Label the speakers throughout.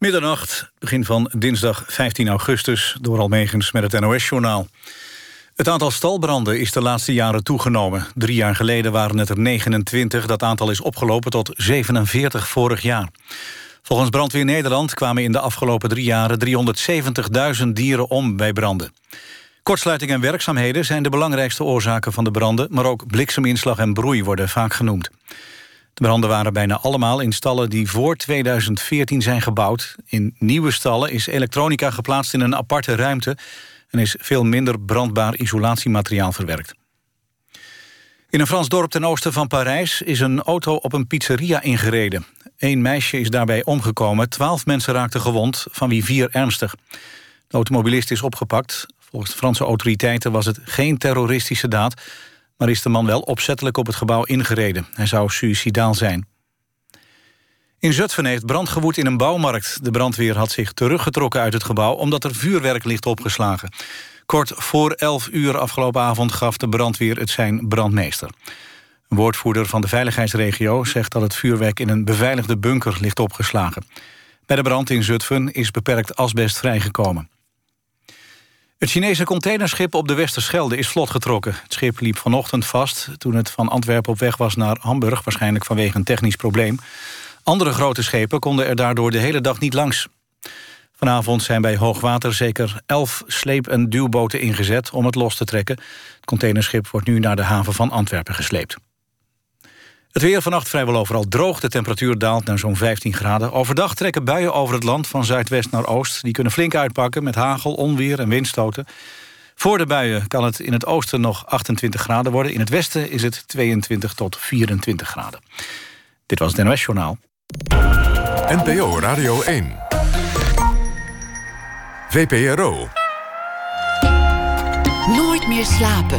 Speaker 1: Middernacht, begin van dinsdag 15 augustus... door Almegens met het NOS-journaal. Het aantal stalbranden is de laatste jaren toegenomen. Drie jaar geleden waren het er 29. Dat aantal is opgelopen tot 47 vorig jaar. Volgens Brandweer Nederland kwamen in de afgelopen drie jaren... 370.000 dieren om bij branden. Kortsluiting en werkzaamheden zijn de belangrijkste oorzaken van de branden... maar ook blikseminslag en broei worden vaak genoemd. De branden waren bijna allemaal in stallen die voor 2014 zijn gebouwd. In nieuwe stallen is elektronica geplaatst in een aparte ruimte... en is veel minder brandbaar isolatiemateriaal verwerkt. In een Frans dorp ten oosten van Parijs is een auto op een pizzeria ingereden. Eén meisje is daarbij omgekomen, twaalf mensen raakten gewond, van wie vier ernstig. De automobilist is opgepakt. Volgens de Franse autoriteiten was het geen terroristische daad maar is de man wel opzettelijk op het gebouw ingereden. Hij zou suicidaal zijn. In Zutphen heeft brand gewoed in een bouwmarkt. De brandweer had zich teruggetrokken uit het gebouw... omdat er vuurwerk ligt opgeslagen. Kort voor 11 uur afgelopen avond gaf de brandweer het zijn brandmeester. Een woordvoerder van de veiligheidsregio zegt dat het vuurwerk... in een beveiligde bunker ligt opgeslagen. Bij de brand in Zutphen is beperkt asbest vrijgekomen. Het Chinese containerschip op de Westerschelde is vlot getrokken. Het schip liep vanochtend vast toen het van Antwerpen op weg was naar Hamburg... waarschijnlijk vanwege een technisch probleem. Andere grote schepen konden er daardoor de hele dag niet langs. Vanavond zijn bij hoogwater zeker elf sleep- en duwboten ingezet om het los te trekken. Het containerschip wordt nu naar de haven van Antwerpen gesleept. Het weer vannacht vrijwel overal droog. De temperatuur daalt naar zo'n 15 graden. Overdag trekken buien over het land van zuidwest naar oost. Die kunnen flink uitpakken met hagel, onweer en windstoten. Voor de buien kan het in het oosten nog 28 graden worden. In het westen is het 22 tot 24 graden. Dit was het NOS Journaal.
Speaker 2: NPO Radio 1. VPRO.
Speaker 3: Nooit meer slapen.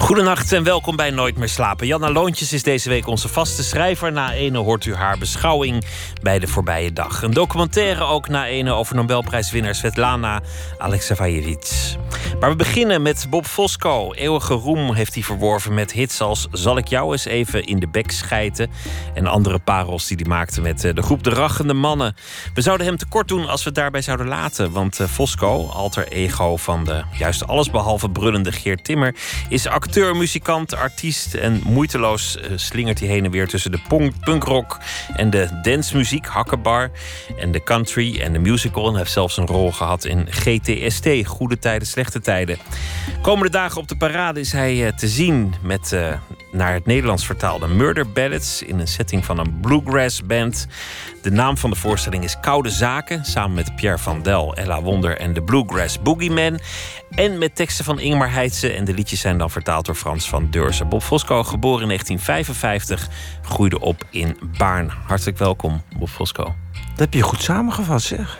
Speaker 4: Goedenacht en welkom bij Nooit meer slapen. Janna Loontjes is deze week onze vaste schrijver. Na ene hoort u haar beschouwing bij de voorbije dag. Een documentaire ook na ene over Nobelprijswinnaar Svetlana Alexievich. Maar we beginnen met Bob Fosco. Eeuwige roem heeft hij verworven met hits als Zal ik jou eens even in de bek schijten? En andere parels die hij maakte met eh, de groep De Rachende Mannen. We zouden hem tekort doen als we het daarbij zouden laten. Want eh, Fosco, alter ego van de juist allesbehalve brullende Geert Timmer... is acteur, muzikant, artiest en moeiteloos uh, slingert hij heen en weer... tussen de punk, punkrock en de dancemuziek, hakkenbar... en de country en de musical. En heeft zelfs een rol gehad in GTST, Goede Tijden, Slechte Tijden. Komende dagen op de parade is hij eh, te zien met uh, naar het Nederlands vertaalde Murder Ballads in een setting van een bluegrass band. De naam van de voorstelling is Koude Zaken, samen met Pierre van Del, Ella Wonder en de Bluegrass Boogeyman. En met teksten van Ingmar Heitse en de liedjes zijn dan vertaald door Frans van Deurzen. Bob Fosco, geboren in 1955, groeide op in Baarn. Hartelijk welkom, Bob Fosco.
Speaker 5: Dat heb je goed samengevat, zeg.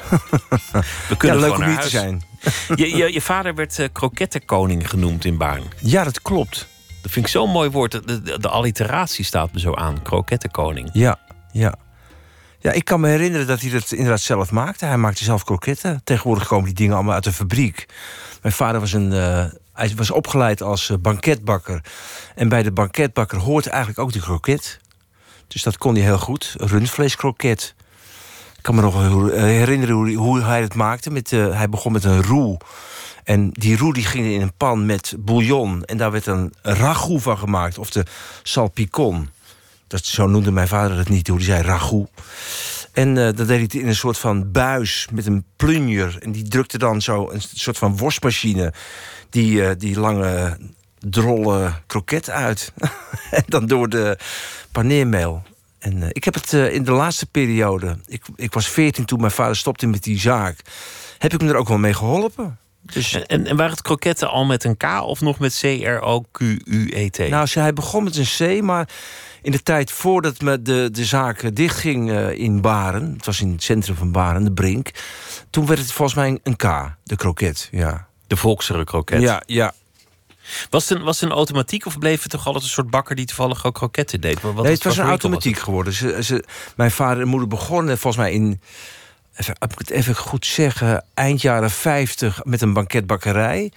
Speaker 4: We kunnen
Speaker 5: ja, leuk om
Speaker 4: hier
Speaker 5: te zijn.
Speaker 4: Je, je, je, vader werd uh, krokettenkoning genoemd in Baarn.
Speaker 5: Ja, dat klopt.
Speaker 4: Dat vind ik zo'n mooi woord. De, de, alliteratie staat me zo aan. Krokettenkoning.
Speaker 5: Ja, ja. Ja, ik kan me herinneren dat hij dat inderdaad zelf maakte. Hij maakte zelf kroketten. Tegenwoordig komen die dingen allemaal uit de fabriek. Mijn vader was een... Uh, hij was opgeleid als uh, banketbakker. En bij de banketbakker hoort eigenlijk ook de kroket. Dus dat kon hij heel goed. Rundvleeskroket. Ik kan me nog herinneren hoe, hij het maakte. Met, uh, hij begon met een roe. En die roe die ging in een pan met bouillon. En daar werd een ragout van gemaakt. Of de salpicon. Dat, zo noemde mijn vader het niet, hoe hij zei ragout. En uh, dat deed hij in een soort van buis met een plunjer. En die drukte dan zo een soort van worstmachine... die, uh, die lange, drolle kroket uit. en dan door de paneermeel. En uh, ik heb het in de laatste periode... Ik, ik was veertien toen mijn vader stopte met die zaak... heb ik me er ook wel mee geholpen.
Speaker 4: Dus... En, en waren het kroketten al met een K of nog met C-R-O-Q-U-E-T?
Speaker 5: Nou, hij begon met een C, maar in de tijd voordat me de, de zaak dichtging uh, in Baren... het was in het centrum van Baren, de Brink... toen werd het volgens mij een K, de kroket, ja.
Speaker 4: De volksere kroket?
Speaker 5: Ja, ja.
Speaker 4: Was het, een, was het een automatiek of bleef het toch altijd een soort bakker die toevallig ook kroketten deed? Wat,
Speaker 5: nee, het was een automatiek was geworden. Ze, ze, mijn vader en moeder begonnen volgens mij in, even, ik het even goed zeggen, eind jaren 50 met een banketbakkerij.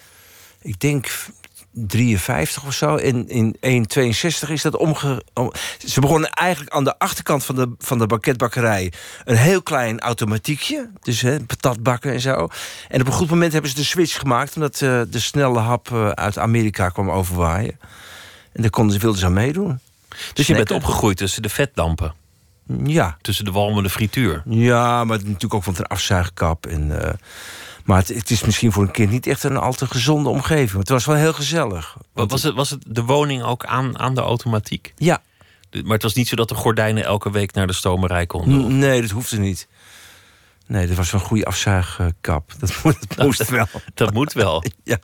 Speaker 5: Ik denk 53 of zo. In, in 1,62 is dat omge... om- ze begonnen eigenlijk aan de achterkant van de, van de banketbakkerij... een heel klein automatiekje. Dus hè, patatbakken en zo. En op een goed moment hebben ze de switch gemaakt... omdat eh, de snelle hap eh, uit Amerika kwam overwaaien. En daar konden ze, wilden ze aan meedoen.
Speaker 4: Dus je bent opgegroeid tussen de vetdampen.
Speaker 5: Ja,
Speaker 4: Tussen de walmende frituur.
Speaker 5: Ja, maar natuurlijk ook van een afzuigkap. En, eh, maar het, het is misschien voor een kind niet echt een al te gezonde omgeving. Maar het was wel heel gezellig.
Speaker 4: Wa- Was het, was het de woning ook aan, aan de automatiek?
Speaker 5: Ja,
Speaker 4: De- Maar het was niet zo dat de gordijnen elke week naar de stomerij konden.
Speaker 5: nee, dat hoefde niet. Nee, dat was wel een goede afzuigkap. Dat, dat moest wel.
Speaker 4: Dat moet wel.
Speaker 5: Ja.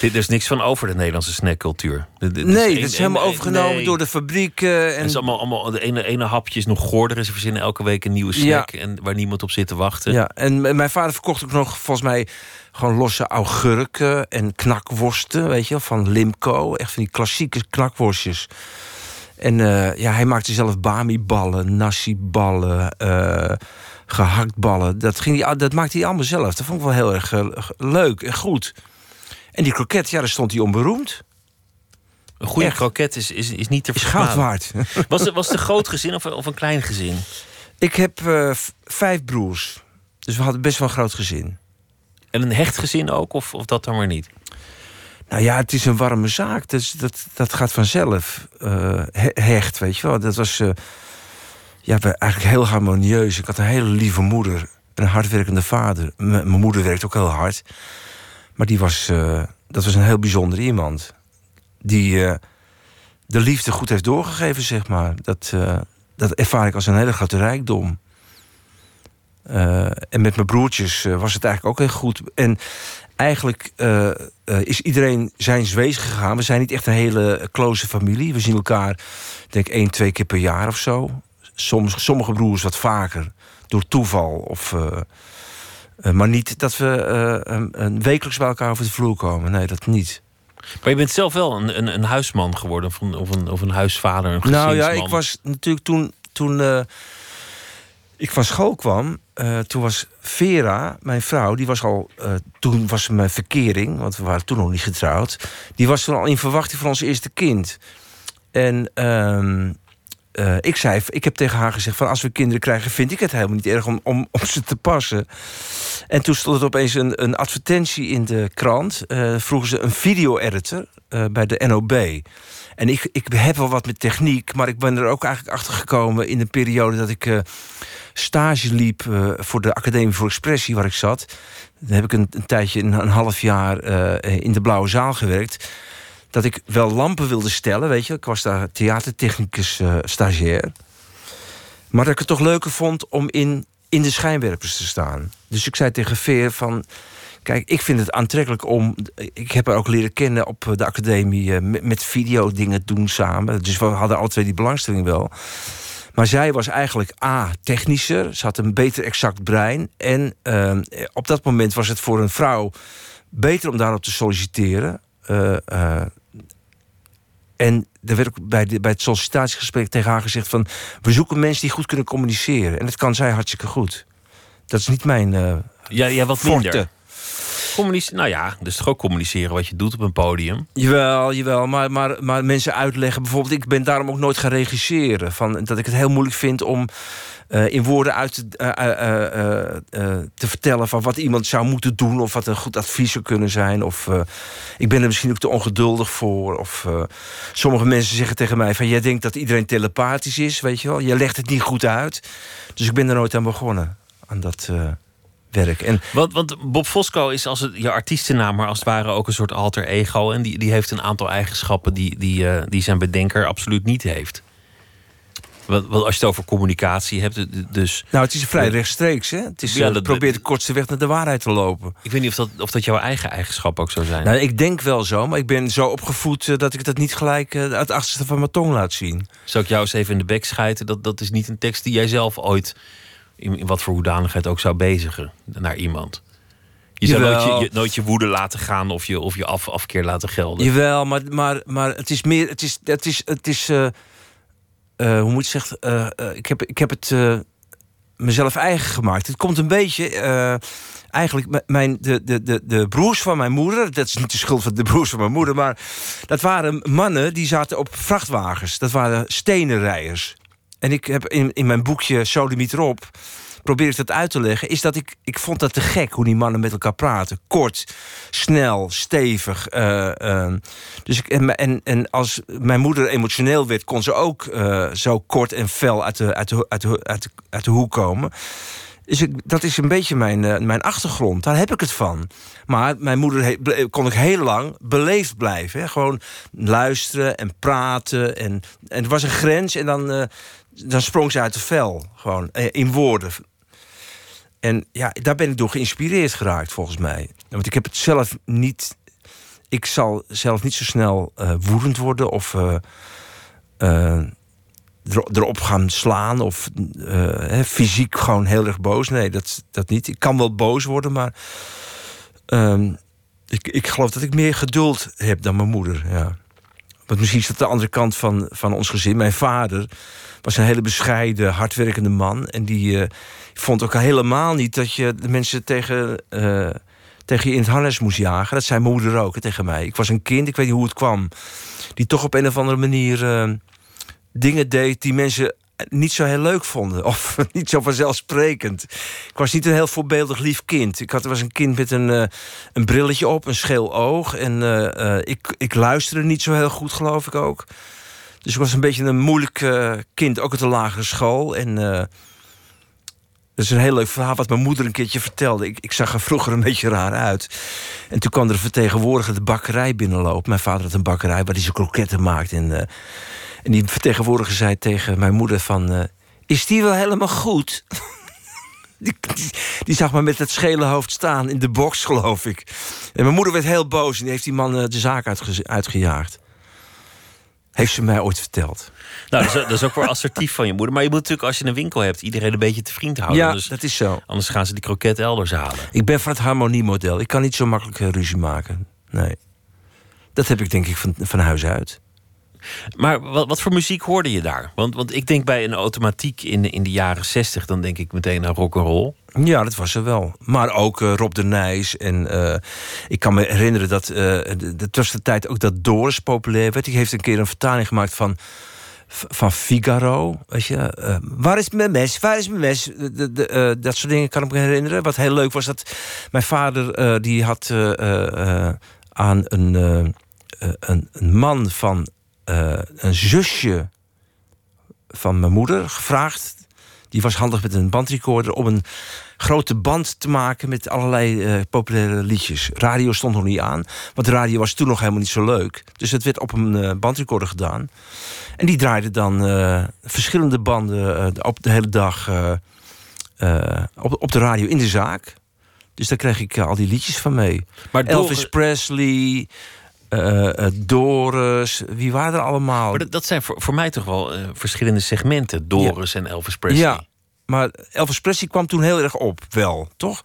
Speaker 4: Dit, is niks van over de Nederlandse snackcultuur. Dit- dit
Speaker 5: Nee, dat is helemaal overgenomen
Speaker 4: nee.
Speaker 5: door de fabriek. eh,
Speaker 4: Het is allemaal, allemaal de ene, ene hapje is nog gorder. en Ze verzinnen elke week een nieuwe snack. En waar niemand op zit te wachten.
Speaker 5: ja, en mijn vader verkocht ook nog volgens mij gewoon losse augurken en knakworsten, weet je van Limco. Echt van die klassieke knakworstjes. En eh, ja, hij maakte zelf bami-ballen, nasi-ballen, eh, gehaktballen. Dat, ging hij, dat maakte hij allemaal zelf. Dat vond ik wel heel erg eh, leuk en goed. En die kroket, ja, daar stond hij onberoemd.
Speaker 4: Een goede
Speaker 5: Echt.
Speaker 4: kroket is, is, is niet te
Speaker 5: Is goud
Speaker 4: verslaan.
Speaker 5: waard.
Speaker 4: Was het, was het een groot gezin of, een- of een klein gezin?
Speaker 5: ik heb eh, vijf broers. Dus we hadden best wel een groot gezin.
Speaker 4: En een hecht gezin ook? Of, of dat dan maar niet?
Speaker 5: Nou ja, het is een warme zaak. Dus dat, dat gaat vanzelf. Eh, he- hecht, weet je wel. Dat was eh, ja, eigenlijk heel harmonieus. Ik had een hele lieve moeder. en Een hardwerkende vader. M- mijn moeder werkte ook heel hard. Maar die was, eh, dat was een heel bijzonder iemand. Die eh, de liefde goed heeft doorgegeven, zeg maar. Dat, eh, dat ervaar ik als een hele grote rijkdom. En met mijn broertjes was het eigenlijk ook heel goed. En eigenlijk is iedereen zijn wees gegaan. We zijn niet echt een hele close familie. We zien elkaar, denk ik, één, twee keer per jaar of zo. Soms, sommige broers wat vaker, door toeval. Of, eh, maar niet dat we eh, wekelijks bij elkaar over de vloer komen. Nee, dat niet.
Speaker 4: Maar je bent zelf wel een, een, een huisman geworden. Of een, of, een, of een huisvader, een
Speaker 5: Nou ja, ik was natuurlijk toen, toen eh, ik van school kwam, toen was Vera, mijn vrouw, die was al, toen was mijn verkering, want we waren toen nog niet getrouwd, die was toen al in verwachting van ons eerste kind. En eh, ik zei, ik heb tegen haar gezegd van als we kinderen krijgen, vind ik het helemaal niet erg om, om, om ze te passen. En toen stond er opeens een, een advertentie in de krant. eh, vroegen ze een video-editor eh, bij de NOB. En ik, ik heb wel wat met techniek, maar ik ben er ook eigenlijk achter gekomen in de periode dat ik stage liep voor de Academie voor Expressie, waar ik zat. Dan heb ik een, een tijdje, een, een half jaar in de Blauwe Zaal gewerkt. Dat ik wel lampen wilde stellen, weet je. Ik was daar theatertechnicus eh, stagiair. Maar dat ik het toch leuker vond om in, in de schijnwerpers te staan. Dus ik zei tegen Veer van... Kijk, ik vind het aantrekkelijk om... Ik heb haar ook leren kennen op de academie... eh, met, video dingen doen samen. Dus we hadden alle twee die belangstelling wel. Maar zij was eigenlijk A, technischer. Ze had een beter exact brein. En eh, op dat moment was het voor een vrouw... beter om daarop te solliciteren. Eh, eh, en er werd ook bij, de, bij het sollicitatiegesprek tegen haar gezegd van... we zoeken mensen die goed kunnen communiceren. En dat kan zij hartstikke goed. Dat is niet mijn eh
Speaker 4: Ja, ja wat
Speaker 5: forte.
Speaker 4: minder. Communice- nou ja, dus toch ook communiceren wat je doet op een podium.
Speaker 5: Jawel, jawel. Maar, maar, maar mensen uitleggen. Bijvoorbeeld, ik ben daarom ook nooit gaan regisseren. Van, dat ik het heel moeilijk vind om eh, in woorden uit te, eh, eh, te vertellen van wat iemand zou moeten doen. Of wat een goed advies zou kunnen zijn. Of ik ben er misschien ook te ongeduldig voor. Of sommige mensen zeggen tegen mij van jij denkt dat iedereen telepathisch is, weet je wel. Je legt het niet goed uit. Dus ik ben er nooit aan begonnen. Aan dat werk. En
Speaker 4: Want, want Bob Fosco is als het, je artiestennaam, maar als het ware ook een soort alter ego. En die, die heeft een aantal eigenschappen die, die, eh, die zijn bedenker absoluut niet heeft. Want, want als je het over communicatie hebt, dus
Speaker 5: nou, het is vrij rechtstreeks. Hè? Het is,
Speaker 4: Ja,
Speaker 5: eh,
Speaker 4: dat-
Speaker 5: probeer de kortste weg naar de waarheid te lopen.
Speaker 4: ik weet niet of dat, of dat jouw eigen eigenschap ook zou zijn.
Speaker 5: Nou, ik denk wel zo, maar ik ben zo opgevoed eh, dat ik dat niet gelijk uit het achterste van mijn tong laat zien.
Speaker 4: Zou ik jou eens even in de bek schijten? Dat, dat is niet een tekst die jij zelf ooit, in, in wat voor hoedanigheid ook zou bezigen naar iemand. Je zou nooit je, je- nooit je woede laten gaan of je, of je af, afkeer laten gelden.
Speaker 5: Jawel, maar, maar, maar het is meer. Het is. Het is, het is eh, eh, hoe moet je zeggen? eh, ik, heb, ik heb het. mezelf eigen gemaakt. Het komt een beetje. eigenlijk, mijn, de, de, de, de broers van mijn moeder. Dat is niet de schuld van de broers van mijn moeder. Maar dat waren mannen die zaten op vrachtwagens. Dat waren stenenrijders. En ik heb in, in mijn boekje Sodemiet probeer ik dat uit te leggen, is dat ik, ik vond dat te gek hoe die mannen met elkaar praten. Kort, snel, stevig. eh, eh, dus ik, en, en, en als mijn moeder emotioneel werd, kon ze ook eh, zo kort en fel uit de, uit de, uit de, uit de, hoek komen. Dus ik, dat is een beetje mijn, eh, mijn achtergrond. Daar heb ik het van. Maar mijn moeder kon ik heel lang beleefd blijven. Hè? Gewoon luisteren en praten. En, en er was een grens en dan, dan sprong ze uit de vel. Gewoon eh, in woorden. En ja, daar ben ik door geïnspireerd geraakt, volgens mij. Want ik heb het zelf niet. Ik zal zelf niet zo snel eh, woedend worden of eh, eh, er- erop gaan slaan of fysiek gewoon heel erg boos. Nee, dat, dat niet. Ik kan wel boos worden, maar ehm, ik, ik geloof dat ik meer geduld heb dan mijn moeder. Ja. Want misschien is dat de andere kant van, van ons gezin. Mijn vader was een hele bescheiden, hardwerkende man. En die eh, vond ook helemaal niet dat je de mensen tegen, eh, tegen je in het harnas moest jagen. Dat zei mijn moeder ook tegen mij. Ik was een kind, ik weet niet hoe het kwam. Die toch op een of andere manier eh, dingen deed die mensen niet zo heel leuk vonden. Of niet zo vanzelfsprekend. Ik was niet een heel voorbeeldig lief kind. Ik had, was een kind met een, een brilletje op, een scheel oog. En ik, ik luisterde niet zo heel goed, geloof ik ook. Dus ik was een beetje een moeilijk eh, kind, ook op de lagere school. En eh, dat is een heel leuk verhaal wat mijn moeder een keertje vertelde. Ik, ik zag er vroeger een beetje raar uit. En toen kwam er een vertegenwoordiger de bakkerij binnenlopen. Mijn vader had een bakkerij waar hij zijn kroketten maakt. En, eh, en die vertegenwoordiger zei tegen mijn moeder van... is die wel helemaal goed? Die, die, zag me met het schele hoofd staan in de box, geloof ik. En mijn moeder werd heel boos en die heeft die man de zaak uitge- uitgejaagd. Heeft ze mij ooit verteld.
Speaker 4: Nou, dat is, dat is ook wel assertief van je moeder. Maar je moet natuurlijk, als je een winkel hebt, iedereen een beetje te vriend houden.
Speaker 5: ja,
Speaker 4: dus
Speaker 5: dat is zo.
Speaker 4: anders gaan ze die kroket elders halen.
Speaker 5: Ik ben van het harmoniemodel. Ik kan niet zo makkelijk eh, ruzie maken. Nee. Dat heb ik denk ik van, van huis uit.
Speaker 4: Maar wat, wat voor muziek hoorde je daar? Want, want ik denk bij een automatiek in, in de jaren zestig... dan denk ik meteen aan rock and roll.
Speaker 5: Ja, dat was er wel. Maar ook eh, Rob de Nijs. En eh, ik kan me herinneren dat... het was de tijd ook dat Doris populair werd. Die heeft een keer een vertaling gemaakt van... Van Figaro, weet je. waar is mijn mes? Waar is mijn mes? De, dat soort dingen kan ik me herinneren. Wat heel leuk was dat mijn vader die had aan een, een, een man van eh, een zusje van mijn moeder gevraagd. Die was handig met een bandrecorder om een grote band te maken met allerlei eh, populaire liedjes. Radio stond nog niet aan, want de radio was toen nog helemaal niet zo leuk. Dus het werd op een eh, bandrecorder gedaan. En die draaide dan verschillende banden op de hele dag op, op de radio in de zaak. Dus daar kreeg ik al die liedjes van mee.
Speaker 4: Maar
Speaker 5: Elvis Presley, eh, Doris, wie waren er allemaal?
Speaker 4: Maar dat, dat zijn voor, voor mij toch wel eh, verschillende segmenten. Doris en Elvis Presley.
Speaker 5: Ja, maar Elvis Presley kwam toen heel erg op, wel, toch?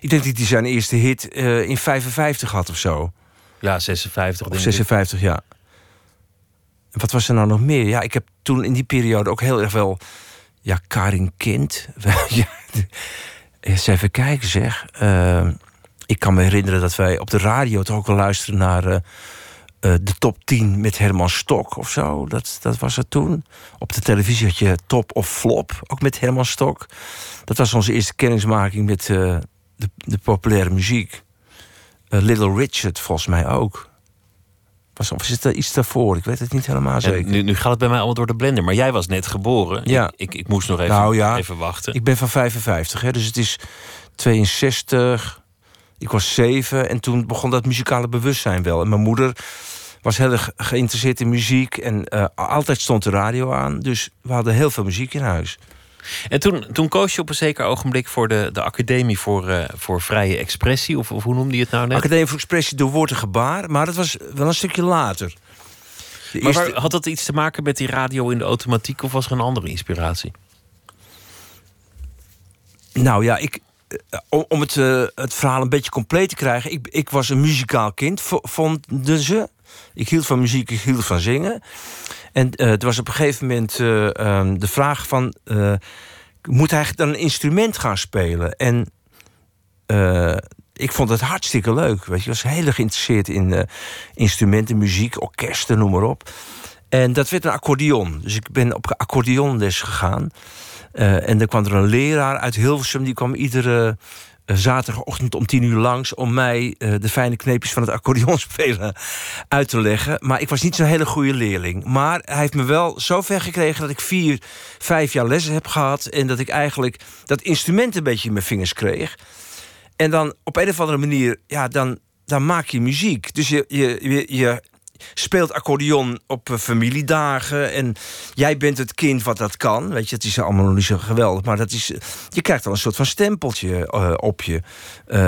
Speaker 5: Ik denk dat hij zijn eerste hit in 55 had of zo.
Speaker 4: Ja, 56
Speaker 5: Of
Speaker 4: denk ik.
Speaker 5: 56, ja. En wat was er nou nog meer? Ja, ik heb toen in die periode ook heel erg wel... Ja, Karin Kind. ja, eens even kijken, zeg. Eh, ik kan me herinneren dat wij op de radio toch ook wel luisteren naar... eh, eh, de top 10 met Herman Stok of zo. Dat, dat was het toen. Op de televisie had je top of flop, ook met Herman Stok. Dat was onze eerste kennismaking met eh, de, de populaire muziek. Little Richard volgens mij ook. Was, of is er iets daarvoor? Ik weet het niet helemaal zeker.
Speaker 4: nu, nu gaat het bij mij allemaal door de blender. Maar jij was net geboren.
Speaker 5: Ja.
Speaker 4: Ik, ik, ik moest nog even,
Speaker 5: Nou ja,
Speaker 4: even wachten.
Speaker 5: Ik ben van 55, hè, dus het is 62. Ik was zeven en toen begon dat muzikale bewustzijn wel. En mijn moeder was heel erg geïnteresseerd in muziek en eh, altijd stond de radio aan. Dus we hadden heel veel muziek in huis.
Speaker 4: En toen, toen koos je op een zeker ogenblik voor de, de Academie voor, eh, voor Vrije Expressie. Of, of hoe noemde je het nou net?
Speaker 5: Academie voor Expressie door woord en gebaar, maar dat was wel een stukje later. De
Speaker 4: Maar
Speaker 5: eerste-
Speaker 4: waar- had dat iets te maken met die radio in de automatiek of was er een andere inspiratie?
Speaker 5: Nou ja, ik, om, om het, eh, het verhaal een beetje compleet te krijgen. Ik, ik was een muzikaal kind, vo- vonden ze. Ik hield van muziek, ik hield van zingen. En eh het was op een gegeven moment eh, ehm, de vraag van... eh, moet hij dan een instrument gaan spelen. En eh, ik vond het hartstikke leuk. Weet je, ik was heel erg geïnteresseerd in uh, instrumenten, muziek, orkesten, noem maar op. En dat werd een accordeon. Dus ik ben op accordeonles gegaan. Uh, en er kwam er een leraar uit Hilversum, die kwam iedere zaterdagochtend om tien uur langs om mij de fijne kneepjes van het accordeonspelen uit te leggen. Maar ik was niet zo'n hele goede leerling. Maar hij heeft me wel zo ver gekregen dat ik vier, vijf jaar lessen heb gehad. En dat ik eigenlijk dat instrument een beetje in mijn vingers kreeg. En dan op een of andere manier, ja, dan, dan maak je muziek. Dus je, je, je, je speelt accordeon op eh, familiedagen. En jij bent het kind wat dat kan. Weet je, het is allemaal nog niet zo geweldig. Maar dat is, je krijgt al een soort van stempeltje uh, op je.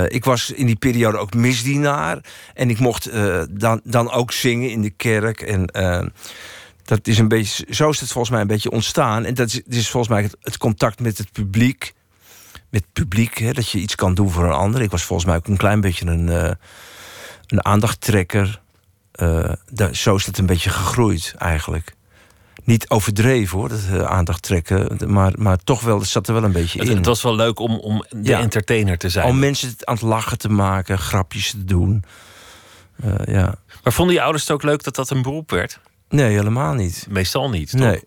Speaker 5: Ik was in die periode ook misdienaar. En ik mocht dan, dan ook zingen in de kerk. En dat is een beetje, zo is het volgens mij een beetje ontstaan. En dat is, is volgens mij het, het contact met het publiek met publiek, hè, dat je iets kan doen voor een ander. Ik was volgens mij ook een klein beetje een, een aandachttrekker. Uh, daar, zo is het een beetje gegroeid eigenlijk. Niet overdreven hoor, dat uh, aandacht trekken. Maar, maar toch wel, het zat er wel een beetje
Speaker 4: het,
Speaker 5: in.
Speaker 4: Het was wel leuk om, om de ja. entertainer te zijn.
Speaker 5: Om mensen aan het lachen te maken, grapjes te doen. ja.
Speaker 4: Maar vonden je ouders het ook leuk dat dat een beroep werd?
Speaker 5: Nee, helemaal niet.
Speaker 4: Meestal niet, toch?
Speaker 5: Nee.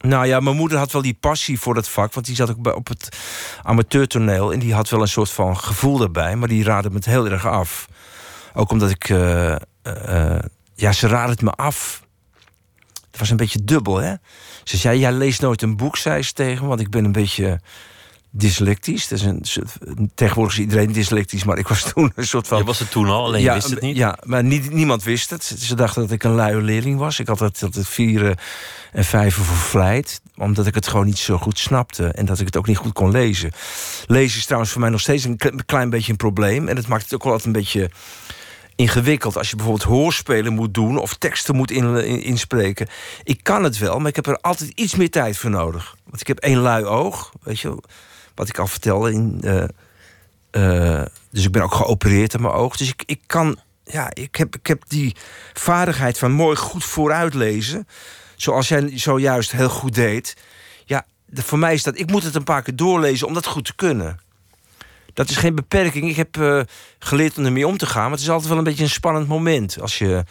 Speaker 5: Nou ja, mijn moeder had wel die passie voor dat vak. Want die zat ook op het amateurtoneel. En die had wel een soort van gevoel daarbij. Maar die raadde me het heel erg af. Ook omdat ik... Uh, uh, ja, ze raadde het me af. Het was een beetje dubbel, hè? Ze zei, jij leest nooit een boek, zei ze tegen me. Want ik ben een beetje dyslectisch. Dat is een, tegenwoordig is iedereen dyslectisch, maar ik was toen een soort van...
Speaker 4: Je was het toen al, alleen ja, je wist het niet?
Speaker 5: Ja, maar niet, niemand wist het. Ze dachten dat ik een luie leerling was. Ik had het, het vieren en vijven voor vlijt. Omdat ik het gewoon niet zo goed snapte. En dat ik het ook niet goed kon lezen. Lezen is trouwens voor mij nog steeds een klein beetje een probleem. En het maakt het ook wel altijd een beetje ingewikkeld. Als je bijvoorbeeld hoorspelen moet doen of teksten moet in, in, inspreken. Ik kan het wel, maar ik heb er altijd iets meer tijd voor nodig. Want ik heb één lui oog, weet je wat ik al vertelde. In, uh, uh, dus ik ben ook geopereerd aan mijn oog. Dus ik, ik kan, ja, ik heb, ik heb die vaardigheid van mooi goed vooruitlezen. Zoals jij zojuist heel goed deed. Ja, voor mij is dat, ik moet het een paar keer doorlezen om dat goed te kunnen. Dat is geen beperking. Ik heb uh, geleerd om ermee om te gaan. Maar het is altijd wel een beetje een spannend moment. Als je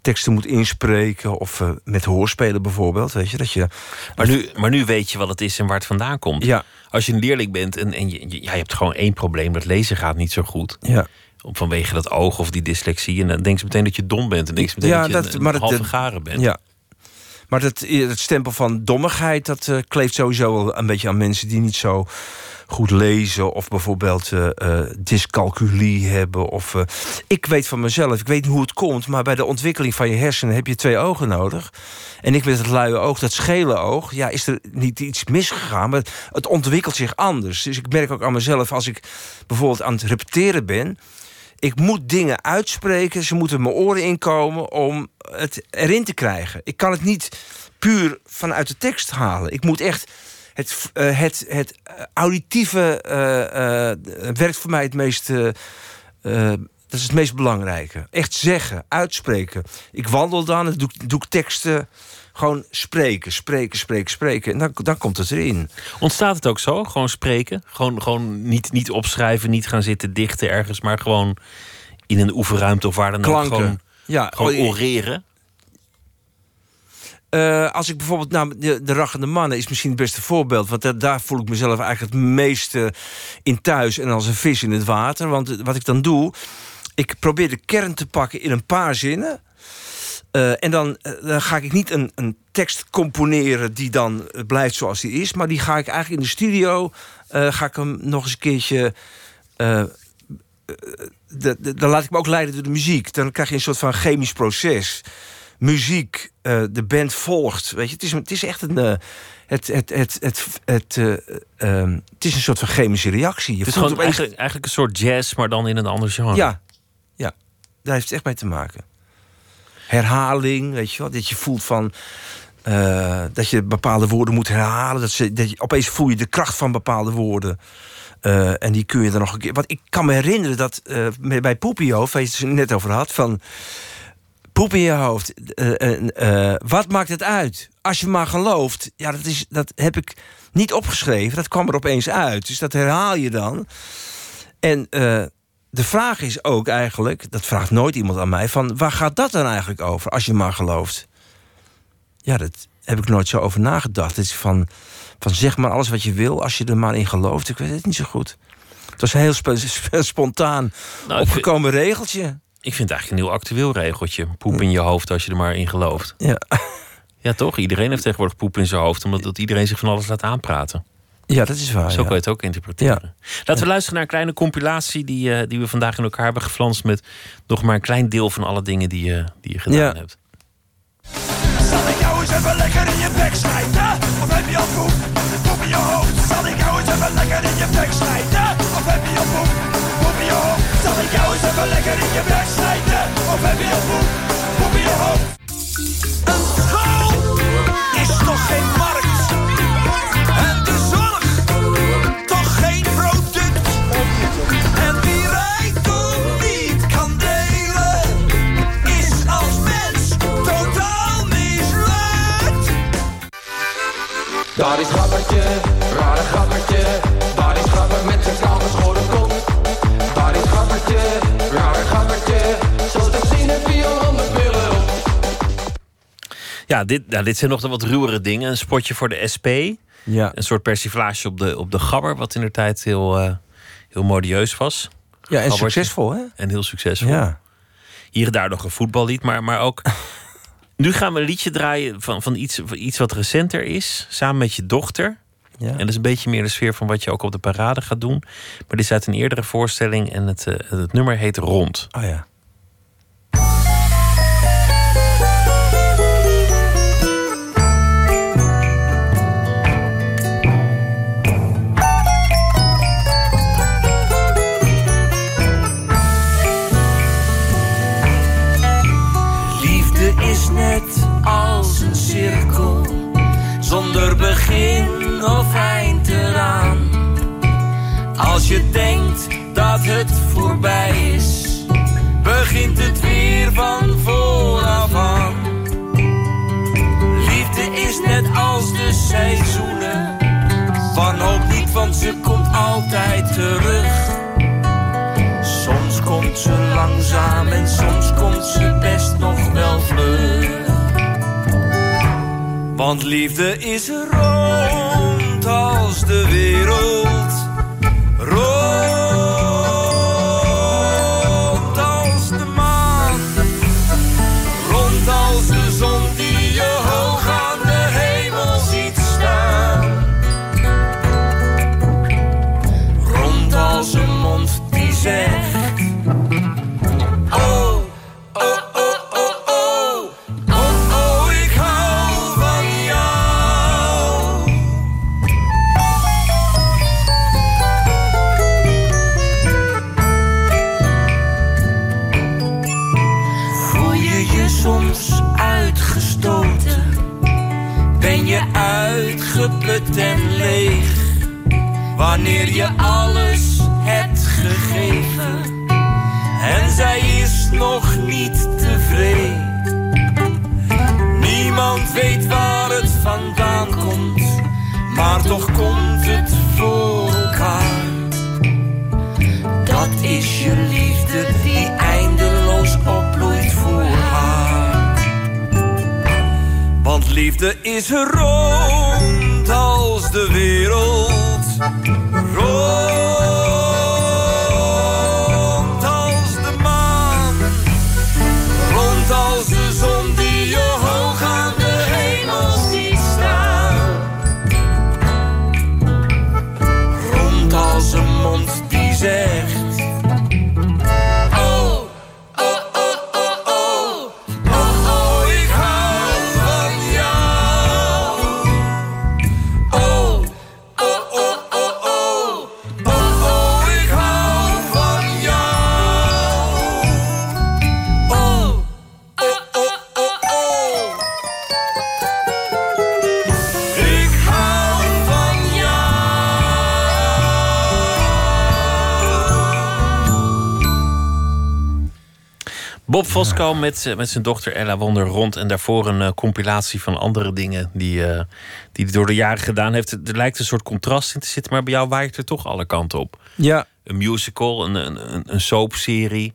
Speaker 5: teksten moet inspreken of uh, met hoorspelen bijvoorbeeld. Weet je, dat je,
Speaker 4: maar, nu, maar nu weet je wat het is en waar het vandaan komt.
Speaker 5: Ja.
Speaker 4: Als je een leerling bent en, en je, ja, je hebt gewoon één probleem: dat lezen gaat niet zo goed.
Speaker 5: Ja.
Speaker 4: Vanwege dat oog of die dyslexie. En dan denk ze meteen dat je dom bent. En denk ze meteen ja, dat je een, een halve garen bent.
Speaker 5: Ja. Maar dat, het stempel van dommigheid, dat uh, kleeft sowieso wel een beetje aan mensen die niet zo goed lezen of bijvoorbeeld uh, uh, dyscalculie hebben. Of, ik weet van mezelf, ik weet niet hoe het komt, maar bij de ontwikkeling van je hersenen heb je twee ogen nodig. En ik met het luie oog, dat schele oog, ja, is er niet iets misgegaan, maar het ontwikkelt zich anders. Dus ik merk ook aan mezelf, als ik bijvoorbeeld aan het repeteren ben, ik moet dingen uitspreken, ze moeten mijn oren inkomen om het erin te krijgen. Ik kan het niet puur vanuit de tekst halen. Ik moet echt het, uh, het, het auditieve uh, uh, werkt voor mij het meest. dat is het meest belangrijke. Echt zeggen, uitspreken. Ik wandel dan, doe, doe ik teksten. Gewoon spreken, spreken, spreken, spreken. En dan, dan komt het erin.
Speaker 4: Ontstaat het ook zo? Gewoon spreken? Gewoon, gewoon niet, niet opschrijven, niet gaan zitten dichten ergens, maar gewoon in een oefenruimte of waar dan ook gewoon,
Speaker 5: ja,
Speaker 4: gewoon oreren?
Speaker 5: Uh, als ik bijvoorbeeld, nou, de, de Rachende Mannen is misschien het beste voorbeeld. Want daar voel ik mezelf eigenlijk het meeste in thuis en als een vis in het water. Want wat ik dan doe, ik probeer de kern te pakken in een paar zinnen. Uh, en dan, uh, dan, ga ik niet een, een, tekst componeren die dan blijft zoals die is. Maar die ga ik eigenlijk in de studio, ga ik hem nog eens een keertje dan laat ik me ook leiden door de muziek. Dan krijg je een soort van chemisch proces muziek, de band volgt. Weet je, het is, het is echt een. Het, het, het, het, het, uh, het is een soort van chemische reactie. Je
Speaker 4: het is gewoon opeens... eigenlijk, eigenlijk een soort jazz, maar dan in een ander genre.
Speaker 5: Ja, ja, daar heeft het echt mee te maken. Herhaling, weet je wel, dat je voelt van. dat je bepaalde woorden moet herhalen. Dat, ze, dat je, opeens voel je de kracht van bepaalde woorden. en die kun je dan nog een keer. Want ik kan me herinneren dat bij Poepio, waar je het net over had, van
Speaker 6: poep in je hoofd. Eh, eh, eh, wat maakt het uit? Als je maar gelooft. Ja, dat, is, dat heb ik niet opgeschreven. Dat kwam er opeens uit. Dus dat herhaal je dan. En de vraag is ook eigenlijk, dat vraagt nooit iemand aan mij, van waar gaat dat dan eigenlijk over als je maar gelooft? Ja, dat heb ik nooit zo over nagedacht. Het is van, van zeg maar alles wat je wil als je er maar in gelooft. Ik weet het niet zo goed. Het was een heel spontaan nou, opgekomen regeltje.
Speaker 4: Ik vind het eigenlijk een heel actueel regeltje. Poep in je hoofd als je er maar in gelooft.
Speaker 6: Ja.
Speaker 4: Ja, toch? Iedereen heeft tegenwoordig poep in zijn hoofd, omdat dat iedereen zich van alles laat aanpraten.
Speaker 6: Ja, dat is waar.
Speaker 4: Zo kan je het ook interpreteren. Laten we luisteren naar een kleine compilatie die, uh, die we vandaag in elkaar hebben geflanst met nog maar een klein deel van alle dingen die, uh, die je gedaan hebt. Zal ik jou eens even lekker in je bek snijden? Of heb je al poep? Poep in je hoofd. Zal ik jou eens even lekker in je bek snijden? Of heb je al poep? Poep in je hoofd. Zal ik jou eens even lekker in je bek snijden? Of heb je al poep? Poep in je hoofd. Een school is toch geen markt? Daar is gabbertje, rare gabbertje. Daar is gabber met zijn kaal geschoren kop. Daar is gabbertje, rare gabbertje. Zoals ik zien heb je al honderd pillen op. Ja, dit, nou, dit zijn nog de wat ruwere dingen. Een spotje voor de SP.
Speaker 6: Ja.
Speaker 4: Een soort persiflage op de, op de gabber, wat in de tijd heel, uh, heel modieus was.
Speaker 6: Ja, en succesvol, hè?
Speaker 4: En heel succesvol.
Speaker 6: Ja.
Speaker 4: Hier en daar nog een voetballied, maar, maar ook Nu gaan we een liedje draaien van, van iets, iets wat recenter is. Samen met je dochter. Ja. En dat is een beetje meer de sfeer van wat je ook op de parade gaat doen. Maar dit is uit een eerdere voorstelling en het, uh, het nummer heet Rond.
Speaker 6: Oh ja.
Speaker 5: Zonder begin of eind eraan. Als je denkt dat het voorbij is, begint het weer van vooraf aan. Liefde is net als de seizoenen, wanhoop niet, want ze komt altijd terug. Soms komt ze langzaam en soms komt Want liefde is rond is rond als de wereld. Rond
Speaker 4: Vosko met, eh, met zijn dochter Ella Wonder rond. En daarvoor een eh, compilatie van andere dingen die, eh, die hij door de jaren gedaan heeft. Er lijkt een soort contrast in te zitten, maar bij jou waait er toch alle kanten op.
Speaker 5: Ja,
Speaker 4: Een musical, een, een, een, soapserie.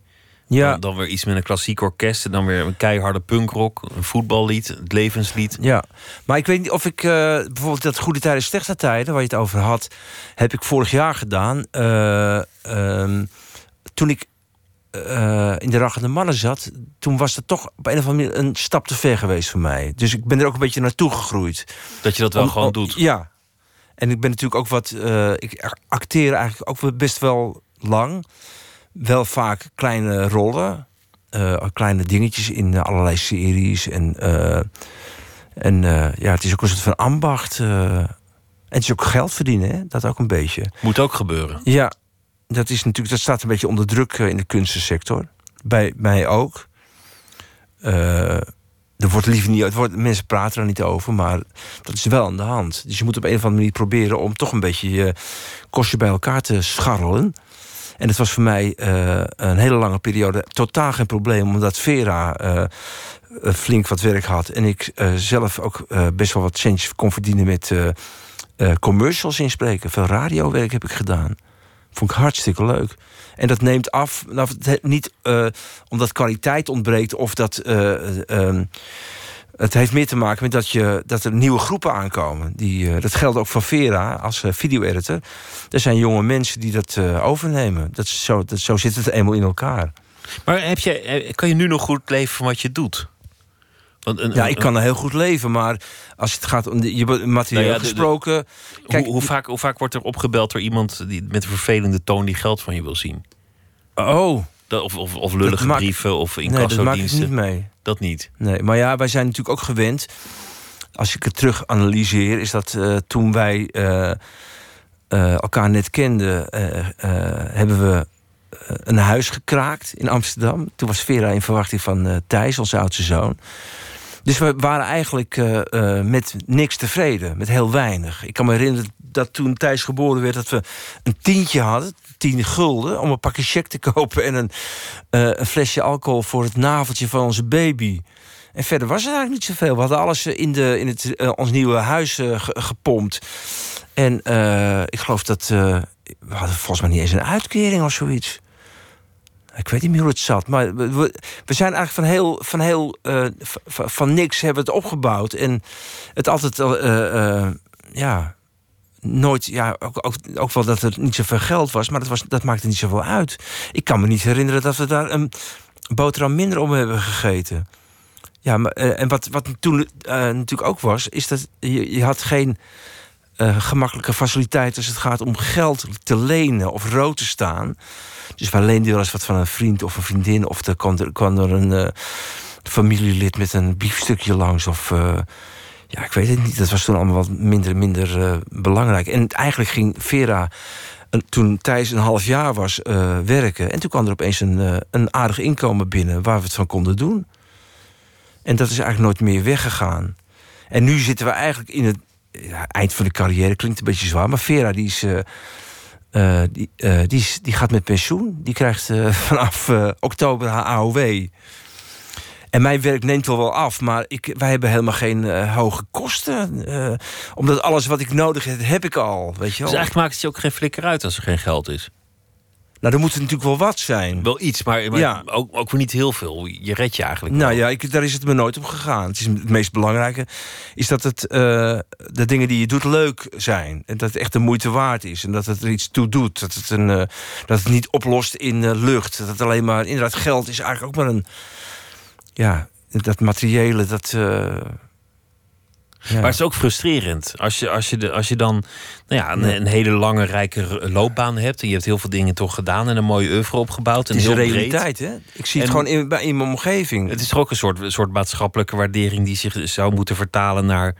Speaker 5: ja,
Speaker 4: Dan, dan weer iets met een klassiek orkest. En dan weer een keiharde punkrock. Een voetballied, het levenslied.
Speaker 5: ja. Maar ik weet niet of ik bijvoorbeeld dat Goede Tijden, Slechte Tijden, waar je het over had, heb ik vorig jaar gedaan. Eh, ehm, toen ik eh, in de Rachende Mannen zat, toen was dat toch op een of andere manier een stap te ver geweest voor mij. Dus ik ben er ook een beetje naartoe gegroeid.
Speaker 4: Dat je dat wel
Speaker 5: Om-
Speaker 4: gewoon
Speaker 5: om-
Speaker 4: doet.
Speaker 5: Ja. En ik ben natuurlijk ook wat. eh, ik acteer eigenlijk ook best wel lang. Wel vaak kleine rollen. eh, kleine dingetjes in allerlei series. En, en ja, het is ook een soort van ambacht. en het is ook geld verdienen, hè? dat ook een beetje.
Speaker 4: Moet ook gebeuren.
Speaker 5: Ja, dat, is natuurlijk, dat staat een beetje onder druk eh, in de kunstensector. Bij mij ook. Eh, er wordt liever niet, het wordt, mensen praten er niet over, maar dat is wel aan de hand. Dus je moet op een of andere manier proberen om toch een beetje je kostje bij elkaar te scharrelen. En het was voor mij eh, een hele lange periode totaal geen probleem, omdat Vera flink wat werk had. En ik zelf ook best wel wat centjes kon verdienen met commercials inspreken. Veel radiowerk heb ik gedaan. Vond ik hartstikke leuk. En dat neemt af, nou, het- niet eh, omdat kwaliteit ontbreekt of dat. eh, eh, ehm, het heeft meer te maken met dat, je, dat er nieuwe groepen aankomen. Die, dat geldt ook voor Vera als video-editor. Er zijn jonge mensen die dat overnemen. Dat zo, dat, zo zit het eenmaal in elkaar.
Speaker 4: Maar heb je, kan je nu nog goed leven van wat je doet? Want een,
Speaker 5: Ja,
Speaker 4: een-
Speaker 5: ik kan er heel goed leven, maar als het gaat om de, je materieel
Speaker 4: Nou ja, de- de-
Speaker 5: gesproken. Kijk,
Speaker 4: hoe, hoe, vaak, hoe vaak wordt er opgebeld door iemand die, met een vervelende toon die geld van je wil zien?
Speaker 5: oh,
Speaker 4: Dat, of, of, of lullige brieven of
Speaker 5: nee, dat maak ik
Speaker 4: incassodiensten.
Speaker 5: niet mee.
Speaker 4: dat niet.
Speaker 5: Nee, maar ja, wij zijn natuurlijk ook gewend. Als ik het terug analyseer, is dat eh, toen wij eh, eh, elkaar net kenden, hebben we een huis gekraakt in Amsterdam. Toen was Vera in verwachting van Thijs, onze oudste zoon. Dus we waren eigenlijk eh, eh, met niks tevreden, met heel weinig. Ik kan me herinneren dat toen Thijs geboren werd, dat we een tientje hadden, tien gulden, om een pakje check te kopen en een, eh, een flesje alcohol voor het naveltje van onze baby. En verder was er eigenlijk niet zoveel. We hadden alles in, de, in het, ons nieuwe huis ge- gepompt. En ik geloof dat. we hadden volgens mij niet eens een uitkering of zoiets. Ik weet niet meer hoe het zat. Maar we, we- zijn eigenlijk van heel. Van, heel eh, van niks hebben het opgebouwd. En het altijd. eh, eh, ja. Nooit, ja, ook, ook, ook wel dat er niet zoveel geld was, maar dat, was, dat maakte niet zoveel uit. Ik kan me niet herinneren dat we daar een boterham minder om hebben gegeten. Ja, maar, en wat, wat toen natuurlijk ook was, is dat je, je had geen gemakkelijke faciliteit als het gaat om geld te lenen of rood te staan. Dus wij leenden wel eens wat van een vriend of een vriendin, of er kwam er, een eh, familielid met een biefstukje langs. Of eh, ja, ik weet het niet. Dat was toen allemaal wat minder, minder eh, belangrijk. En eigenlijk ging Vera. Toen Thijs een half jaar was werken. En toen kwam er opeens een, een aardig inkomen binnen waar we het van konden doen. En dat is eigenlijk nooit meer weggegaan. En nu zitten we eigenlijk in het eind van de carrière. Klinkt een beetje zwaar, maar Vera die is, eh, die, eh, die, is, die gaat met pensioen. Die krijgt eh, vanaf oktober haar AOW. En mijn werk neemt wel wel af, maar ik, wij hebben helemaal geen hoge kosten. omdat alles wat ik nodig heb, heb ik al. Weet je
Speaker 4: Dus
Speaker 5: wel?
Speaker 4: eigenlijk maakt het je ook geen flikker uit als er geen geld is.
Speaker 5: Nou, er moet er natuurlijk wel wat zijn.
Speaker 4: Wel iets, maar, maar
Speaker 5: Ja.
Speaker 4: ook, ook niet heel veel. Je redt je eigenlijk.
Speaker 5: Nou
Speaker 4: wel.
Speaker 5: ja, ik, daar is het me nooit op gegaan. Het, is het meest belangrijke is dat het, eh, de dingen die je doet leuk zijn. En dat het echt de moeite waard is. En dat het er iets toe doet. Dat het, een, eh, dat het niet oplost in eh, lucht. Dat het alleen maar... Inderdaad, geld is eigenlijk ook maar een... Ja, dat materiële, dat...
Speaker 4: Maar het is ook frustrerend. Als je, als je, de, als je dan nou ja, een, een hele lange, rijke loopbaan hebt. En je hebt heel veel dingen toch gedaan. En een mooie oeuvre opgebouwd. En
Speaker 5: het is
Speaker 4: heel
Speaker 5: een
Speaker 4: breed.
Speaker 5: realiteit, hè? Ik zie het
Speaker 4: En-
Speaker 5: gewoon in, in mijn omgeving.
Speaker 4: Het is toch ook een soort, soort maatschappelijke waardering die zich zou moeten vertalen naar.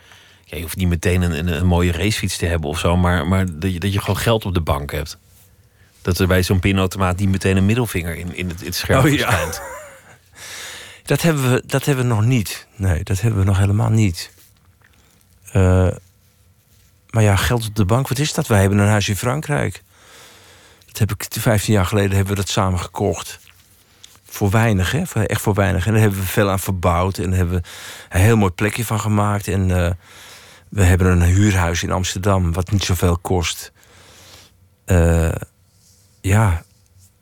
Speaker 4: Ja, je hoeft niet meteen een, een, een mooie racefiets te hebben of zo, maar, maar dat, je, dat je gewoon geld op de bank hebt. Dat er bij zo'n pinautomaat niet meteen een middelvinger in, in, het, in het scherm
Speaker 5: Oh, ja. Dat hebben, we, dat hebben we nog niet. Nee, dat hebben we nog helemaal niet. Eh, maar ja, geld op de bank, wat is dat? Wij hebben een huis in Frankrijk. Dat heb ik 15 jaar geleden hebben we dat samen gekocht. voor weinig, hè? Echt voor weinig. En daar hebben we veel aan verbouwd. En daar hebben we een heel mooi plekje van gemaakt. En eh, we hebben een huurhuis in Amsterdam, wat niet zoveel kost. Eh, ja,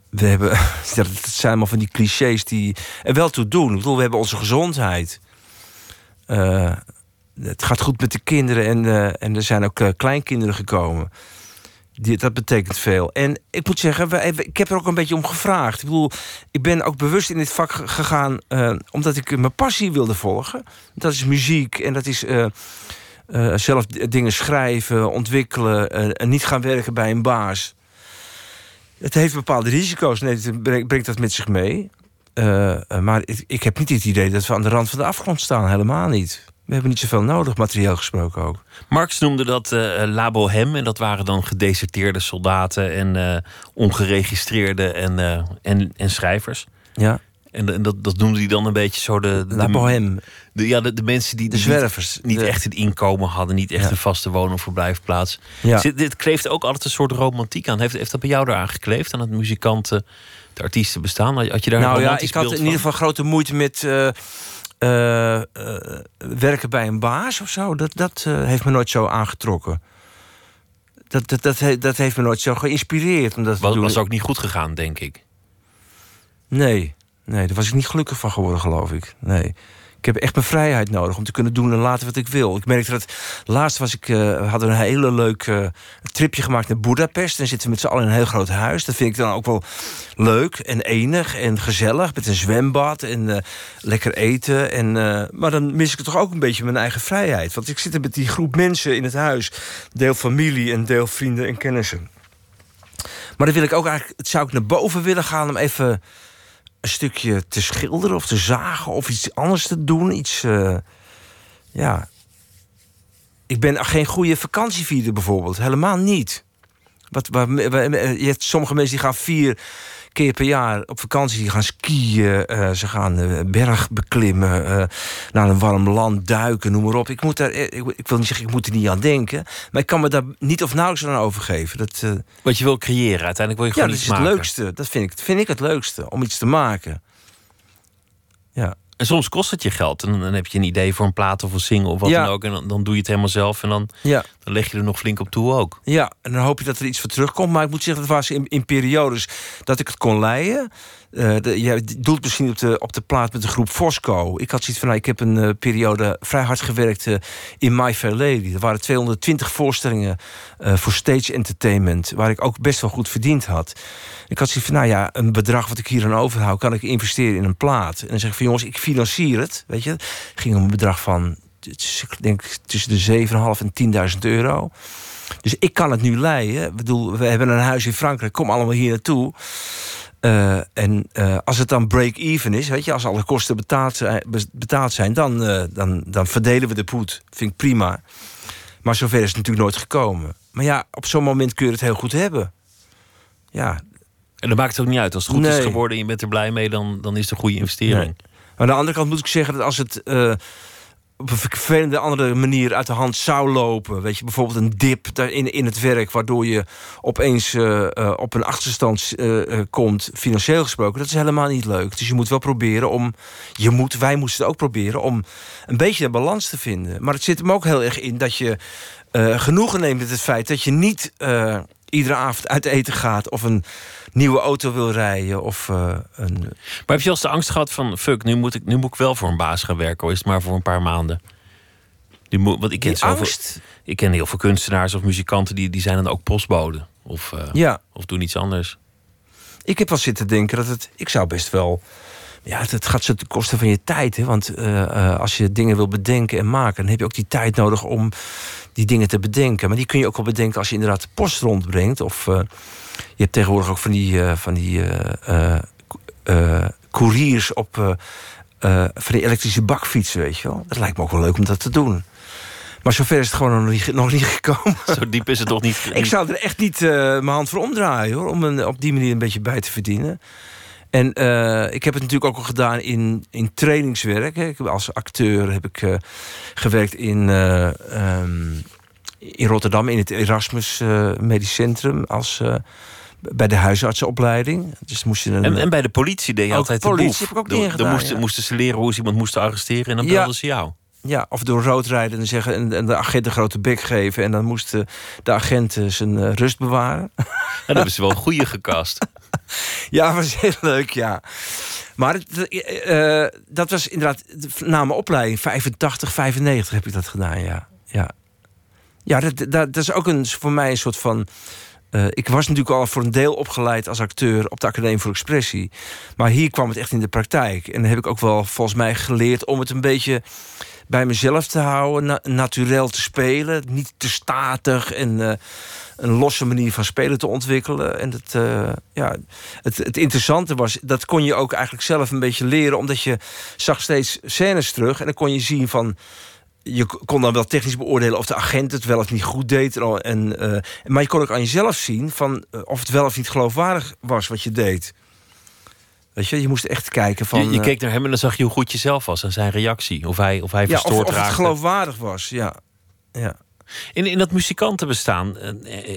Speaker 5: we hebben. dat zijn allemaal van die clichés die er wel toe doen. Ik bedoel, we hebben onze gezondheid. Eh, het gaat goed met de kinderen en, eh, en er zijn ook eh, kleinkinderen gekomen. Die, dat betekent veel. En ik moet zeggen, ik heb er ook een beetje om gevraagd. Ik bedoel, ik ben ook bewust in dit vak ge- gegaan eh, omdat ik mijn passie wilde volgen. Dat is muziek en dat is zelf dingen schrijven, ontwikkelen en niet gaan werken bij een baas. Het heeft bepaalde risico's, nee, het brengt, dat met zich mee. Maar ik heb niet het idee dat we aan de rand van de afgrond staan, helemaal niet. We hebben niet zoveel nodig, materieel gesproken ook.
Speaker 4: Marx noemde dat eh La Bohème. En dat waren dan gedeserteerde soldaten en eh, ongeregistreerde en, en, en schrijvers.
Speaker 5: Ja,
Speaker 4: En, en dat, dat noemde hij dan een beetje zo de... de
Speaker 5: La Bohème,
Speaker 4: De, ja, de, de mensen die
Speaker 5: de zwervers.
Speaker 4: niet, echt het inkomen hadden. Niet echt
Speaker 5: Ja.
Speaker 4: een vaste woon- of verblijfplaats.
Speaker 5: Ja.
Speaker 4: Dit kleeft ook altijd een soort romantiek aan. Heeft, heeft dat bij jou eraan gekleefd? Aan het muzikanten, de artiesten bestaan? Had je daar een
Speaker 5: Nou ja, ik had in ieder geval grote moeite met eh, eh, werken bij een baas of zo. Dat, dat eh, heeft me nooit zo aangetrokken. Dat, dat, dat, dat heeft me nooit zo geïnspireerd om dat te
Speaker 4: Was, was ook niet goed gegaan, denk ik.
Speaker 5: Nee, nee, daar was ik niet gelukkig van geworden, geloof ik. Nee. Ik heb echt mijn vrijheid nodig om te kunnen doen en laten wat ik wil. Ik merkte dat laatst was ik, eh, hadden een hele leuk eh, tripje gemaakt naar Budapest. En zitten we met z'n allen in een heel groot huis. Dat vind ik dan ook wel leuk en enig en gezellig. Met een zwembad en eh, lekker eten. En, maar dan mis ik toch ook een beetje mijn eigen vrijheid. Want ik zit er met die groep mensen in het huis. Deel familie en deel vrienden en kennissen. Maar dan wil ik ook eigenlijk, zou ik naar boven willen gaan om even een stukje te schilderen of te zagen of iets anders te doen. Iets, eh, ja. Ik ben geen goede vakantievierder bijvoorbeeld. Helemaal niet. Wat, waar- je hebt sommige mensen die gaan vier keer per jaar op vakantie. Die gaan skiën, eh, ze gaan eh, berg beklimmen, eh, naar een warm land duiken, noem maar op. Ik, moet daar, ik, ik wil niet zeggen, ik moet er niet aan denken. Maar ik kan me daar niet of nauwelijks aan overgeven. Dat,
Speaker 4: Wat je wil creëren. Uiteindelijk wil je
Speaker 5: ja,
Speaker 4: gewoon
Speaker 5: dat
Speaker 4: iets
Speaker 5: is het
Speaker 4: maken.
Speaker 5: leukste. Dat vind ik, vind ik het leukste, om iets te maken. Ja.
Speaker 4: En soms kost het je geld. En dan, heb je een idee voor een plaat of een single of wat
Speaker 5: Ja.
Speaker 4: dan ook. En dan, dan doe je het helemaal zelf. En dan,
Speaker 5: Ja.
Speaker 4: dan leg je er nog flink op toe ook.
Speaker 5: Ja, en dan hoop je dat er iets voor terugkomt. Maar ik moet zeggen, dat was in, in periodes dat ik het kon leiden. De, je doelt misschien op de, op de plaat met de groep Fosco. Ik had zoiets van, nou, ik heb een eh, periode vrij hard gewerkt eh, in My Fair Lady. Er waren 220 voorstellingen voor stage entertainment... waar ik ook best wel goed verdiend had. Ik had zoiets van, nou ja, een bedrag wat ik hier aan overhoud... kan ik investeren in een plaat. En dan zeg ik van, jongens, ik financier het. Weet je, het ging om een bedrag van, ik denk, tussen de 7,5 en 10.000 euro... Dus ik kan het nu leiden. Ik bedoel, we hebben een huis in Frankrijk, kom allemaal hier naartoe. Eh, en eh, als het dan break-even is, weet je, als alle kosten betaald zijn, be- betaald zijn dan, eh, dan, dan verdelen we de poet. Vind ik prima. Maar zover is het natuurlijk nooit gekomen. Maar ja, op zo'n moment kun je het heel goed hebben. Ja,
Speaker 4: En dat maakt het ook niet uit. Als het goed is geworden en je bent er blij mee, dan, dan is het een goede investering.
Speaker 5: Nee. Aan de andere kant moet ik zeggen dat als het op een vervelende andere manier uit de hand zou lopen, weet je, bijvoorbeeld een dip in, in het werk, waardoor je opeens eh, eh, op een achterstand eh, komt, financieel gesproken, dat is helemaal niet leuk. Dus je moet wel proberen om, je moet, wij moesten het ook proberen om een beetje een balans te vinden. Maar het zit hem ook heel erg in dat je genoegen neemt met het feit dat je niet iedere avond uit eten gaat of een nieuwe auto wil rijden of eh, een
Speaker 4: Maar heb je eens de angst gehad van... fuck, nu moet ik, nu moet ik wel voor een baas gaan werken... al is het maar voor een paar maanden. Die moet, want ik ken, zoveel, ik ken heel veel kunstenaars of muzikanten... die, die zijn dan ook postbode. Of, eh,
Speaker 5: Ja,
Speaker 4: of doen iets anders.
Speaker 5: ik heb wel zitten denken dat het. Ik zou best wel. Ja, het, gaat zo ten koste van je tijd. Hè? Want eh, als je dingen wil bedenken en maken, dan heb je ook die tijd nodig om die dingen te bedenken. Maar die kun je ook wel bedenken als je inderdaad de post rondbrengt. Of je hebt tegenwoordig ook van die, eh, van die eh, eh, eh, couriers op van die elektrische bakfietsen, weet je wel. Dat lijkt me ook wel leuk om dat te doen. Maar zover is het gewoon nog niet, nog niet gekomen.
Speaker 4: Zo diep is het toch niet.
Speaker 5: Ik zou er echt niet mijn hand voor omdraaien hoor, om een, op die manier een beetje bij te verdienen. En ik heb het natuurlijk ook al gedaan in, in trainingswerk. Hè. Ik Als acteur heb ik gewerkt in, eh, ehm, in Rotterdam in het Erasmus eh, Medisch Centrum als eh, bij de huisartsenopleiding. Dus moest je een,
Speaker 4: En, en bij de politie deed je
Speaker 5: Ook
Speaker 4: altijd
Speaker 5: politie
Speaker 4: de boef.
Speaker 5: heb ik ook
Speaker 4: dan moesten,
Speaker 5: ja.
Speaker 4: moesten ze leren hoe ze iemand moesten arresteren... en dan
Speaker 5: Ja.
Speaker 4: belden ze jou.
Speaker 5: Ja, of door rood rijden en, zeggen, en, en de agent een grote bek geven. En dan moest de, de agent eh, zijn eh, rust bewaren.
Speaker 4: En dan hebben ze wel een goede gecast.
Speaker 5: Ja, was heel leuk, ja. Maar het, dat was inderdaad na mijn opleiding, 85, 95 heb ik dat gedaan, ja. Ja, ja dat, dat, dat is ook een, voor mij een soort van... eh, ik was natuurlijk al voor een deel opgeleid als acteur op de Academie voor Expressie. Maar hier kwam het echt in de praktijk. En heb ik ook wel volgens mij geleerd om het een beetje bij mezelf te houden. Na, te spelen. Niet te statig en eh, een losse manier van spelen te ontwikkelen. En het, eh, ja, het, het interessante was, dat kon je ook eigenlijk zelf een beetje leren. Omdat je zag steeds scènes terug. En dan kon je zien van... Je kon dan wel technisch beoordelen of de agent het wel of niet goed deed. En, eh, maar je kon ook aan jezelf zien van, eh, of het wel of niet geloofwaardig was wat je deed. Weet je, je moest echt kijken van...
Speaker 4: je, je
Speaker 5: eh,
Speaker 4: keek naar hem en dan zag je hoe goed je zelf was... en zijn reactie. Of hij, of hij
Speaker 5: ja, of,
Speaker 4: verstoord
Speaker 5: of het geloofwaardig was, ja. ja.
Speaker 4: In, in dat muzikantenbestaan,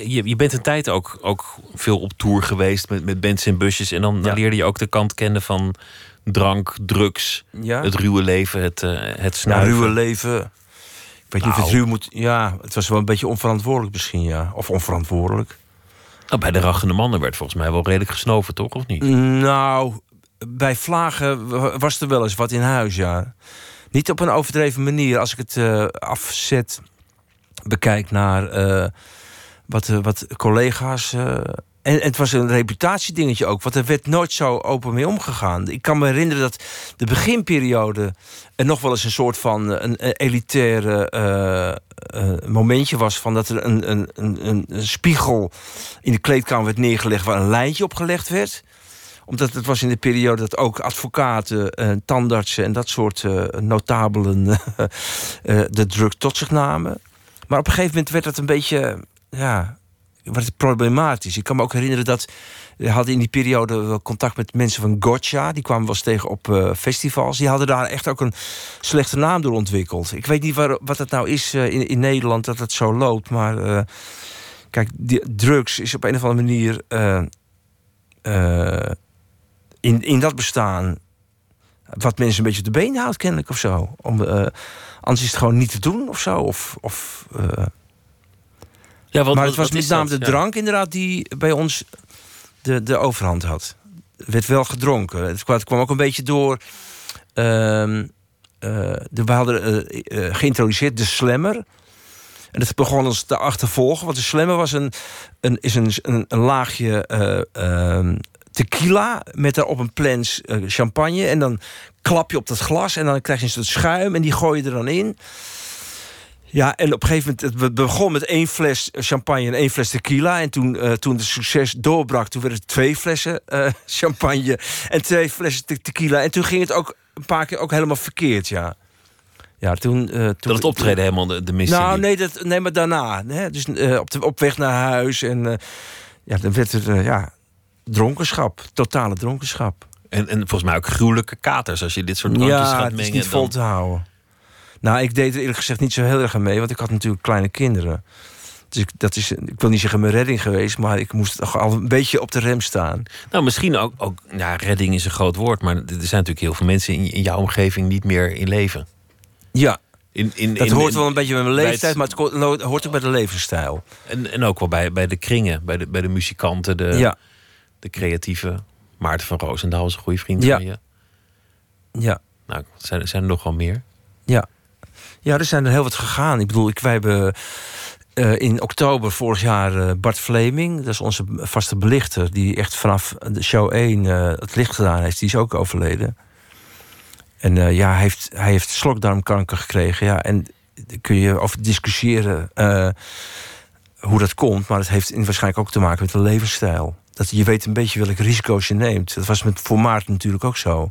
Speaker 4: je, je bent een tijd ook, ook veel op tour geweest met, met bands en busjes. En dan, dan
Speaker 5: Ja.
Speaker 4: leerde je ook de kant kennen van drank, drugs,
Speaker 5: Ja.
Speaker 4: het ruwe leven, het, eh, het
Speaker 5: Nou,
Speaker 4: snuiven.
Speaker 5: ruwe leven. Ik weet niet of het
Speaker 4: Nou.
Speaker 5: ruw moet... Ja, het was wel een beetje onverantwoordelijk misschien, ja. Of onverantwoordelijk.
Speaker 4: Nou, bij de rachende mannen werd volgens mij wel redelijk gesnoven, toch? Of niet?
Speaker 5: Nou, bij vlagen wa- was er wel eens wat in huis, ja. Niet op een overdreven manier. Als ik het eh, afzet, bekijk naar eh, wat, wat collega's... en, het was een reputatiedingetje ook, want er werd nooit zo open mee omgegaan. Ik kan me herinneren dat de beginperiode er nog wel eens een soort van eh, een, elitaire eh, eh, momentje was van dat er een, een, een, een- spiegel in de kleedkamer werd neergelegd waar een lijntje op gelegd werd omdat het was in de periode dat ook advocaten, tandartsen en dat soort notabelen de druk tot zich namen. Maar op een gegeven moment werd het een beetje, ja, het problematisch. Ik kan me ook herinneren dat we hadden in die periode wel contact met mensen van Gotcha. Die kwamen wel eens tegen op eh, festivals. Die hadden daar echt ook een slechte naam door ontwikkeld. Ik weet niet waar, wat het nou is eh, in, in Nederland dat het zo loopt. Maar eh, kijk, die, drugs is op een of andere manier... eh, eh, in, in dat bestaan wat mensen een beetje op de been houdt, kennelijk of zo. Om, eh, anders is het gewoon niet te doen of zo. Of, of, eh,
Speaker 4: Ja, wat,
Speaker 5: maar het was met name de drank inderdaad die bij ons de, de overhand had. Er werd wel gedronken. Het kwam, het kwam ook een beetje door... ehm, eh, de, we hadden eh, eh, geïntroduceerd de slammer. En dat begon ons te achtervolgen. Want de slammer was een, een, is een, een, een laagje eh, ehm, tequila... met daarop een plens champagne. En dan klap je op dat glas en dan krijg je een soort schuim... en die gooi je er dan in. Ja, en op een gegeven moment, het begon met één fles champagne en één fles tequila. En toen, eh, toen het succes doorbrak, toen werden het twee flessen eh, champagne en twee flessen te- tequila. En toen ging het ook een paar keer ook helemaal verkeerd, ja. Ja, toen... eh, toen
Speaker 4: Dat het optreden helemaal de, de mist
Speaker 5: Nou, nee, dat, nee, maar daarna. Hè? Dus op, de, op weg naar huis en... ja, dan werd het, eh, ja, dronkenschap. Totale dronkenschap.
Speaker 4: En, en volgens mij ook gruwelijke katers als je dit soort drankjes
Speaker 5: Ja,
Speaker 4: gaat
Speaker 5: het is
Speaker 4: mengen.
Speaker 5: niet vol te houden. Nou, ik deed er eerlijk gezegd niet zo heel erg aan mee, want ik had natuurlijk kleine kinderen. Dus ik, dat is, ik wil niet zeggen mijn redding geweest, maar ik moest toch al een beetje op de rem staan.
Speaker 4: Nou, misschien ook, ook ja, redding is een groot woord, maar er zijn natuurlijk heel veel mensen in, in jouw omgeving niet meer in leven.
Speaker 5: Ja,
Speaker 4: In, in,
Speaker 5: dat
Speaker 4: in-
Speaker 5: hoort wel een beetje bij mijn
Speaker 4: bij
Speaker 5: leeftijd,
Speaker 4: het-
Speaker 5: maar het hoort ook bij de levensstijl.
Speaker 4: En, en ook wel bij, bij de kringen, bij de, bij de muzikanten, de,
Speaker 5: Ja,
Speaker 4: de creatieve. Maarten van Roosendaal is een goede vriend
Speaker 5: Ja.
Speaker 4: van je.
Speaker 5: ja,
Speaker 4: Nou, zijn, zijn er nog wel meer?
Speaker 5: ja. Ja, er zijn er heel wat gegaan. Ik bedoel, ik, wij hebben eh, in oktober vorig jaar eh, Bart Fleming, dat is onze vaste belichter, die echt vanaf de show 1 eh, het licht gedaan heeft, die is ook overleden. En ja, hij heeft, hij heeft slokdarmkanker gekregen. Ja, en daar kun je over discussiëren hoe dat komt. Maar het heeft waarschijnlijk ook te maken met de levensstijl. Dat je weet een beetje welke risico's je neemt. Dat was met voor Maarten natuurlijk ook zo.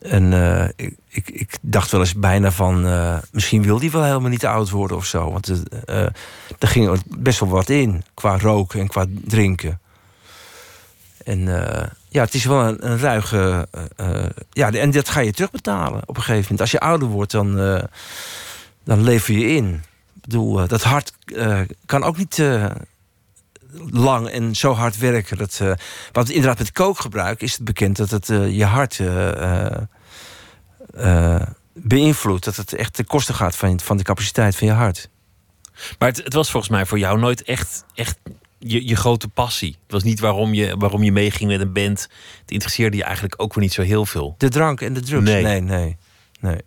Speaker 5: En ik, ik, ik dacht wel eens bijna van... eh, misschien wil hij wel helemaal niet oud worden of zo. Want eh, er ging best wel wat in. Qua roken en qua drinken. En ja, het is wel een, een ruige... ja, en dat ga je terugbetalen op een gegeven moment. Als je ouder wordt, dan, dan lever je in. Ik bedoel, dat hart kan ook niet... lang en zo hard werken. Dat, uh, want inderdaad, met kookgebruik is het bekend dat het uh, je hart uh, beïnvloedt. Dat het echt ten koste gaat van, van de capaciteit van je hart.
Speaker 4: Maar het, het, was volgens mij voor jou nooit echt, echt je, je grote passie. Het was niet waarom je, waarom je meeging met een band. Het interesseerde je eigenlijk ook weer niet zo heel veel.
Speaker 5: De drank en de drugs? Nee, nee, nee. nee.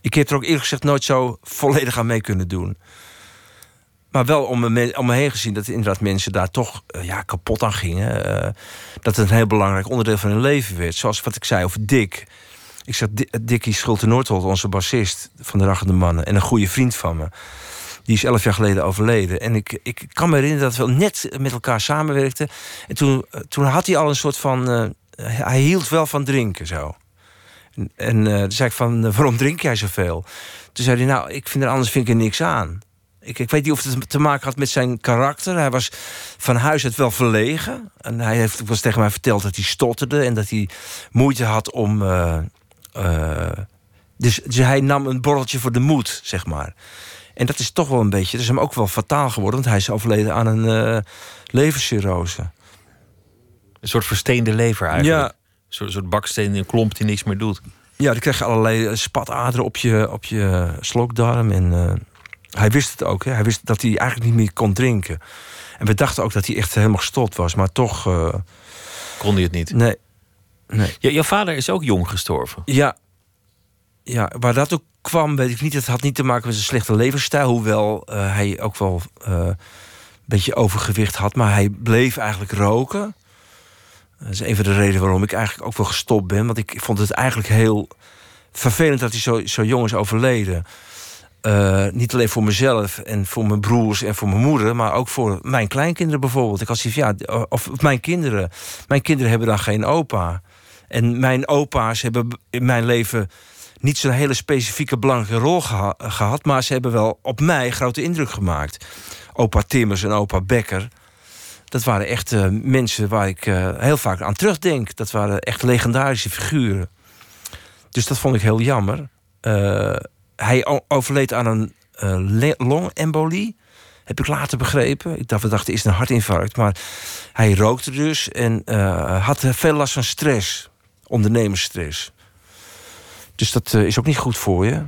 Speaker 5: Ik heb er ook eerlijk gezegd nooit zo volledig aan mee kunnen doen. Maar wel om me, om me heen gezien dat inderdaad mensen daar toch uh, ja, kapot aan gingen. Uh, dat het een heel belangrijk onderdeel van hun leven werd. Zoals wat ik zei over Dick. Ik zeg Dickie Schulte Noordholt, onze bassist van de Rachende Mannen. En een goede vriend van me. Die is elf jaar geleden overleden. En ik, ik kan me herinneren dat we net met elkaar samenwerkten. En toen, toen had hij al een soort van... Uh, hij hield wel van drinken, zo. En, toen zei ik van, waarom drink jij zoveel? Toen zei hij, nou, ik vind er anders vind ik er niks aan. Ik, ik, weet niet of het te maken had met zijn karakter. Hij was van huis uit wel verlegen. En hij heeft was tegen mij verteld dat hij stotterde en dat hij moeite had om. Uh, uh, dus, dus, hij nam een borreltje voor de moed, zeg maar. En dat is toch wel een beetje. Dat is hem ook wel fataal geworden, want hij is overleden aan een uh, levercirrose.
Speaker 4: Een soort versteende lever eigenlijk. Ja. Een soort, soort baksteen, een klomp die niks meer doet.
Speaker 5: Ja, dan krijg je allerlei spataderen op je, op je slokdarm. En hij wist het ook. Hè? Hij wist dat hij eigenlijk niet meer kon drinken. En we dachten ook dat hij echt helemaal gestopt was. Maar toch... Uh...
Speaker 4: Kon hij het niet?
Speaker 5: Nee. Nee.
Speaker 4: Ja, jouw vader is ook jong gestorven.
Speaker 5: Ja. Ja, waar dat ook kwam, weet ik niet. Het had niet te maken met zijn slechte levensstijl. Hoewel uh, hij ook wel uh, een beetje overgewicht had. Maar hij bleef eigenlijk roken. Dat is een van de redenen waarom ik eigenlijk ook wel gestopt ben. Want ik vond het eigenlijk heel vervelend dat hij zo, zo jong is overleden. Uh, niet alleen voor mezelf en voor mijn broers en voor mijn moeder, maar ook voor mijn kleinkinderen bijvoorbeeld. Ik had zoiets ja, of mijn kinderen. Mijn kinderen hebben dan geen opa. En mijn opa's hebben in mijn leven niet zo'n hele specifieke belangrijke rol geha gehad, maar ze hebben wel op mij grote indruk gemaakt. Opa Timmers en opa Becker. Dat waren echt uh, mensen waar ik uh, heel vaak aan terugdenk. Dat waren echt legendarische figuren. Dus dat vond ik heel jammer hij overleed aan een longembolie. Heb ik later begrepen. Ik dacht, we dachten, is een hartinfarct. Maar hij rookte dus en had veel last van stress. Ondernemersstress. Dus dat uh, is ook niet goed voor je.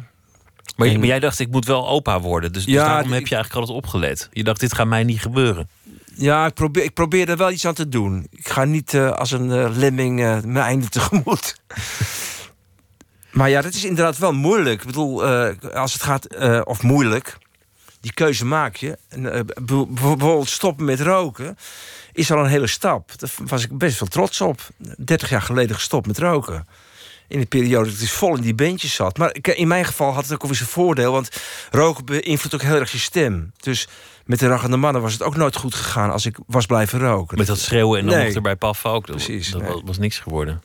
Speaker 4: Maar, en, maar, jij dacht, ik moet wel opa worden. Dus, dus ja, daarom heb je eigenlijk altijd opgelet. Je dacht, dit gaat mij niet gebeuren.
Speaker 5: Ja, ik probeer, ik probeer er wel iets aan te doen. Ik ga niet uh, als een uh, lemming mijn einde tegemoet. Maar ja, dat is inderdaad wel moeilijk. Ik bedoel, als het gaat, of moeilijk, die keuze maak je. En, bijvoorbeeld stoppen met roken is al een hele stap. Daar was ik best wel trots op. 30 jaar geleden gestopt met roken. In de periode dat ik dus vol in die beentjes zat. Maar in mijn geval had het ook alweer zijn voordeel. Want roken beïnvloedt ook heel erg je stem. Dus met de rachende mannen was het ook nooit goed gegaan als ik was blijven roken.
Speaker 4: Met dat schreeuwen en dan nee. erbij paffen ook. Dat, Precies, dat nee. was niks geworden.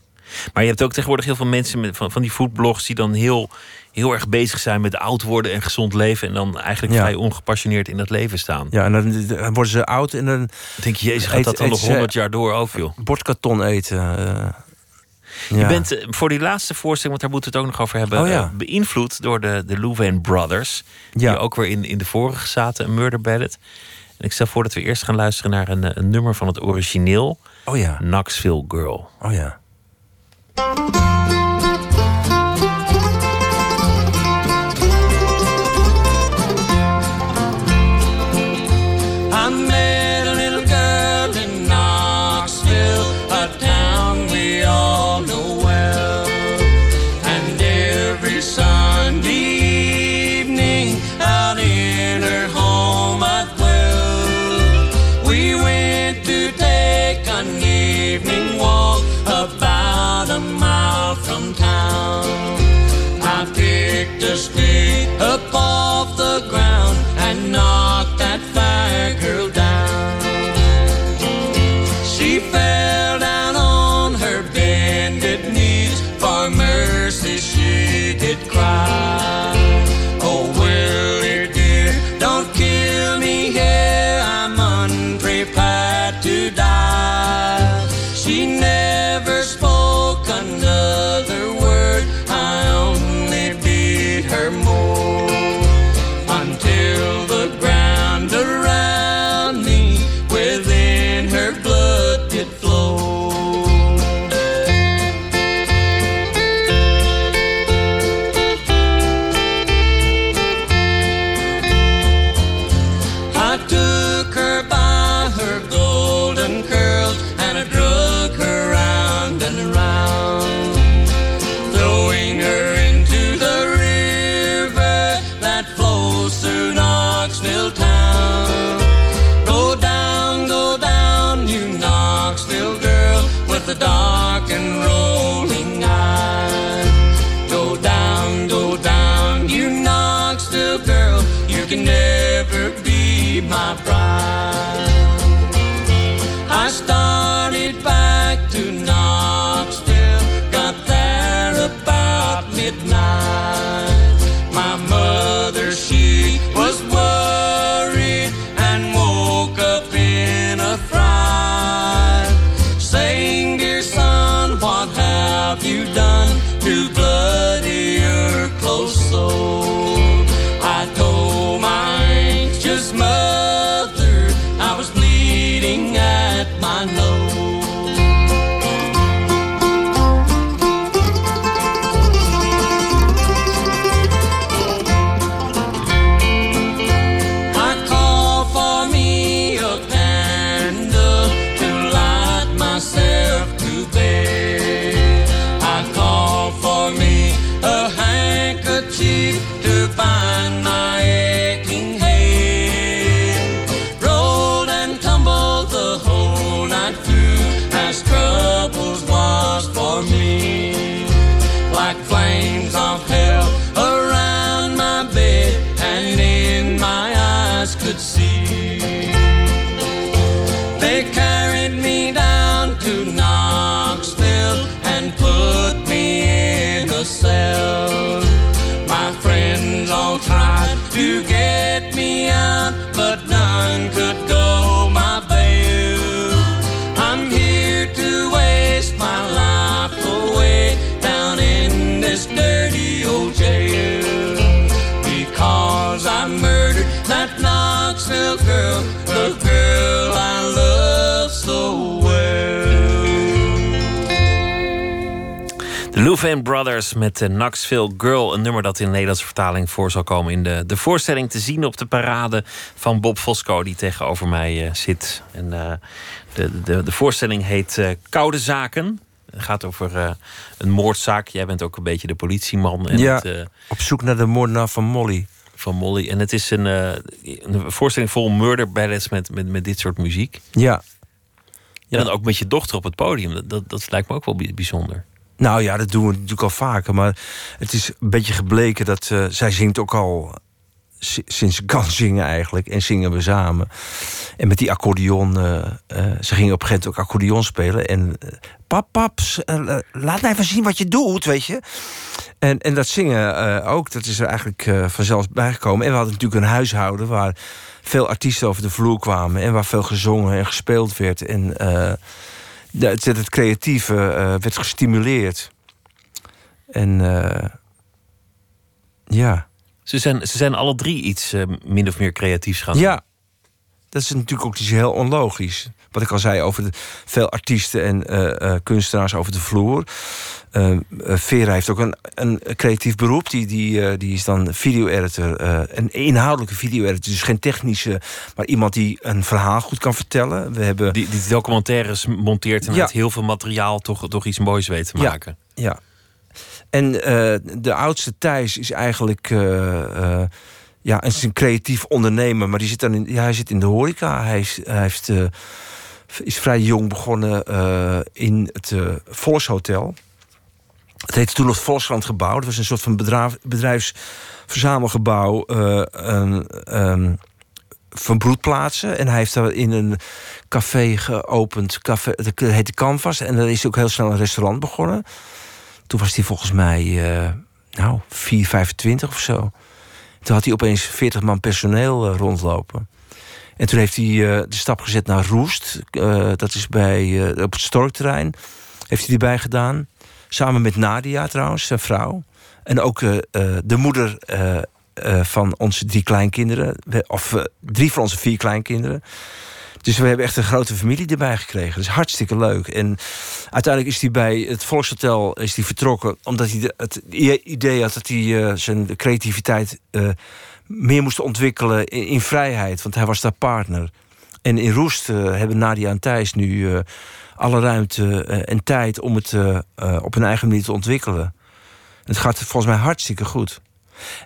Speaker 4: Maar je hebt ook tegenwoordig heel veel mensen met, van, van die foodblogs die dan heel, heel erg bezig zijn met oud worden en gezond leven. En dan eigenlijk vrij ongepassioneerd in dat leven staan.
Speaker 5: Ja, en dan, worden ze oud en dan.
Speaker 4: denk je, Jezus, gaat dat dan nog honderd jaar door over, joh?
Speaker 5: Bordkarton eten. Uh,
Speaker 4: je bent eh, voor die laatste voorstelling, want daar moeten we het ook nog over hebben, oh, ja. uh, beïnvloed door de, de Louvain Brothers. Ja. Die ook weer in, in de vorige zaten, een murder ballad. En ik stel voor dat we eerst gaan luisteren naar een, een nummer van het origineel.
Speaker 5: Oh ja.
Speaker 4: Knoxville Girl.
Speaker 5: Oh ja.
Speaker 4: Louvain Brothers met de Knoxville Girl. Een nummer dat in Nederlandse vertaling voor zal komen in de, de voorstelling te zien op de parade van Bob Fosco, die tegenover mij eh, zit. En eh, de, de, de voorstelling heet eh, Koude Zaken. Het gaat over eh, een moordzaak. Jij bent ook een beetje de politieman. En
Speaker 5: Ja.
Speaker 4: het, eh,
Speaker 5: Op zoek naar de moordenaar van Molly.
Speaker 4: van Molly. En het is een, eh, een voorstelling vol murder ballads met, met, met dit soort muziek.
Speaker 5: Ja.
Speaker 4: Ja. En ook met je dochter op het podium. Dat, dat, dat lijkt me ook wel bij- bijzonder.
Speaker 5: Nou ja, dat doen we natuurlijk al vaker. Maar het is een beetje gebleken dat eh, zij zingt ook al si- sinds ze kan zingen eigenlijk. En zingen we samen. En met die accordeon, eh, eh, ze ging op een gegeven moment ook accordeon spelen. En pap, pap, s- eh, laat mij even zien wat je doet, weet je. En, en dat zingen ook, dat is er eigenlijk vanzelf bijgekomen. En we hadden natuurlijk een huishouden waar veel artiesten over de vloer kwamen. En waar veel gezongen en gespeeld werd. En de- het, het creatieve eh, werd gestimuleerd. En eh, ja.
Speaker 4: Ze zijn, ze zijn alle drie iets eh, min of meer creatiefs gaan doen.
Speaker 5: Ja, dat is natuurlijk ook iets heel onlogisch. Wat ik al zei over de, veel artiesten en eh, eh, kunstenaars over de vloer. Eh, Vera heeft ook een, een creatief beroep. Die, die, die is dan video-editor. een inhoudelijke video-editor. Dus geen technische, maar iemand die een verhaal goed kan vertellen. We hebben...
Speaker 4: Die, die documentaires monteert en
Speaker 5: Ja.
Speaker 4: met heel veel materiaal toch, toch iets moois weet te maken.
Speaker 5: Ja. En de oudste Thijs is eigenlijk. ja, is een creatief ondernemer, maar die zit dan in, ja, hij zit in de horeca. Hij is, hij heeft, is vrij jong begonnen eh, in het eh, Volkshotel. Het heette toen het Volkskrantgebouw. Dat was een soort van bedrijf, bedrijfsverzamelgebouw. eh, ehm, van broedplaatsen. En hij heeft daar in een café geopend. Café, dat heette Canvas. En daar is ook heel snel een restaurant begonnen. Toen was hij volgens mij, nou, 4, 25 of zo. Toen had hij opeens 40 man personeel rondlopen. En toen heeft hij eh, de stap gezet naar Roest. Eh, dat is bij, eh, op het Storkterrein. Heeft hij erbij gedaan. Samen met Nadia trouwens, zijn vrouw. En ook de moeder van onze drie kleinkinderen. Of drie van onze vier kleinkinderen. Dus we hebben echt een grote familie erbij gekregen. Dat is hartstikke leuk. En uiteindelijk is hij bij het Volkshotel is hij vertrokken... omdat hij het idee had dat hij zijn creativiteit... eh, meer moest ontwikkelen in, vrijheid. Want hij was daar partner. En in Roest eh, hebben Nadia en Thijs nu eh, alle ruimte eh, en tijd... om het op hun eigen manier te ontwikkelen. Het gaat volgens mij hartstikke goed.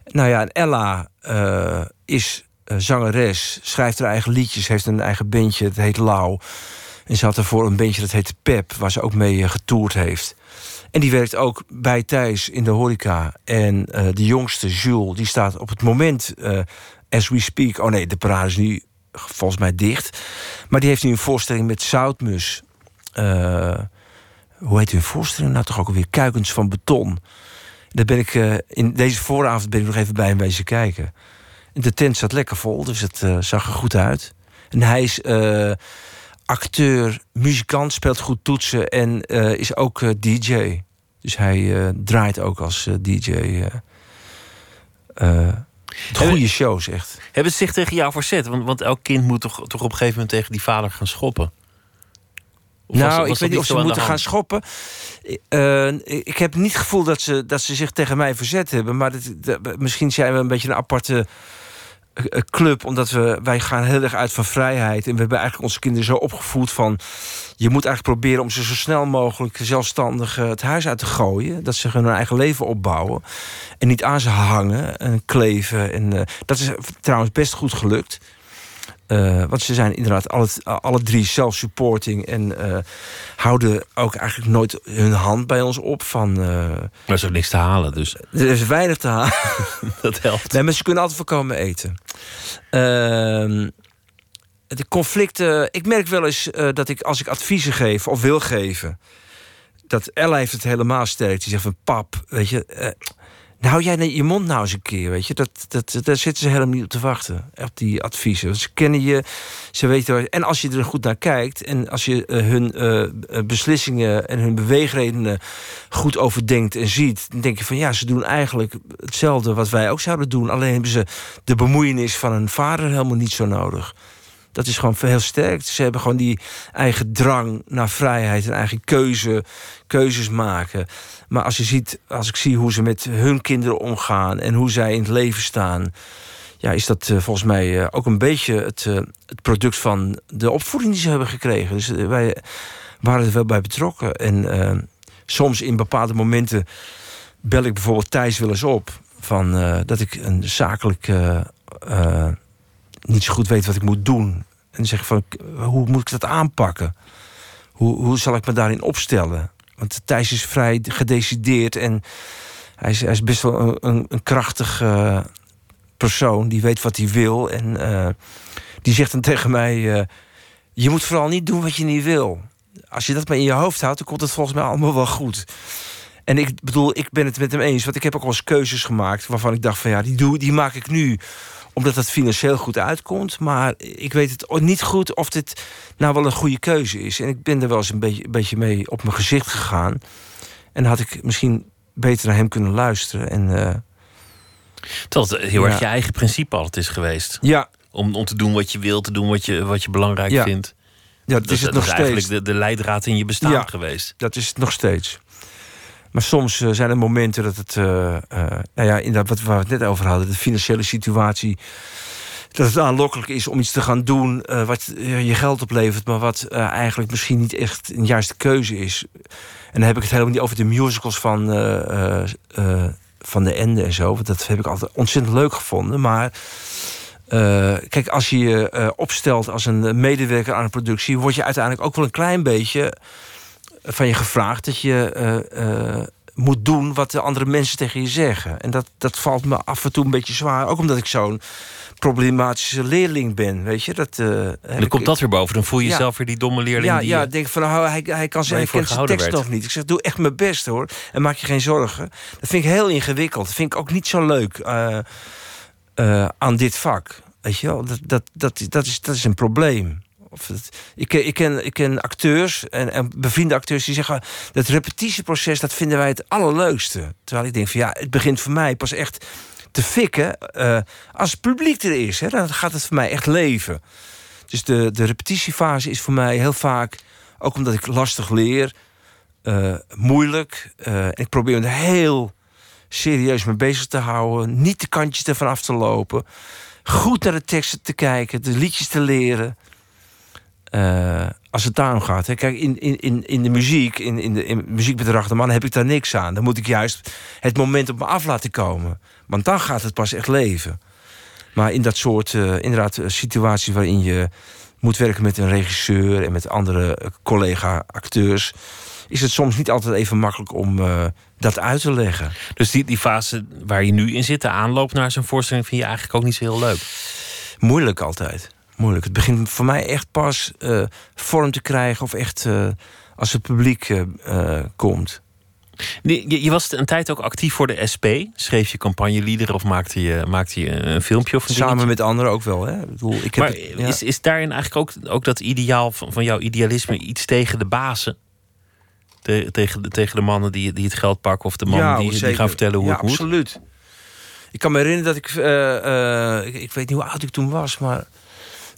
Speaker 5: Nou ja, en Ella is zangeres, schrijft haar eigen liedjes, heeft een eigen bandje, dat heet Lau. En ze had ervoor een bandje dat heet Pep, waar ze ook mee getoerd heeft. En die werkt ook bij Thijs in de horeca. En eh, de jongste, Jules, die staat op het moment eh, as we speak. Oh nee, de parade is nu volgens mij dicht. Maar die heeft nu een voorstelling met Zoutmus. Uh, hoe heet hun voorstelling nou toch ook alweer? Kuikens van beton. Daar ben ik in deze vooravond ben ik nog even bij hem wezen kijken. En de tent zat lekker vol, dus het zag er goed uit. En hij is acteur, muzikant, speelt goed toetsen en is ook DJ. Dus hij draait ook als DJ. Goede shows, echt.
Speaker 4: Hebben ze zich tegen jou verzet? Want, want elk kind moet toch, toch op een gegeven moment tegen die vader gaan schoppen?
Speaker 5: Of nou, was, was ik weet niet of ze moeten gaan schoppen. Uh, ik heb niet het gevoel dat ze, dat ze zich tegen mij verzet hebben. Maar dat, misschien zijn we een beetje een aparte eh, club. Omdat we, wij gaan heel erg uit van vrijheid. En we hebben eigenlijk onze kinderen zo opgevoed van... je moet eigenlijk proberen om ze zo snel mogelijk zelfstandig eh, het huis uit te gooien. Dat ze hun eigen leven opbouwen. En niet aan ze hangen en kleven. En, dat is trouwens best goed gelukt. Uh, want ze zijn inderdaad alle, alle drie self-supporting en uh, houden ook eigenlijk nooit hun hand bij ons op. Van, uh,
Speaker 4: er is ook niks te halen, dus.
Speaker 5: Er is weinig te halen.
Speaker 4: dat helpt.
Speaker 5: Nee, maar ze kunnen altijd voorkomen eten. Ehm, de conflicten. Ik merk wel eens dat ik als ik adviezen geef of wil geven. Dat Ella heeft het helemaal sterk. Die zegt van pap, weet je nou, jij je mond nou eens een keer, weet je. Dat, dat, daar zitten ze helemaal niet op te wachten, op die adviezen. Ze kennen je, ze weten... En als je er goed naar kijkt... en als je uh, hun uh, beslissingen en hun beweegredenen goed overdenkt en ziet... dan denk je van ja, ze doen eigenlijk hetzelfde wat wij ook zouden doen. Alleen hebben ze de bemoeienis van een vader helemaal niet zo nodig. Dat is gewoon heel sterk. Ze hebben gewoon die eigen drang naar vrijheid en eigen keuze, keuzes maken. Maar als je ziet, als ik zie hoe ze met hun kinderen omgaan en hoe zij in het leven staan, ja, is dat uh, volgens mij uh, ook een beetje het, uh, het product van de opvoeding die ze hebben gekregen. Dus wij waren er wel bij betrokken. En soms in bepaalde momenten bel ik bijvoorbeeld Thijs wel eens op van dat ik een zakelijk niet zo goed weet wat ik moet doen. En zeg van, hoe moet ik dat aanpakken? Hoe, hoe zal ik me daarin opstellen? Want Thijs is vrij gedecideerd en hij is, hij is best wel een, een, uh, persoon. Die weet wat hij wil. En uh, die zegt dan tegen mij: uh, Je moet vooral niet doen wat je niet wil. Als je dat maar in je hoofd houdt, dan komt het volgens mij allemaal wel goed. En ik bedoel, ik ben het met hem eens. Want ik heb ook wel eens keuzes gemaakt waarvan ik dacht: van ja, die, doe, die maak ik nu omdat het financieel goed uitkomt. Maar ik weet het niet goed of dit nou wel een goede keuze is. En ik ben er wel eens een beetje, een beetje mee op mijn gezicht gegaan. En had ik misschien beter naar hem kunnen luisteren. En, uh,
Speaker 4: Terwijl het heel erg je eigen principe altijd is geweest.
Speaker 5: Ja.
Speaker 4: Om, om te doen wat je wilt, te doen wat je, wat je belangrijk
Speaker 5: ja.
Speaker 4: vindt.
Speaker 5: Ja, dat, is het nog
Speaker 4: is
Speaker 5: steeds.
Speaker 4: eigenlijk de, de leidraad in je bestaan
Speaker 5: ja,
Speaker 4: geweest.
Speaker 5: Dat is het nog steeds. Maar soms uh, zijn er momenten dat het, uh, uh, nou ja, inderdaad, wat we het net over hadden, de financiële situatie, dat het aanlokkelijk is om iets te gaan doen wat je geld oplevert, maar wat eigenlijk misschien niet echt een juiste keuze is. En dan heb ik het helemaal niet over de musicals van, van de Ende en zo, want dat heb ik altijd ontzettend leuk gevonden. Maar kijk, als je je opstelt als een medewerker aan een productie, word je uiteindelijk ook wel een klein beetje van je gevraagd dat je uh, uh, moet doen wat de andere mensen tegen je zeggen. En dat, dat valt me af en toe een beetje zwaar. Ook omdat ik zo'n problematische leerling ben, weet je. Dat, uh,
Speaker 4: dan komt dat weer boven. Dan voel je jezelf weer die domme leerling.
Speaker 5: Ja,
Speaker 4: die
Speaker 5: ja denk van, nou, hij, hij kan zijn, hij kent zijn tekst
Speaker 4: werd.
Speaker 5: nog niet. Ik zeg, doe echt mijn best hoor. En maak je geen zorgen. Dat vind ik heel ingewikkeld. Dat vind ik ook niet zo leuk aan dit vak. Weet je wel, dat, dat, dat, dat, is, dat is een probleem. Of ik, ik, ken, ik ken acteurs en, en bevriende acteurs die zeggen... dat repetitieproces, dat vinden wij het allerleukste. Terwijl ik denk van ja, het begint voor mij pas echt te fikken... Uh, als het publiek er is. Hè, dan gaat het voor mij echt leven. Dus de, de repetitiefase is voor mij heel vaak... ook omdat ik lastig leer, uh, moeilijk. Uh, en ik probeer me heel serieus mee bezig te houden. Niet de kantjes ervan af te lopen. Goed naar de teksten te kijken, de liedjes te leren... Uh, als het daarom gaat. Hè. Kijk, in, in, in de muziek, in, in de in muziek met de rachterman, heb ik daar niks aan. Dan moet ik juist het moment op me af laten komen. Want dan gaat het pas echt leven. Maar in dat soort uh, inderdaad, situaties waarin je moet werken met een regisseur en met andere collega-acteurs, is het soms niet altijd even makkelijk om uh, dat uit te leggen.
Speaker 4: Dus die, die fase waar je nu in zit, de aanloop naar zo'n voorstelling, vind je eigenlijk ook niet zo heel leuk?
Speaker 5: Moeilijk altijd. Moeilijk. Het begint voor mij echt pas uh, vorm te krijgen of echt uh, als het publiek uh, komt.
Speaker 4: Je, je, was een tijd ook actief voor de SP. Schreef je campagneliederen of maakte je, maakte je een filmpje? Of een
Speaker 5: Samen
Speaker 4: dingetje?
Speaker 5: met anderen ook wel. Hè? Ik bedoel, ik heb
Speaker 4: maar
Speaker 5: het, ja.
Speaker 4: is, is daarin eigenlijk ook, ook dat ideaal van, van jouw idealisme iets tegen de bazen? Te, tegen, de, tegen de mannen die, die het geld pakken of de mannen
Speaker 5: Ja,
Speaker 4: die, die gaan vertellen hoe
Speaker 5: ja,
Speaker 4: het moet?
Speaker 5: absoluut. Ik kan me herinneren dat ik, eh, eh, ik... Ik weet niet hoe oud ik toen was, maar...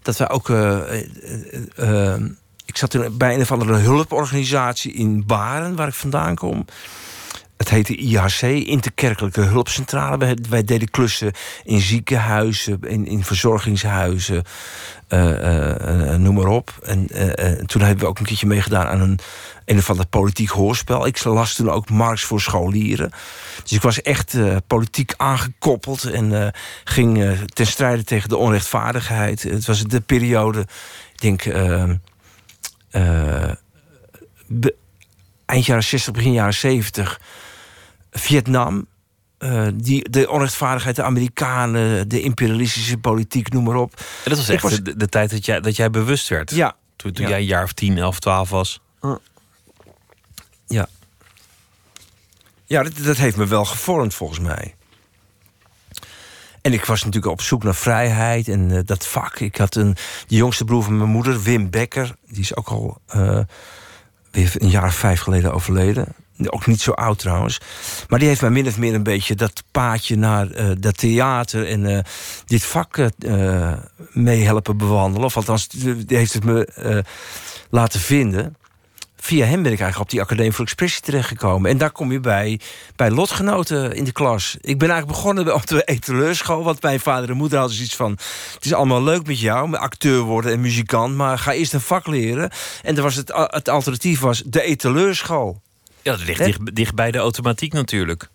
Speaker 5: Dat wij ook... eh, eh, eh, ik zat bij een of andere hulporganisatie in Baren, waar ik vandaan kom. Het heette IHC, Interkerkelijke Hulpcentrale. Wij, wij deden klussen in ziekenhuizen, in, in verzorgingshuizen, uh, uh, noem maar op. En toen hebben we ook een keertje meegedaan aan een, een of ander politiek hoorspel. Ik las toen ook Marx voor scholieren. Dus ik was echt politiek aangekoppeld en ging ten strijde tegen de onrechtvaardigheid. Het was de periode, ik denk eind jaren 60, begin jaren 70. Vietnam. Uh, die, de onrechtvaardigheid, de Amerikanen, de imperialistische politiek, noem maar op.
Speaker 4: En dat was echt was... De, de, tijd dat jij, dat jij bewust werd.
Speaker 5: Ja.
Speaker 4: Toen, toen
Speaker 5: ja.
Speaker 4: jij een jaar of 10, 11, 12 was.
Speaker 5: Uh. Ja. Ja, dat, dat, heeft me wel gevormd volgens mij. En ik was natuurlijk op zoek naar vrijheid en uh, dat vak. Ik had een, de jongste broer van mijn moeder, Wim Becker. Die is ook al uh, weer een jaar of vijf geleden overleden. Ook niet zo oud trouwens. Maar die heeft mij min of meer een beetje dat paadje naar uh, dat theater en uh, dit vak uh, mee helpen bewandelen. Of althans, die heeft het me laten vinden. Via hem ben ik eigenlijk op die Academie voor Expressie terechtgekomen. En daar kom je bij, bij lotgenoten in de klas. Ik ben eigenlijk begonnen op de etaleurschool. Want mijn vader en moeder hadden zoiets van... het is allemaal leuk met jou, acteur worden en muzikant... maar ga eerst een vak leren. En was het, het alternatief was de etaleurschool.
Speaker 4: Ja, dat ligt dicht, dicht, bij de automatiek natuurlijk.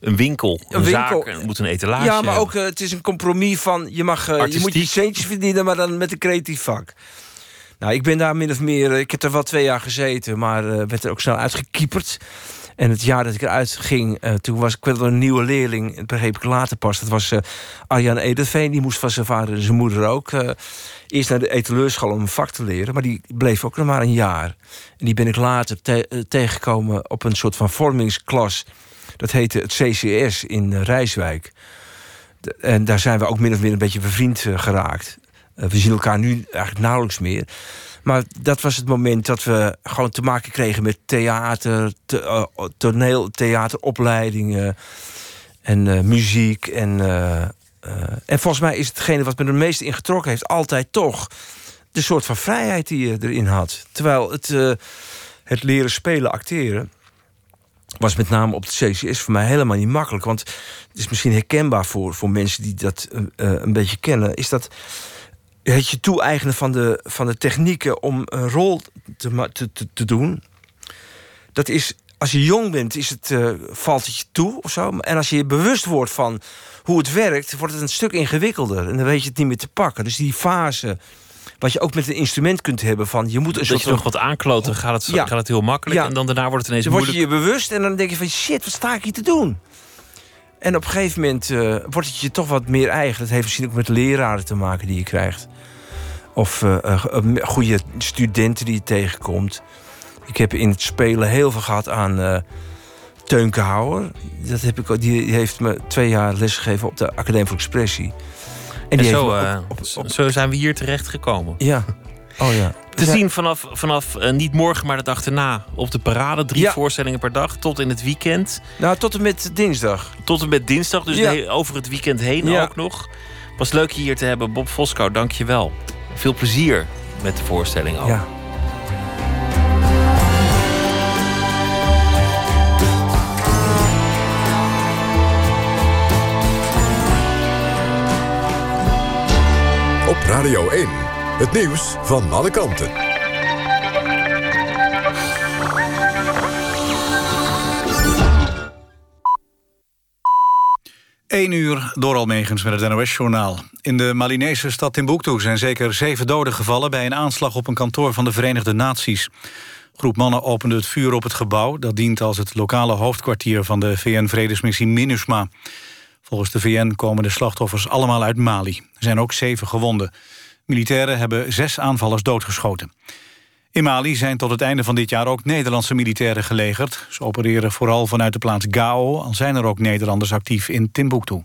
Speaker 4: Een winkel, een,
Speaker 5: een winkel.
Speaker 4: zaak, moet een etalage
Speaker 5: Ja, maar
Speaker 4: hebben.
Speaker 5: ook uh, het is een compromis van... je, mag, uh, je moet je centjes verdienen, maar dan met een creatief vak. Nou, ik ben daar min of meer... Ik heb er wel twee jaar gezeten, maar werd er ook snel uitgekieperd. En het jaar dat ik eruit ging, toen was ik wel een nieuwe leerling. Dat begreep ik later pas. Dat was Arjan Edelveen. Die moest van zijn vader en zijn moeder ook... Eerst naar de etaleurschool om een vak te leren. Maar die bleef ook nog maar een jaar. En die ben ik later te tegengekomen op een soort van vormingsklas. Dat heette het CCS in Rijswijk. De, en daar zijn we ook min of meer een beetje bevriend geraakt. we zien elkaar nu eigenlijk nauwelijks meer. Maar dat was het moment dat we gewoon te maken kregen met theater, te, toneel, theateropleidingen en muziek. En, en volgens mij is hetgene wat me er meest in getrokken heeft, altijd toch de soort van vrijheid die je erin had. Terwijl het, het leren spelen, acteren. Was met name op het CCS voor mij helemaal niet makkelijk. Want het is misschien herkenbaar voor, voor mensen die dat een beetje kennen. Is dat het je toe-eigenen van de, van de technieken om een rol te, te, te doen. Dat is, als je jong bent, is het, uh, valt het je toe of zo. En als je je bewust wordt van hoe het werkt, wordt het een stuk ingewikkelder. En dan weet je het niet meer te pakken. Dus die fase, wat je ook met een instrument kunt hebben van je moet een
Speaker 4: dat
Speaker 5: soort
Speaker 4: je nog wat aankloten, gaat het, ja. gaat het heel makkelijk. Ja. En dan daarna wordt het ineens
Speaker 5: dan
Speaker 4: moeilijk.
Speaker 5: word je je bewust en dan denk je van shit, wat sta ik hier te doen? En op een gegeven moment uh, wordt het je toch wat meer eigen. Dat heeft misschien ook met leraren te maken die je krijgt. Of uh, uh, goede studenten die je tegenkomt. Ik heb in het spelen heel veel gehad aan uh, Teunke Houwer. Dat heb ik, die heeft me twee jaar lesgegeven op de Academie voor Expressie.
Speaker 4: En, en zo, op, op, op, zo zijn we hier terecht gekomen.
Speaker 5: Ja. Oh ja.
Speaker 4: Te ja. zien vanaf, vanaf uh, niet morgen, maar de dag erna op de parade. Drie ja. voorstellingen per dag, tot in het weekend.
Speaker 5: Nou, tot en met dinsdag.
Speaker 4: Tot en met dinsdag, dus ja. over het weekend heen ook nog. Was leuk je hier te hebben, Bob Voskou, dank je wel. Veel plezier met de voorstelling ook.
Speaker 2: Radio 1, het nieuws van alle kanten.
Speaker 1: 1 uur door Almegens met het NOS-journaal. In de Malinese stad Timbuktu zijn zeker zeven doden gevallen... bij een aanslag op een kantoor van de Verenigde Naties. groep mannen opende het vuur op het gebouw. Dat dient als het lokale hoofdkwartier van de VN-vredesmissie MINUSMA. Volgens de VN komen de slachtoffers allemaal uit Mali. Er zijn ook zeven gewonden. Militairen hebben zes aanvallers doodgeschoten. In Mali zijn tot het einde van dit jaar ook Nederlandse militairen gelegerd. Ze opereren vooral vanuit de plaats Gao... al zijn er ook Nederlanders actief in Timbuktu.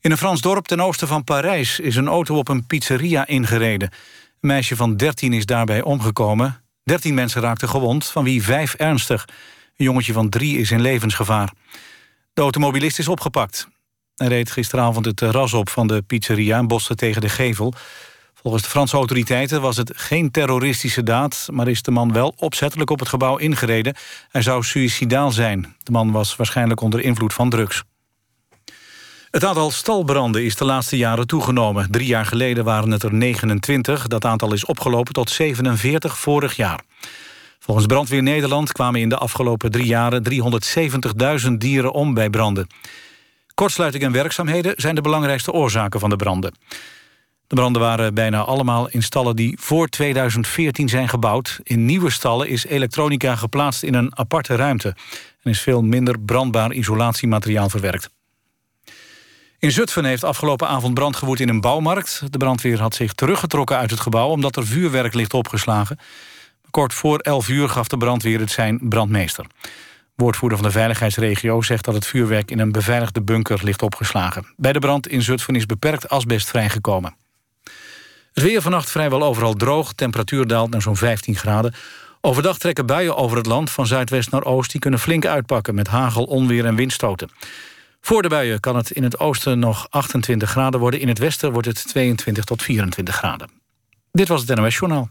Speaker 1: In een Frans dorp ten oosten van Parijs... is een auto op een pizzeria ingereden. Een meisje van 13 is daarbij omgekomen. 13 mensen raakten gewond, van wie vijf ernstig. Een jongetje van drie is in levensgevaar. De automobilist is opgepakt. Hij reed gisteravond het terras op van de pizzeria... en botste tegen de gevel... Volgens de Franse autoriteiten was het geen terroristische daad... maar is de man wel opzettelijk op het gebouw ingereden. Hij zou suïcidaal zijn. De man was waarschijnlijk onder invloed van drugs. Het aantal stalbranden is de laatste jaren toegenomen. Drie jaar geleden waren het er 29. Dat aantal is opgelopen tot 47 vorig jaar. Volgens Brandweer Nederland kwamen in de afgelopen drie jaren... 370.000 dieren om bij branden. Kortsluiting en werkzaamheden zijn de belangrijkste oorzaken van de branden. De branden waren bijna allemaal in stallen die voor 2014 zijn gebouwd. In nieuwe stallen is elektronica geplaatst in een aparte ruimte... en is veel minder brandbaar isolatiemateriaal verwerkt. In Zutphen heeft afgelopen avond brand gewoed in een bouwmarkt. De brandweer had zich teruggetrokken uit het gebouw... omdat er vuurwerk ligt opgeslagen. Kort voor 11 uur gaf de brandweer het zijn brandmeester. Woordvoerder van de veiligheidsregio zegt dat het vuurwerk... in een beveiligde bunker ligt opgeslagen. Bij de brand in Zutphen is beperkt asbest vrijgekomen. Het weer vannacht vrijwel overal droog. Temperatuur daalt naar zo'n 15 graden. Overdag trekken buien over het land van zuidwest naar oost. Die kunnen flink uitpakken met hagel, onweer en windstoten. Voor de buien kan het in het oosten nog 28 graden worden. In het westen wordt het 22 tot 24 graden. Dit was het NOS Journaal.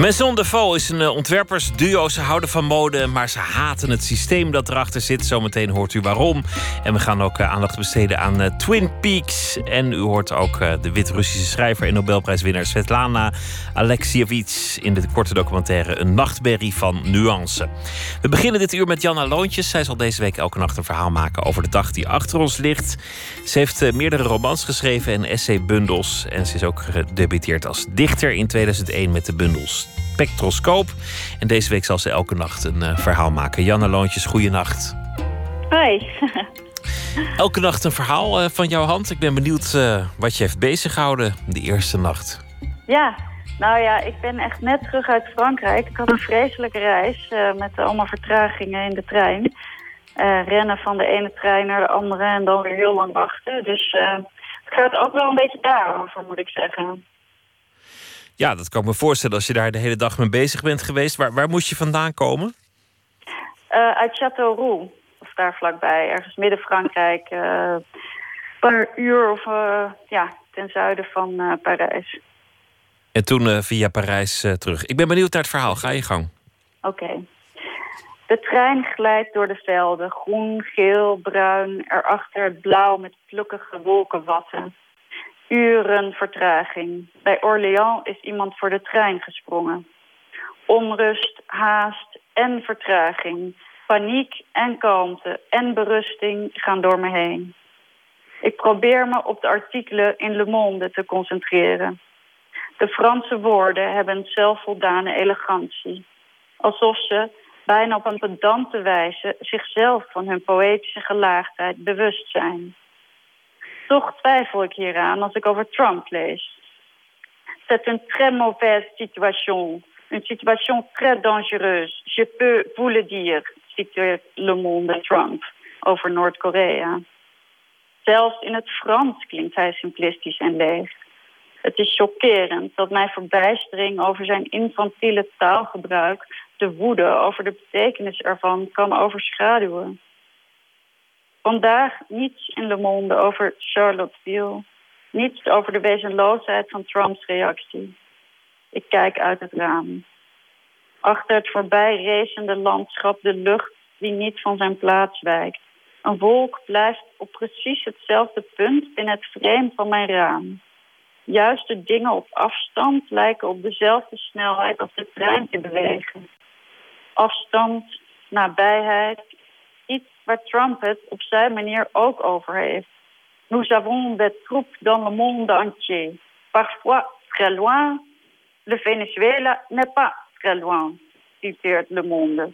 Speaker 4: Maison de Faux is een uh, ontwerpersduo. Ze houden van mode, maar ze haten het systeem dat erachter zit. Zometeen hoort u waarom. En we gaan ook uh, aandacht besteden aan uh, Twin Peaks. En u hoort ook de Wit-Russische schrijver en Nobelprijswinnaar Svetlana Alexievich in de korte documentaire Een nachtberry van nuance. We beginnen dit uur met Janna Loontjes. Zij zal deze week elke nacht een verhaal maken over de dag die achter ons ligt. Ze heeft meerdere romans geschreven en essaybundels. En ze is ook gedebuteerd als dichter in 2001 met de bundels Spectroscoop. En deze week zal ze elke nacht een uh, verhaal maken. Janne Loontjes, goeienacht.
Speaker 7: Hoi.
Speaker 4: elke nacht een verhaal uh, van jouw hand. Ik ben benieuwd uh, wat je heeft bezighouden de eerste nacht.
Speaker 7: Ja, nou ja, ik ben echt net terug uit Frankrijk. Ik had een vreselijke reis met allemaal vertragingen in de trein. rennen van de ene trein naar de andere en dan weer heel lang wachten. Dus het gaat ook wel een beetje daarover, moet ik zeggen.
Speaker 4: Ja, dat kan ik me voorstellen als je daar de hele dag mee bezig bent geweest. Waar, waar moest je vandaan komen?
Speaker 7: Uh, uit Châteauroux, of daar vlakbij, ergens midden Frankrijk. Uh, een paar uur of uh, ja, ten zuiden van Parijs.
Speaker 4: En toen via Parijs terug. Ik ben benieuwd naar het verhaal. Ga je gang.
Speaker 7: Oké. Okay. De trein glijdt door de velden. Groen, geel, bruin. Erachter het blauw met plukkige wolkenwatten uren vertraging. Bij Orléans is iemand voor de trein gesprongen. Onrust, haast en vertraging. Paniek en kalmte en berusting gaan door me heen. Ik probeer me op de artikelen in Le Monde te concentreren. De Franse woorden hebben een zelfvoldane elegantie. Alsof ze, bijna op een pedante wijze, zichzelf van hun poëtische gelaagdheid bewust zijn. Toch twijfel ik hieraan als ik over Trump lees. C'est une très mauvaise situation. Une situation très dangereuse. Je peux vous le dire, citeert Le Monde Trump over Noord-Korea. Zelfs in het Frans klinkt hij simplistisch en leeg. Het is chockerend dat mijn verbijstering over zijn infantiele taalgebruik de woede over de betekenis ervan kan overschaduwen. Vandaag niets in Le Monde over Charlottesville. Niets over de wezenloosheid van Trumps reactie. Ik kijk uit het raam. Achter het voorbij racende landschap de lucht die niet van zijn plaats wijkt. Een wolk blijft op precies hetzelfde punt in het frame van mijn raam. Juiste dingen op afstand lijken op dezelfde snelheid als de trein te bewegen. Afstand, nabijheid, waar Trump het op zijn manier ook over heeft. Nous avons des troupes dans le monde entier. Parfois très loin. Le Venezuela n'est pas très loin, citeert Le Monde.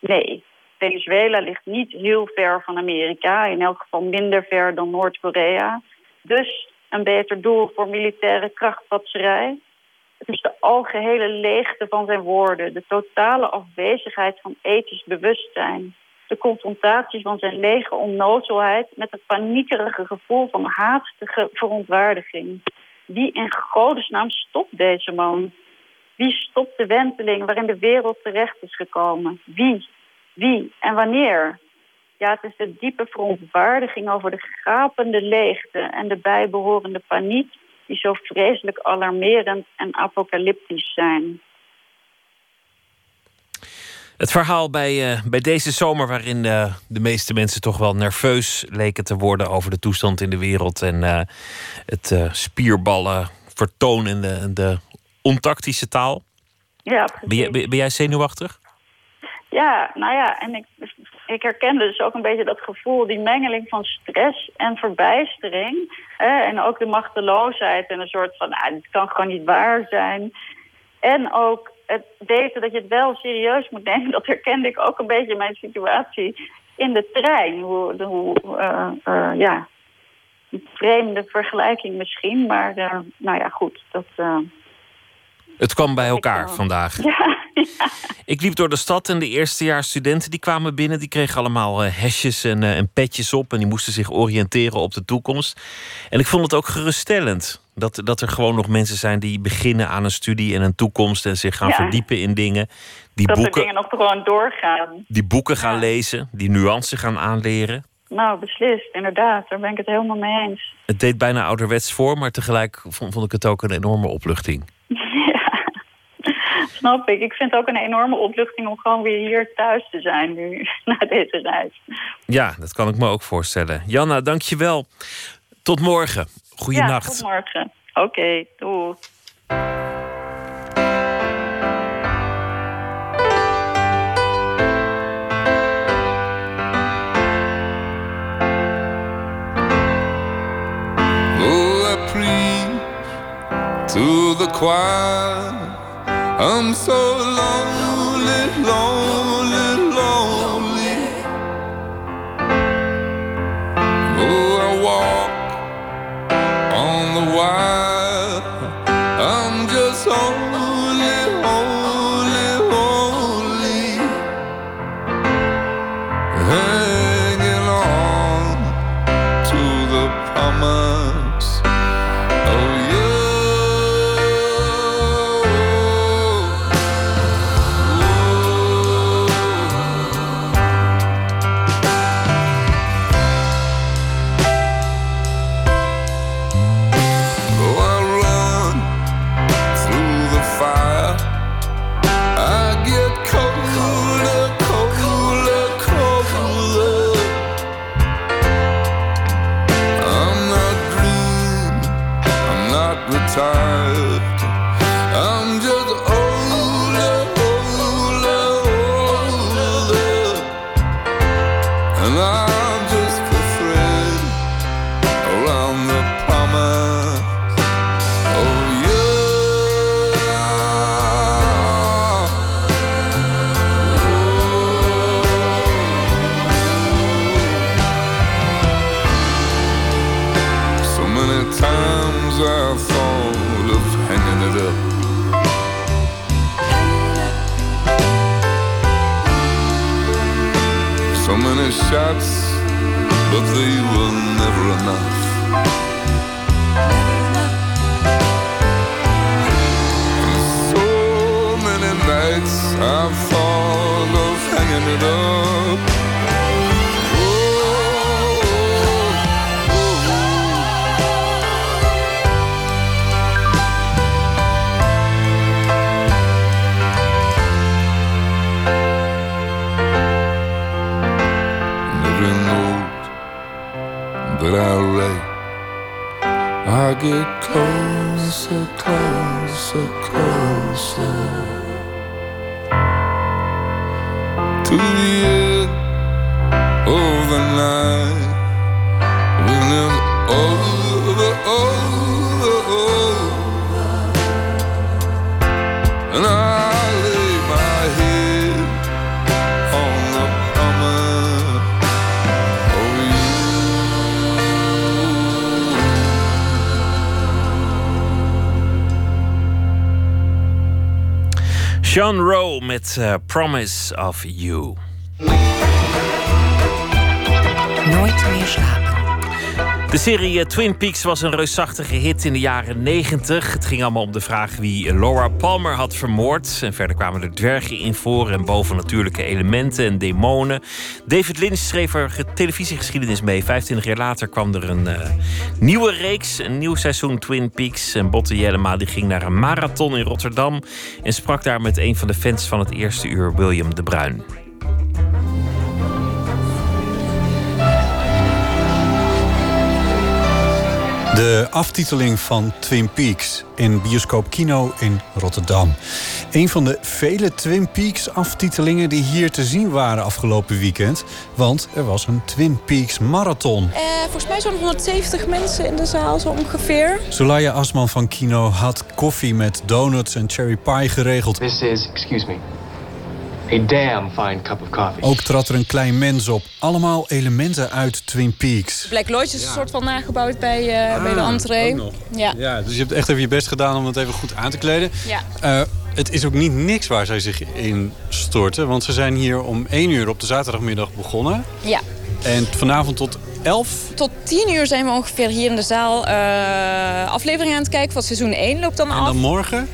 Speaker 7: Nee, Venezuela ligt niet heel ver van Amerika, in elk geval minder ver dan Noord-Korea. Dus een beter doel voor militaire krachtpatserij. Het is de algehele leegte van zijn woorden, de totale afwezigheid van ethisch bewustzijn, de confrontatie van zijn lege onnozelheid met het paniekerige gevoel van haatige verontwaardiging. Wie in godesnaam stopt deze man? Wie stopt de wenteling waarin de wereld terecht is gekomen? Wie? Wie en wanneer? Ja, het is de diepe verontwaardiging over de gapende leegte en de bijbehorende paniek die zo vreselijk alarmerend en apocalyptisch zijn.
Speaker 4: Het verhaal bij, uh, bij deze zomer, waarin uh, de meeste mensen toch wel nerveus leken te worden over de toestand in de wereld en uh, het spierballen vertoon in de, de ontactische taal.
Speaker 7: Ja,
Speaker 4: ben, je, ben, ben jij zenuwachtig?
Speaker 7: Ja, nou ja, en ik, ik herkende dus ook een beetje dat gevoel, die mengeling van stress en verbijstering. En ook de machteloosheid en een soort van, nou, dit kan gewoon niet waar zijn. En ook het weten dat je het wel serieus moet nemen, dat herkende ik ook een beetje in mijn situatie in de trein. Hoe, hoe uh, uh, ja, een vreemde vergelijking misschien, maar uh, nou ja, goed, dat...
Speaker 4: Het kwam bij elkaar vandaag.
Speaker 7: Ja, ja.
Speaker 4: Ik liep door de stad en de eerstejaarsstudenten die kwamen binnen. Die kregen allemaal hesjes en, en petjes op. En die moesten zich oriënteren op de toekomst. En ik vond het ook geruststellend. Dat, dat er gewoon nog mensen zijn die beginnen aan een studie en een toekomst. En zich gaan
Speaker 7: Ja.
Speaker 4: verdiepen in dingen. Die
Speaker 7: dat de
Speaker 4: boeken,
Speaker 7: dingen nog gewoon doorgaan.
Speaker 4: die boeken gaan
Speaker 7: Ja.
Speaker 4: lezen. Die nuances gaan aanleren.
Speaker 7: Nou, beslist, inderdaad. Daar ben ik het helemaal mee eens.
Speaker 4: Het deed bijna ouderwets voor. Maar tegelijk vond, vond ik het ook een enorme opluchting.
Speaker 7: ja, snap ik. Ik vind het ook een enorme opluchting om gewoon weer hier thuis te zijn nu, na deze reis.
Speaker 4: Ja, dat kan ik me ook voorstellen. Janna, dank je wel. Tot morgen.
Speaker 7: Ja,
Speaker 4: Goeienacht.
Speaker 7: tot morgen. Oké, doei.
Speaker 8: Oh, to the choir. I'm so lonely, lonely, on And
Speaker 4: Sean Rowe met eh, Promise of You.
Speaker 9: Nooit.
Speaker 4: De serie eh, Twin Peaks was een reusachtige hit in de jaren 90. Het ging allemaal om de vraag wie Laura Palmer had vermoord. En verder kwamen er dwergen in voor en bovennatuurlijke elementen en demonen. David Lynch schreef er ge- televisiegeschiedenis mee. 25 jaar later kwam er een eh, nieuwe reeks, een nieuw seizoen Twin Peaks. En Botte Jellema die ging naar een marathon in Rotterdam... en sprak daar met een van de fans van het eerste uur, William de Bruin.
Speaker 10: De aftiteling van Twin Peaks in bioscoop Kino in Rotterdam. Een van de vele Twin Peaks aftitelingen die hier te zien waren afgelopen weekend. Want er was een Twin Peaks marathon.
Speaker 11: Eh, volgens mij zo'n 170 mensen in de zaal, zo ongeveer.
Speaker 10: Solaya Asman van Kino had koffie met donuts en cherry pie geregeld.
Speaker 12: This is, excuse me, a damn fine cup of coffee.
Speaker 10: Ook trad er een klein mens op. Allemaal elementen uit Twin Peaks.
Speaker 11: Black Lodge is een soort van nagebouwd bij, eh, bij de entree. Ja.
Speaker 10: Ja, dus je hebt echt even je best gedaan om het even goed aan te kleden.
Speaker 11: Ja.
Speaker 10: Eh, het is ook niet niks waar zij zich in storten. Want ze zijn hier om 1 uur op de zaterdagmiddag begonnen.
Speaker 11: ja.
Speaker 10: En vanavond tot 11.
Speaker 11: Tot 10 uur zijn we ongeveer hier in de zaal eh afleveringen aan het kijken van seizoen 1 loopt dan
Speaker 10: En
Speaker 11: af.
Speaker 10: dan morgen.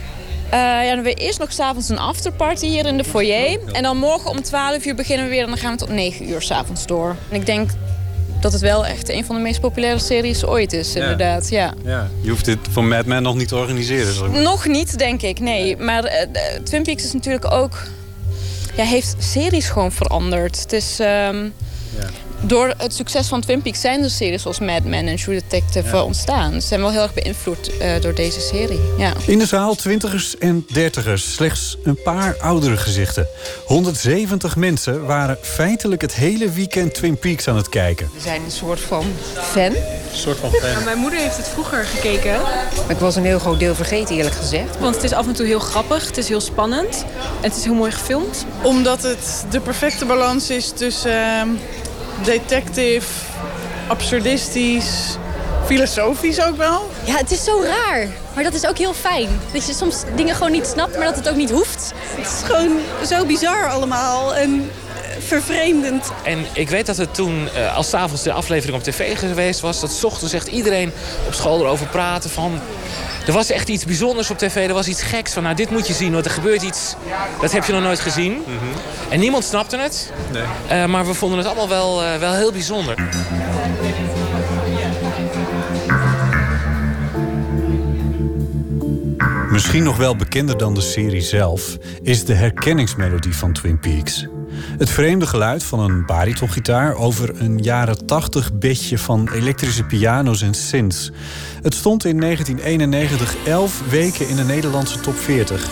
Speaker 11: Eh, ja, dan hebben we eerst nog s'avonds een afterparty hier in de foyer. En dan morgen om 12 uur beginnen we weer en dan gaan we tot 9 uur s'avonds door. En ik denk dat het wel echt een van de meest populaire series ooit is, inderdaad. Ja.
Speaker 10: Ja. Je hoeft dit voor Mad Men nog niet te organiseren. maar-
Speaker 11: Nog niet, denk ik, nee. Maar eh, Twin Peaks is natuurlijk ook... Ja, heeft series gewoon veranderd. Het is... ehm, Door het succes van Twin Peaks zijn er series zoals Mad Men en True Detective eh, ontstaan. Ze zijn wel heel erg beïnvloed eh, door deze serie. Ja.
Speaker 10: In de zaal twintigers en dertigers. Slechts een paar oudere gezichten. 170 mensen waren feitelijk het hele weekend Twin Peaks aan het kijken.
Speaker 13: We zijn een soort van fan.
Speaker 10: Een soort van fan.
Speaker 14: Mijn moeder heeft het vroeger gekeken.
Speaker 13: Ik was een heel groot deel vergeten, eerlijk gezegd.
Speaker 14: Want het is af en toe heel grappig, het is heel spannend. En het is heel mooi gefilmd.
Speaker 15: Omdat het de perfecte balans is tussen ehm, detective, absurdistisch, filosofisch ook wel.
Speaker 16: Ja, het is zo raar. Maar dat is ook heel fijn. Dat je soms dingen gewoon niet snapt, maar dat het ook niet hoeft.
Speaker 17: Het is gewoon zo bizar allemaal en eh, vervreemdend.
Speaker 18: En ik weet dat het toen, eh, als s'avonds de aflevering op tv geweest was... dat 's ochtends echt iedereen op school erover praatte van... Er was echt iets bijzonders op tv, er was iets geks van... nou, dit moet je zien, want er gebeurt iets, dat heb je nog nooit gezien. En niemand snapte het,
Speaker 10: Nee.
Speaker 18: eh, maar we vonden het allemaal wel, eh, wel heel bijzonder.
Speaker 10: Misschien nog wel bekender dan de serie zelf is de herkenningsmelodie van Twin Peaks. Het vreemde geluid van een baritongitaar over een jaren 80 bedje van elektrische piano's en synths. Het stond in 1991 11 weken in de Nederlandse top 40.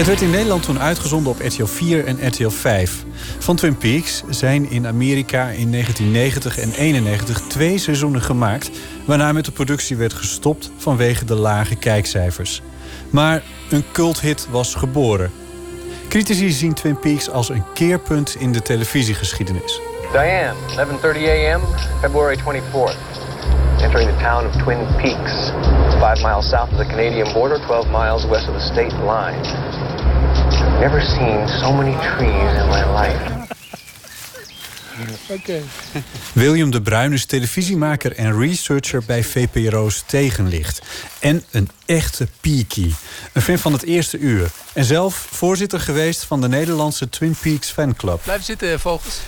Speaker 10: Het werd in Nederland toen uitgezonden op RTL 4 en RTL 5. Van Twin Peaks zijn in Amerika in 1990 en 91 twee seizoenen gemaakt... waarna met de productie werd gestopt vanwege de lage kijkcijfers. Maar een culthit was geboren. Critici zien Twin Peaks als een keerpunt in de televisiegeschiedenis.
Speaker 12: Diane, 11:30 a.m., February 24th. Entering the town of Twin Peaks, 5 miles south of the Canadian border, 12 miles west of the state line. Never seen so many trees in my life.
Speaker 10: William de Bruin is televisiemaker en researcher bij VPRO's Tegenlicht. En een echte peaky. Een fan van het eerste uur. En zelf voorzitter geweest van de Nederlandse Twin Peaks fanclub.
Speaker 19: Blijf zitten, vogels.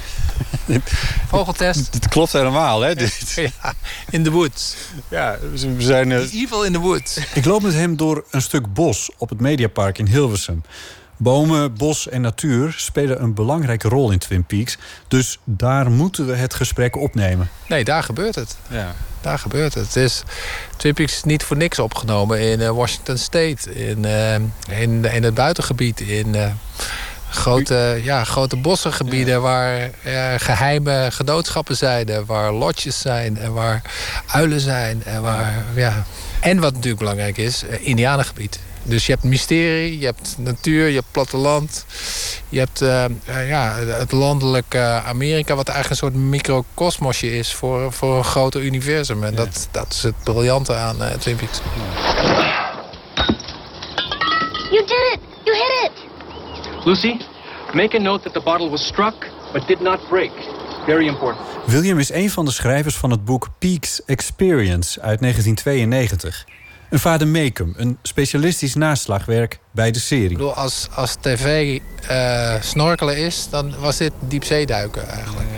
Speaker 19: Vogeltest.
Speaker 10: Dit klopt helemaal, hè? Dit.
Speaker 19: Ja, in the woods.
Speaker 10: Ja, we zijn... eh,
Speaker 19: Evil in the woods.
Speaker 10: Ik loop met hem door een stuk bos op het Mediapark in Hilversum. Bomen, bos en natuur spelen een belangrijke rol in Twin Peaks. Dus daar moeten we het gesprek opnemen.
Speaker 19: Nee, daar gebeurt het.
Speaker 10: Ja.
Speaker 19: Daar gebeurt het. het is, Twin Peaks is niet voor niks opgenomen in eh, Washington State. In, eh, in, in het buitengebied. In eh, grote, ja, grote bossengebieden waar eh, geheime genootschappen zijn. Waar lodges zijn. En waar uilen zijn. En, waar, ja. en wat natuurlijk belangrijk is, indianengebied. Dus je hebt mysterie, je hebt natuur, je hebt platteland. Je hebt eh, eh, ja, het landelijke Amerika, wat eigenlijk een soort microcosmosje is voor, voor een groter universum. En dat, dat is het briljante aan Twin Peaks.
Speaker 20: You did it! You hit it!
Speaker 12: Lucy, make a note that the bottle was struck but did not break. Very important.
Speaker 10: William is een van de schrijvers van het boek Peaks Experience uit 1992. Een vader Meekum, een specialistisch naslagwerk bij de serie.
Speaker 19: Ik bedoel, als, als tv eh, snorkelen is, dan was dit diepzeeduiken eigenlijk.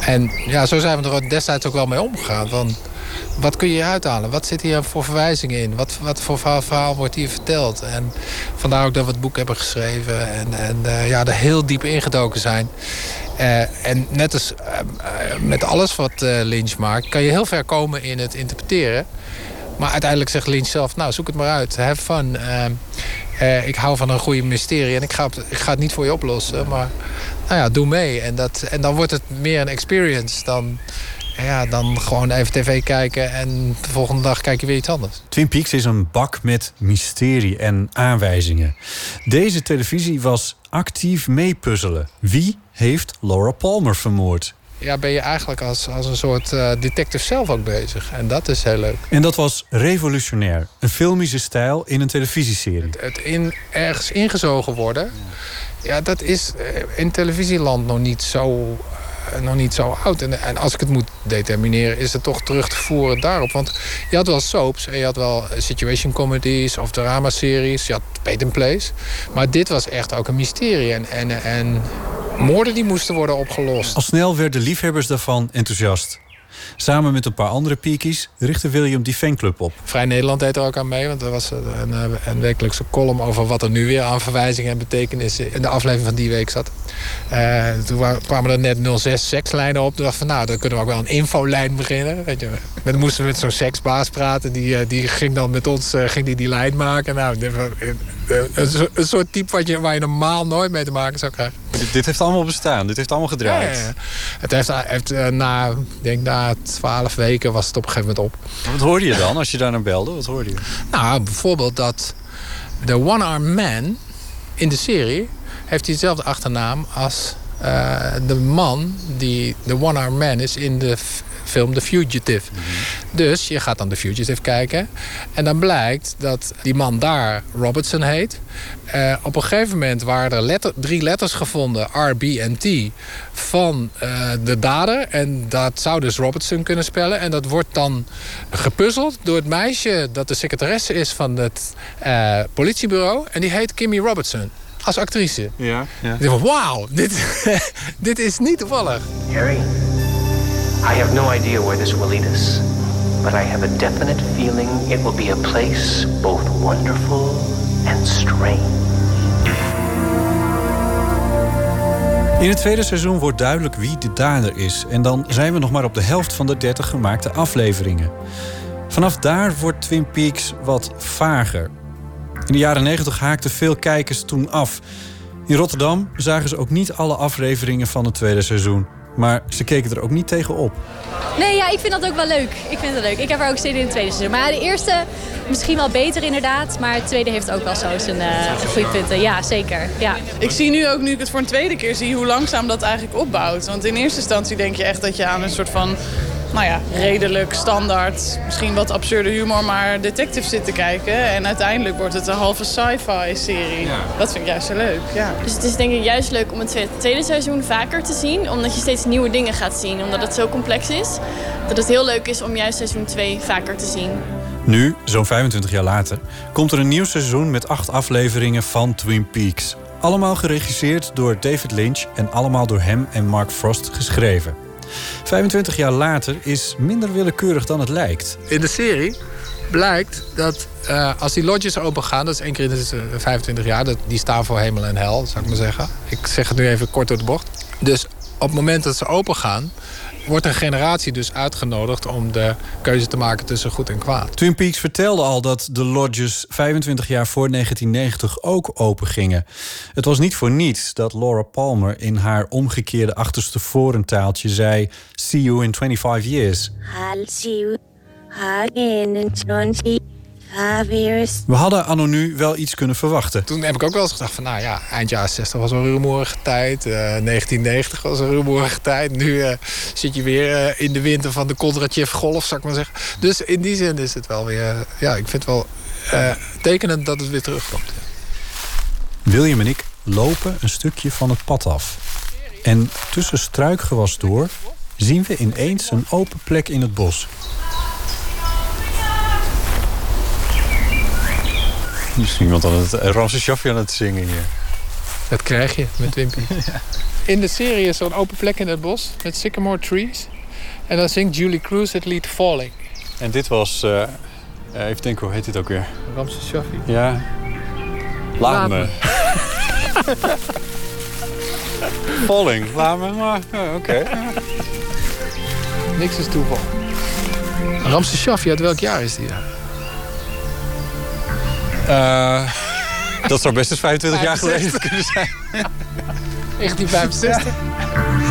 Speaker 19: En ja, zo zijn we er destijds ook wel mee omgegaan. Van, wat kun je uithalen? Wat zit hier voor verwijzingen in? Wat, wat voor verhaal, verhaal wordt hier verteld? En vandaar ook dat we het boek hebben geschreven. En, en eh, ja, er heel diep ingedoken zijn. Eh, en net als eh, eh, met alles wat Lynch maakt... kan je heel ver komen in het interpreteren. Maar uiteindelijk zegt Lynch zelf... nou, zoek het maar uit. Have fun. Eh, eh, ik hou van een goede mysterie. En ik ga, het- ik ga het niet voor je oplossen. Maar nou ja, doe mee. En, dat, en dan wordt het meer een experience dan... Ja, dan gewoon even tv kijken en de volgende dag kijk je weer iets anders.
Speaker 10: Twin Peaks is een bak met mysterie en aanwijzingen. Deze televisie was actief meepuzzelen. Wie heeft Laura Palmer vermoord?
Speaker 19: Ja, ben je eigenlijk als, als een soort eh, detective zelf ook bezig. En dat is heel leuk.
Speaker 10: En dat was revolutionair. Een filmische stijl in een televisieserie.
Speaker 19: Het in, ergens ingezogen worden, ja, dat is eh, in televisieland nog niet zo, nog niet zo oud. En, en als ik het moet determineren, is het toch terug te voeren daarop. Want je had wel soaps en je had wel situation comedies of dramaseries. Je had Pay and Place. Maar dit was echt ook een mysterie. En, en, en moorden die moesten worden opgelost.
Speaker 10: Al snel werden liefhebbers daarvan enthousiast. Samen met een paar andere peakies richtte William die fanclub op.
Speaker 19: Vrij Nederland deed er ook aan mee. Want er was een, een, een wekelijkse column over wat er nu weer aan verwijzingen en betekenissen in de aflevering van die week zat. Eh, toen wa- kwamen er net 06 sekslijnen op. Toen dacht van nou, dan kunnen we ook wel een infolijn beginnen. Weet je. Dan moesten we met zo'n seksbaas praten. Die, eh, die ging dan met ons eh, ging die, die lijn maken. Nou, eh, eh, een, een soort type wat je, waar je normaal nooit mee te maken zou krijgen.
Speaker 10: Dit, dit heeft allemaal bestaan. Dit heeft allemaal gedraaid.
Speaker 19: Ja, ja, ja. Het heeft, heeft eh, na, denk na 12 weken was het op een gegeven moment op.
Speaker 10: Wat hoorde je dan als je daar naar belde? Wat hoorde je?
Speaker 19: Nou, bijvoorbeeld dat de One-Arm Man in de serie heeft diezelfde achternaam als eh, de man die de One-Arm Man is in de film The Fugitive. Dus je gaat dan The Fugitive kijken en dan blijkt dat die man daar Robertson heet. Eh, op een gegeven moment waren er letter- drie letters gevonden, R, B en T, van eh, de dader. En dat zou dus Robertson kunnen spellen. En dat wordt dan gepuzzeld door het meisje dat de secretaresse is van het eh, politiebureau. En die heet Kimmy Robertson. Als actrice.
Speaker 10: Ja, ja.
Speaker 19: Wauw, dit, dit is niet toevallig.
Speaker 12: Harry, I have no idea where this will lead us, but I have a definite feeling it will be a place both wonderful and strange.
Speaker 10: In het tweede seizoen wordt duidelijk wie de dader is. En dan zijn we nog maar op de helft van de 30 gemaakte afleveringen. Vanaf daar wordt Twin Peaks wat vager. In de jaren 90 haakten veel kijkers toen af. In Rotterdam zagen ze ook niet alle afleveringen van het tweede seizoen. Maar ze keken er ook niet tegen op.
Speaker 21: Nee, ja, ik vind dat ook wel leuk. Ik vind het leuk. Ik heb er ook zin in het tweede seizoen. Maar de eerste misschien wel beter inderdaad. Maar het tweede heeft ook wel zo zijn eh, goede punten. Ja, zeker. Ja.
Speaker 15: Ik zie nu ook, nu ik het voor een tweede keer zie, hoe langzaam dat eigenlijk opbouwt. Want in eerste instantie denk je echt dat je aan een soort van, nou ja, redelijk standaard, misschien wat absurde humor, maar detective zit te kijken. En uiteindelijk wordt het een halve sci-fi serie. Dat vind ik juist zo leuk, ja.
Speaker 22: Dus het is denk ik juist leuk om het tweede- tweede seizoen vaker te zien. Omdat je steeds nieuwe dingen gaat zien. Omdat het zo complex is. Dat het heel leuk is om juist seizoen 2 vaker te zien.
Speaker 10: Nu, zo'n 25 jaar later, komt er een nieuw seizoen met acht afleveringen van Twin Peaks. Allemaal geregisseerd door David Lynch en allemaal door hem en Mark Frost geschreven. 25 jaar later is minder willekeurig dan het lijkt.
Speaker 19: In de serie blijkt dat eh, als die lodges open gaan, dat is één keer in de eh, 25 jaar, dat, die staan voor hemel en hel, zou ik maar zeggen. Ik zeg het nu even kort door de bocht. Dus op het moment dat ze open gaan, wordt een generatie dus uitgenodigd om de keuze te maken tussen goed en kwaad.
Speaker 10: Twin Peaks vertelde al dat de lodges 25 jaar voor 1990 ook open gingen. Het was niet voor niets dat Laura Palmer in haar omgekeerde achterste vorentaaltje zei: See you in 25 years.
Speaker 20: I'll see you again in 25 years.
Speaker 10: We hadden anno nu wel iets kunnen verwachten.
Speaker 19: Toen heb ik ook wel eens gedacht van, nou ja, eind jaren 60 was een rumoerige tijd. eh, 1990 was een rumoerige tijd. Nu eh, zit je weer eh, in de winter van de Kondratjev golf, zou ik maar zeggen. Dus in die zin is het wel weer, eh, ja, ik vind het wel eh, tekenend dat het weer terugkomt.
Speaker 10: William en ik lopen een stukje van het pad af. En tussen struikgewas door zien we ineens een open plek in het bos.
Speaker 23: Misschien iemand aan het Ramses Shaffi aan het zingen hier.
Speaker 19: Dat krijg je met Wimpy. In de serie is zo'n open plek in het bos met sycamore trees. En dan zingt Julie Cruz het lied Falling.
Speaker 23: En dit was, eh, eh, even denken, hoe heet dit ook weer?
Speaker 19: Ramses Shaffi.
Speaker 23: Ja. Laat, me. Falling, laat me, maar oké.
Speaker 19: Niks is toeval. Ramses Shaffi, uit welk jaar is die? dan?
Speaker 23: Eh, dat zou best eens 25 jaar geleden
Speaker 19: 65.
Speaker 23: kunnen zijn.
Speaker 19: 1965.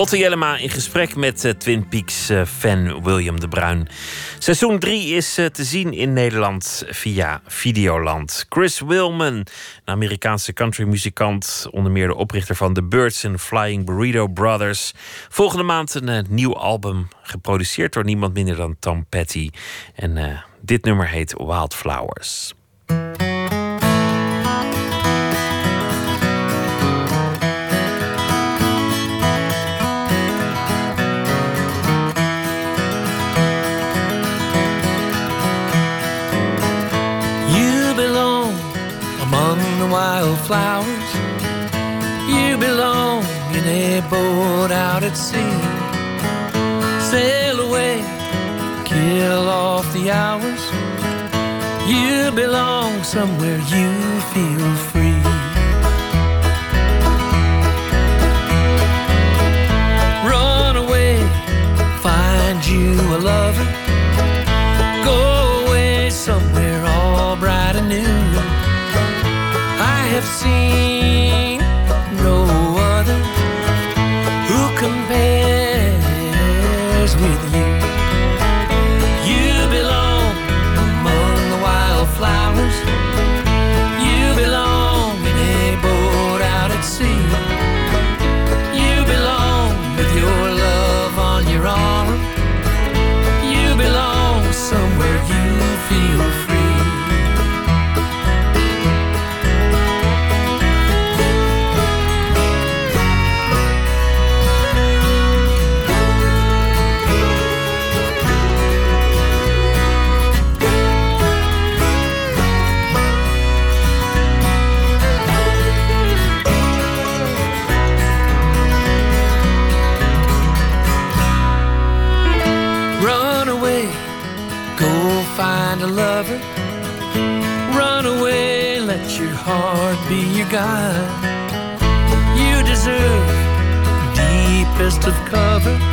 Speaker 4: Botte Jellema in gesprek met eh, Twin Peaks-fan William de Bruin. Seizoen 3 is eh, te zien in Nederland via Videoland. Chris Wilman, een Amerikaanse countrymuzikant... onder meer de oprichter van The Birds en Flying Burrito Brothers. Volgende maand een eh, nieuw album, geproduceerd door niemand minder dan Tom Petty. En eh, dit nummer heet Wildflowers.
Speaker 24: Wildflowers. You belong in a boat out at sea. Sail away, kill off the hours. You belong somewhere you feel free. Have seen cover.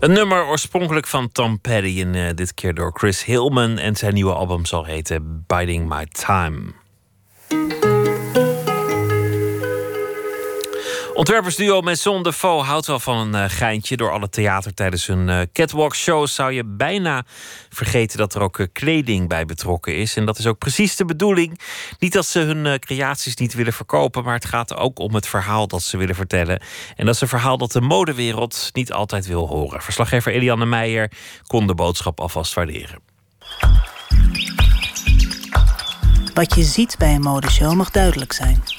Speaker 4: Een nummer oorspronkelijk van Tom Petty en uh, dit keer door Chris Hillman. En zijn nieuwe album zal heten Biding My Time. Ontwerpersduo Maison de Faux houdt wel van een uh, geintje. Door alle theater tijdens hun uh, catwalk shows zou je bijna vergeten dat er ook uh, kleding bij betrokken is. En dat is ook precies de bedoeling. Niet dat ze hun creaties niet willen verkopen, maar het gaat ook om het verhaal dat ze willen vertellen. En dat is een verhaal dat de modewereld niet altijd wil horen. Verslaggever Eliane Meijer kon de boodschap alvast waarderen.
Speaker 25: Wat je ziet bij een modeshow mag duidelijk zijn.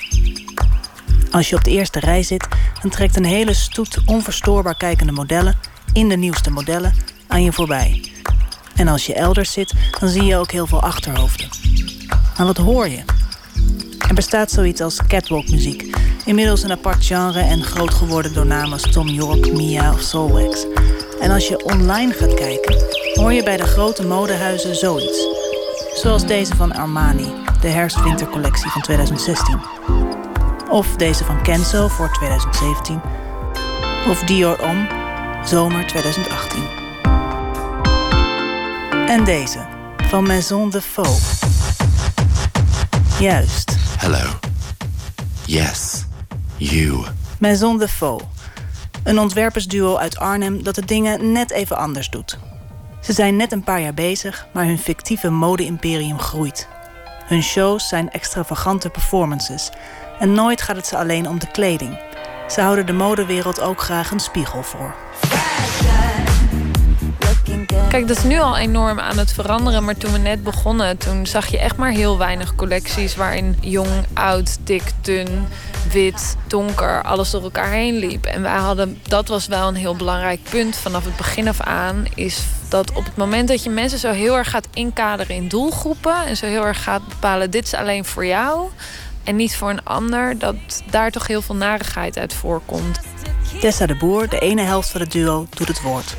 Speaker 25: Als je op de eerste rij zit, dan trekt een hele stoet onverstoorbaar kijkende modellen in de nieuwste modellen aan je voorbij. En als je elders zit, dan zie je ook heel veel achterhoofden. Maar wat hoor je? Er bestaat zoiets als catwalkmuziek, inmiddels een apart genre en groot geworden door namen als Tom York, Mia of Soulwax. En als je online gaat kijken, hoor je bij de grote modehuizen zoiets. Zoals deze van Armani, de herfst-wintercollectie van 2016. Of deze van Kenzo voor 2017. Of Dior Homme, zomer 2018. En deze, van Maison de Faux. Juist.
Speaker 26: Hello. Yes. You.
Speaker 25: Maison de Faux. Een ontwerpersduo uit Arnhem dat de dingen net even anders doet. Ze zijn net een paar jaar bezig, maar hun fictieve mode-imperium groeit. Hun shows zijn extravagante performances en nooit gaat het ze alleen om de kleding. Ze houden de modewereld ook graag een spiegel voor.
Speaker 27: Kijk, dat is nu al enorm aan het veranderen. Maar toen we net begonnen, toen zag je echt maar heel weinig collecties waarin jong, oud, dik, dun, wit, donker, alles door elkaar heen liep. En wij hadden, dat was wel een heel belangrijk punt vanaf het begin af aan. Is dat op het moment dat je mensen zo heel erg gaat inkaderen in doelgroepen en zo heel erg gaat bepalen: dit is alleen voor jou en niet voor een ander, dat daar toch heel veel narigheid uit voorkomt.
Speaker 25: Tessa de Boer, de ene helft van het duo, doet het woord.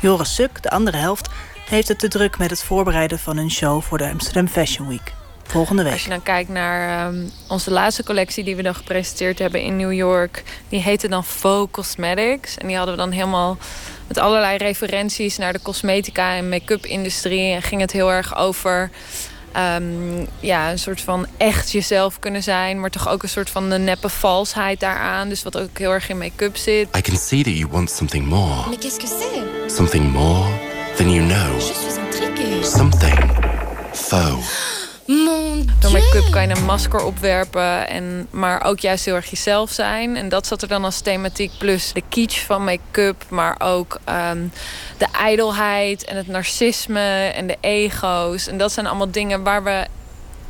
Speaker 25: Joris Suk, de andere helft, heeft het te druk met het voorbereiden van een show voor de Amsterdam Fashion Week. Volgende week.
Speaker 27: Als je dan kijkt naar um, onze laatste collectie die we dan gepresenteerd hebben in New York, die heette dan Faux Cosmetics. En die hadden we dan helemaal met allerlei referenties naar de cosmetica en make-up industrie. En ging het heel erg over um, ja, een soort van echt jezelf kunnen zijn, maar toch ook een soort van de neppe valsheid daaraan. Dus wat ook heel erg in make-up zit.
Speaker 26: I can see that you want something more. Mais qu'est-ce que c'est? Something more than you know. Je suis intriguée. Something faux.
Speaker 27: Door make-up kan je een masker opwerpen, en, maar ook juist heel erg jezelf zijn. En dat zat er dan als thematiek. Plus de kitsch van make-up, maar ook um, de ijdelheid en het narcisme en de ego's. En dat zijn allemaal dingen waar we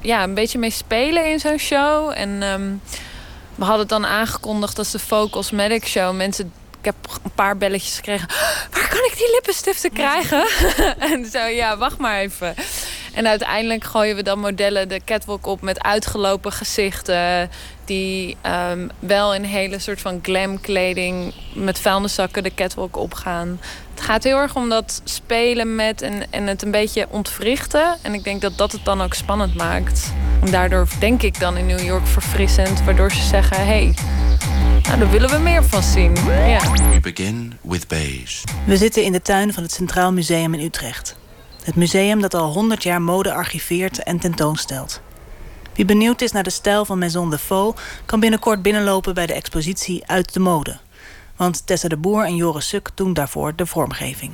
Speaker 27: ja, een beetje mee spelen in zo'n show. En um, we hadden het dan aangekondigd als de Focus Medic Show. Mensen ik heb een paar belletjes gekregen. Waar kan ik die lippenstiften krijgen? en zo, ja, wacht maar even. En uiteindelijk gooien we dan modellen de catwalk op met uitgelopen gezichten. Die um, wel in hele soort van glam kleding met vuilniszakken de catwalk opgaan. Het gaat heel erg om dat spelen met en, en het een beetje ontwrichten. En ik denk dat dat het dan ook spannend maakt. En daardoor denk ik dan in New York verfrissend. Waardoor ze zeggen, hey, nou, daar willen we meer van zien. Ja.
Speaker 26: We begin with beige.
Speaker 25: We zitten in de tuin van het Centraal Museum in Utrecht. Het museum dat al 100 jaar mode archiveert en tentoonstelt. Wie benieuwd is naar de stijl van Maison de Faux... kan binnenkort binnenlopen bij de expositie Uit de Mode. Want Tessa de Boer en Joris Suk doen daarvoor de vormgeving.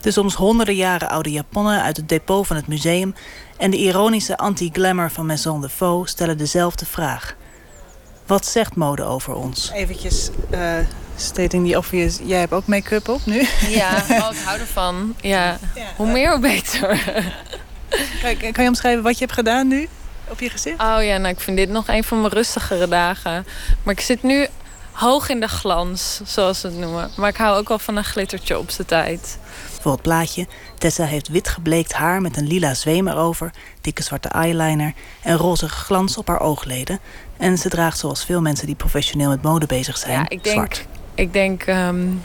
Speaker 25: De soms honderden jaren oude japonnen uit het depot van het museum... en de ironische anti-glamour van Maison de Faux stellen dezelfde vraag. Wat zegt mode over ons?
Speaker 28: Eventjes uh, stating the obvious. Jij hebt ook make-up op nu?
Speaker 27: Ja, oh, ik hou ervan. Ja. ja. Hoe meer, hoe beter.
Speaker 28: Kan, kan je omschrijven wat je hebt gedaan nu op je gezicht?
Speaker 27: Oh ja, nou ik vind dit nog een van mijn rustigere dagen. Maar ik zit nu hoog in de glans, zoals ze het noemen. Maar ik hou ook wel van een glittertje op zijn tijd.
Speaker 25: Voor het plaatje. Tessa heeft wit gebleekt haar met een lila zweem erover, dikke zwarte eyeliner en roze glans op haar oogleden. En ze draagt zoals veel mensen die professioneel met mode bezig zijn,
Speaker 27: ja, ik denk,
Speaker 25: zwart.
Speaker 27: Ik denk, um,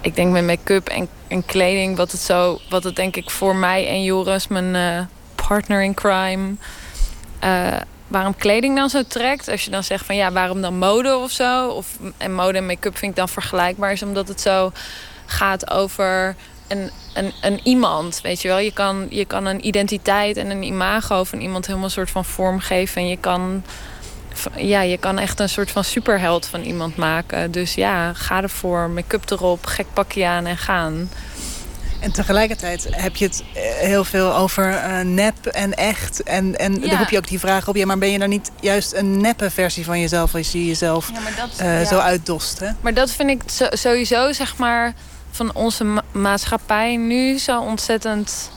Speaker 27: ik denk met make-up en, en, kleding, wat het, zo, wat het denk ik voor mij en Joris, mijn uh, partner in crime, uh, waarom kleding dan zo trekt. Als je dan zegt van ja, waarom dan mode of zo? Of, en mode en make-up vind ik dan vergelijkbaar, is omdat het zo gaat over een, een, een iemand. Weet je wel, je kan, je kan een identiteit en een imago van iemand helemaal een soort van vorm geven. En je kan, ja, je kan echt een soort van superheld van iemand maken. Dus ja, ga ervoor, make-up erop, gek pakje aan en gaan.
Speaker 28: En tegelijkertijd heb je het eh, heel veel over uh, nep en echt. En, en
Speaker 27: Ja.
Speaker 28: dan roep je ook die vraag op. Ja, maar ben je dan niet juist een neppe versie van jezelf... als je jezelf eh,
Speaker 27: ja.
Speaker 28: zo uitdost, hè?
Speaker 27: Maar dat vind ik sowieso, zeg maar, van onze ma- maatschappij nu zo ontzettend.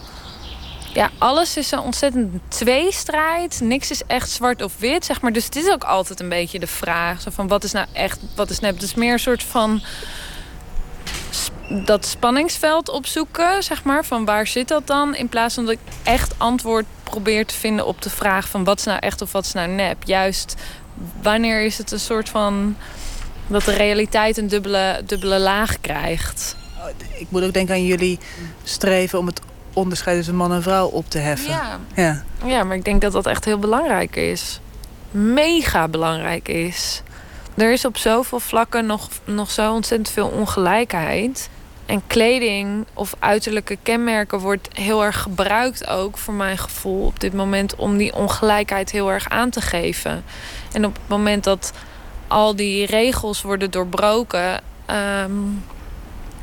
Speaker 27: Ja, alles is zo ontzettend tweestrijd. Niks is echt zwart of wit, zeg maar. Dus het is ook altijd een beetje de vraag: zo van wat is nou echt, wat is nep? Het is meer een soort van dat spanningsveld opzoeken, zeg maar. Van waar zit dat dan? In plaats van dat ik echt antwoord probeer te vinden op de vraag van wat is nou echt of wat is nou nep. Juist wanneer is het een soort van dat de realiteit een dubbele, dubbele laag krijgt.
Speaker 28: Ik moet ook denken aan jullie streven om het onderscheid tussen man en vrouw op te heffen.
Speaker 27: Ja.
Speaker 28: ja.
Speaker 27: Ja, maar ik denk dat dat echt heel belangrijk is. Mega belangrijk is. Er is op zoveel vlakken nog, nog zo ontzettend veel ongelijkheid. En kleding of uiterlijke kenmerken wordt heel erg gebruikt ook, voor mijn gevoel, op dit moment om die ongelijkheid heel erg aan te geven. En op het moment dat al die regels worden doorbroken, ehm,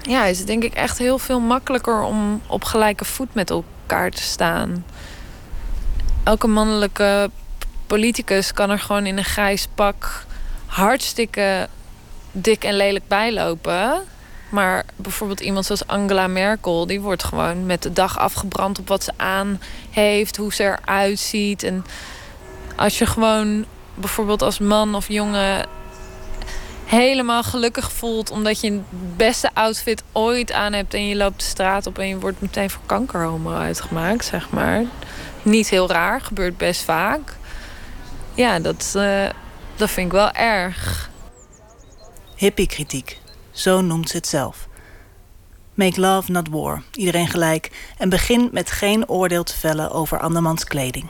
Speaker 27: ja, is het denk ik echt heel veel makkelijker om op gelijke voet met elkaar te staan. Elke mannelijke politicus kan er gewoon in een grijs pak hartstikke dik en lelijk bijlopen. Maar bijvoorbeeld iemand zoals Angela Merkel, die wordt gewoon met de dag afgebrand op wat ze aan heeft, hoe ze eruit ziet. En als je gewoon bijvoorbeeld als man of jongen helemaal gelukkig voelt omdat je het beste outfit ooit aan hebt en je loopt de straat op en je wordt meteen voor kankerhomo uitgemaakt, zeg maar. Niet heel raar, gebeurt best vaak. Ja, dat, eh, dat vind ik wel erg.
Speaker 25: Hippiekritiek, zo noemt ze het zelf. Make love, not war. Iedereen gelijk. En begin met geen oordeel te vellen over andermans kleding.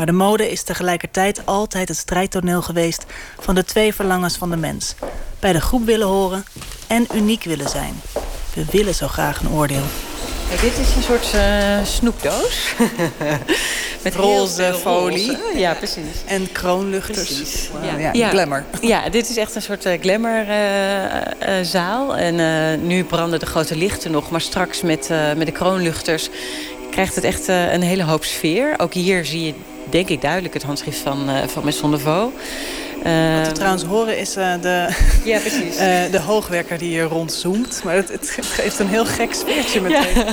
Speaker 25: Maar de mode is tegelijkertijd altijd het strijdtoneel geweest van de twee verlangens van de mens: bij de groep willen horen en uniek willen zijn. We willen zo graag een oordeel.
Speaker 29: Dit is een soort eh, snoepdoos. Met
Speaker 28: Roze folie.
Speaker 29: roze. Ja, precies.
Speaker 28: En kroonluchters.
Speaker 29: Precies.
Speaker 28: Wauw, ja, glamour.
Speaker 29: Ja, dit is echt een soort uh, glamourzaal. en eh, nu branden de grote lichten nog. Maar straks met, eh, met de kroonluchters krijgt het echt eh, een hele hoop sfeer. Ook hier zie je denk ik duidelijk het handschrift van, eh van Maison de Vaux.
Speaker 28: Wat we trouwens horen is eh, de,
Speaker 29: Ja, precies.
Speaker 28: eh, de hoogwerker die hier rondzoomt. Maar het, het geeft een heel gek sfeertje meteen.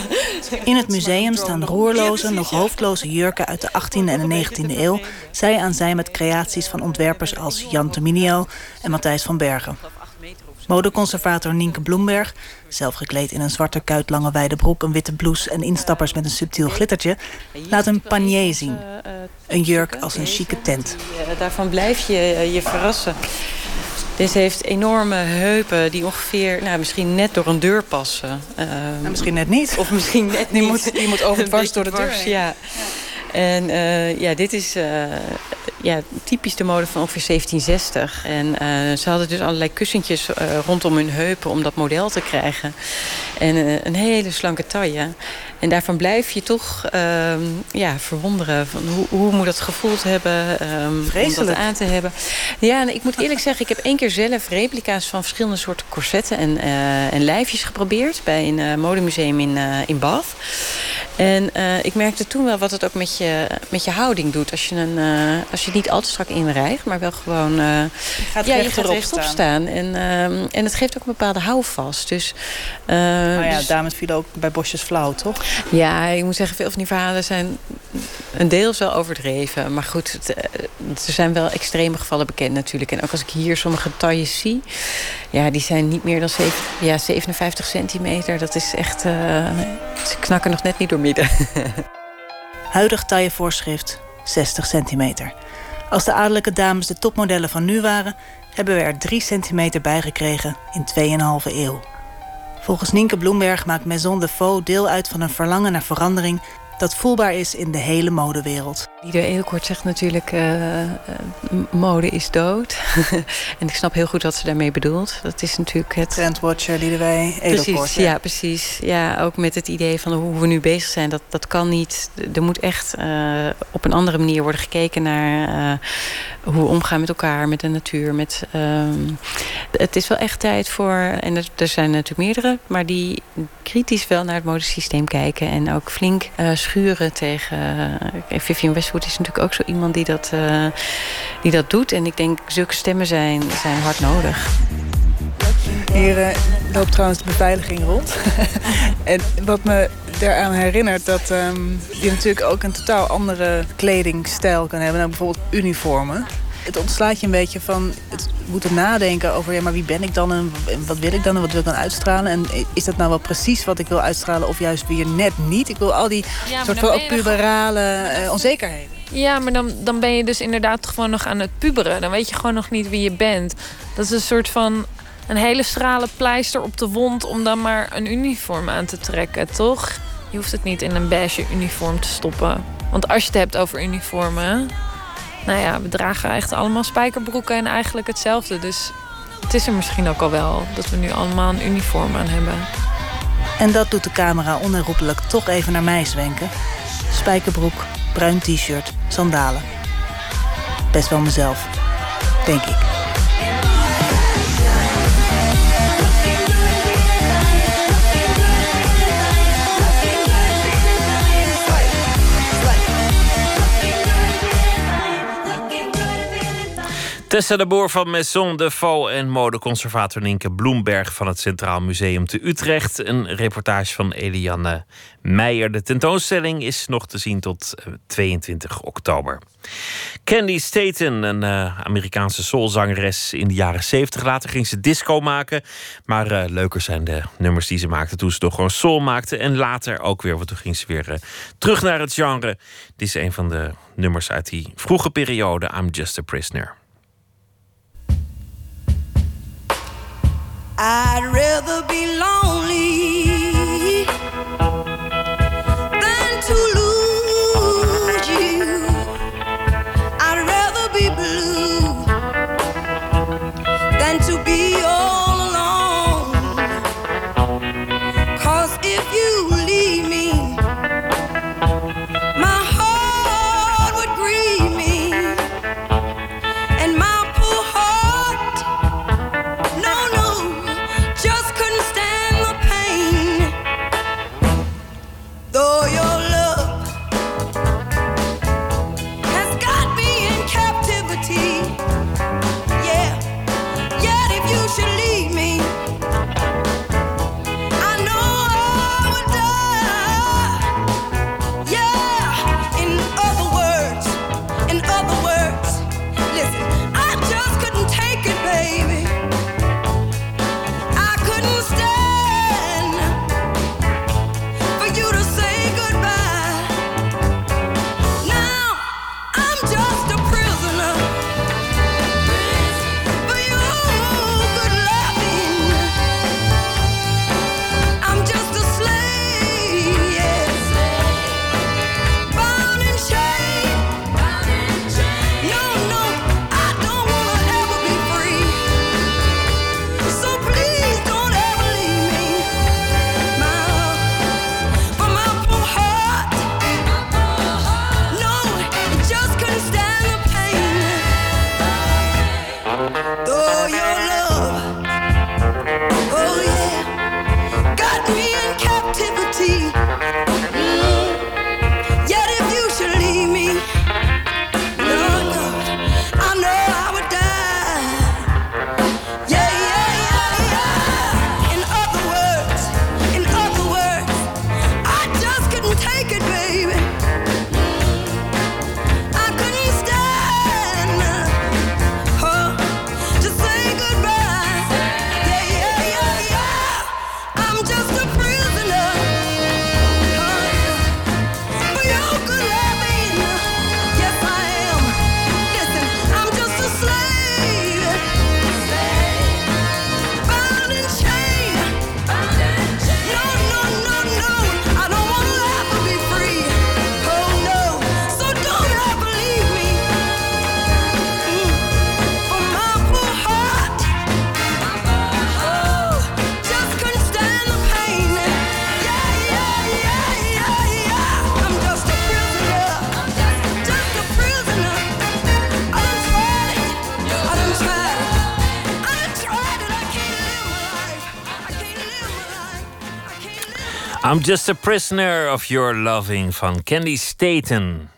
Speaker 25: In het museum staan roerloze, nog hoofdloze jurken uit de 18e en de 19e eeuw. Zij aan zij met creaties van ontwerpers als Jan Terminio en Matthijs van Bergen. Modeconservator Nienke Bloemberg, zelf gekleed in een zwarte kuitlange wijde broek, een witte blouse en instappers met een subtiel glittertje, laat een panier zien. Een jurk als een chique tent.
Speaker 29: Daarvan blijf je eh, je verrassen. Deze heeft enorme heupen die ongeveer, nou, misschien net door een deur passen.
Speaker 28: Nou, misschien net niet.
Speaker 29: Of misschien net
Speaker 28: Die
Speaker 29: niet.
Speaker 28: moet- die moet overdwars door de deur
Speaker 29: dwars. Ja. En eh, ja, dit is eh, ja, typisch de mode van ongeveer 1760. En eh, ze hadden dus allerlei kussentjes eh, rondom hun heupen om dat model te krijgen. En eh, een hele slanke taille. En daarvan blijf je toch ehm, ja, verwonderen. Van hoe, hoe moet dat gevoeld hebben ehm, om dat aan te hebben. Ja, en ik moet eerlijk zeggen, ik heb één keer zelf replica's van verschillende soorten corsetten en, en lijfjes geprobeerd bij een modemuseum in, in Bath. En eh, ik merkte toen wel wat het ook met je, met je houding doet. Als je, een, eh, als je het niet al te strak inrijgt, maar wel gewoon... eh,
Speaker 28: gaat
Speaker 29: ja, je gaat rechtop
Speaker 28: staan.
Speaker 29: staan. En, ehm, en het geeft ook een bepaalde houvast. Dus,
Speaker 28: Maar ja,
Speaker 29: dus-
Speaker 28: dames vielen ook bij Bosjes flauw, toch?
Speaker 29: ja, ik moet zeggen, veel van die verhalen zijn een deels wel overdreven. Maar goed, het, er zijn wel extreme gevallen bekend natuurlijk. En ook als ik hier sommige tailles zie, ja, die zijn niet meer dan zeven, ja, 57 centimeter. Dat is echt, ze knakken nog net niet door midden.
Speaker 25: Huidig taillevoorschrift 60 centimeter. Als de adellijke dames de topmodellen van nu waren, hebben we er 3 centimeter bij gekregen in 2,5 eeuw. Volgens Nienke Bloemberg maakt Maison de Faux deel uit van een verlangen naar verandering
Speaker 30: dat voelbaar is in de hele modewereld.
Speaker 29: Lieder Eelkort zegt natuurlijk, uh, mode is dood. en ik snap heel goed wat ze daarmee bedoelt. Dat is natuurlijk het...
Speaker 25: Trendwatcher, Liederwij, Edelkort.
Speaker 29: Precies, ja. ja. precies. Ja, ook met het idee van hoe we nu bezig zijn. Dat, dat kan niet. Er moet echt uh, op een andere manier worden gekeken naar... Uh, hoe we omgaan met elkaar, met de natuur. Met, uh, het is wel echt tijd voor... En er, er, zijn natuurlijk meerdere, maar die kritisch wel naar het modesysteem kijken. En ook flink schuren tegen... Vivian Westwood is natuurlijk ook zo iemand die dat, uh, die dat doet. En ik denk, zulke stemmen zijn, zijn hard nodig.
Speaker 25: Hier uh, loopt trouwens de beveiliging rond. en wat me daaraan herinnert dat um, je natuurlijk ook een totaal andere kledingstijl kan hebben. Nou, bijvoorbeeld uniformen het ontslaat je een beetje van het moeten nadenken over... ja, maar wie ben ik dan en wat wil ik dan en wat wil ik dan uitstralen? En is dat nou wel precies wat ik wil uitstralen of juist weer net niet? Ik wil al die soort van ook puberale uh, onzekerheden.
Speaker 27: Ja, maar dan, dan ben je dus inderdaad gewoon nog aan het puberen. Dan weet je gewoon nog niet wie je bent. Dat is een soort van een hele strale pleister op de wond... om dan maar een uniform aan te trekken, toch? Je hoeft het niet in een beige uniform te stoppen. Want als je het hebt over uniformen... Nou ja, we dragen echt allemaal spijkerbroeken en eigenlijk hetzelfde. Dus het is er misschien ook al wel dat we nu allemaal een uniform aan hebben.
Speaker 30: En dat doet de camera onherroepelijk toch even naar mij zwenken. Spijkerbroek, bruin t-shirt, sandalen. Best wel mezelf, denk ik.
Speaker 4: Tessa de Boer van Maison de Faux en modeconservator Nienke Bloemberg van het Centraal Museum te Utrecht. Een reportage van Eliane Meijer. De tentoonstelling is nog te zien tot 22 eh, oktober. Candy Staten, een uh, Amerikaanse soulzangeres in de jaren 70. Later ging ze disco maken. Maar uh, leuker zijn de nummers die ze maakte toen ze toch gewoon soul maakte. En later ook weer, want toen ging ze weer terug naar het genre. Dit is een van de nummers uit die vroege periode, I'm Just a Prisoner.
Speaker 31: I'd rather be
Speaker 4: I'm just a prisoner of your loving van Candy Staten.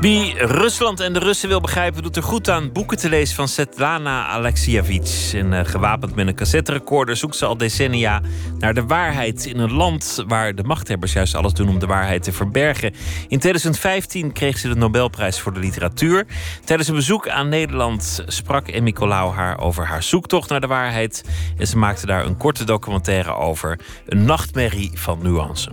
Speaker 4: Wie Rusland en de Russen wil begrijpen, doet er goed aan boeken te lezen van Svetlana Alexievich. En uh, gewapend met een cassetterecorder zoekt ze al decennia naar de waarheid in een land waar de machthebbers juist alles doen om de waarheid te verbergen. In 2015 kreeg ze de Nobelprijs voor de literatuur. Tijdens een bezoek aan Nederland sprak Emmy Colau haar over haar zoektocht naar de waarheid. En ze maakte daar een korte documentaire over. Een nachtmerrie van nuance.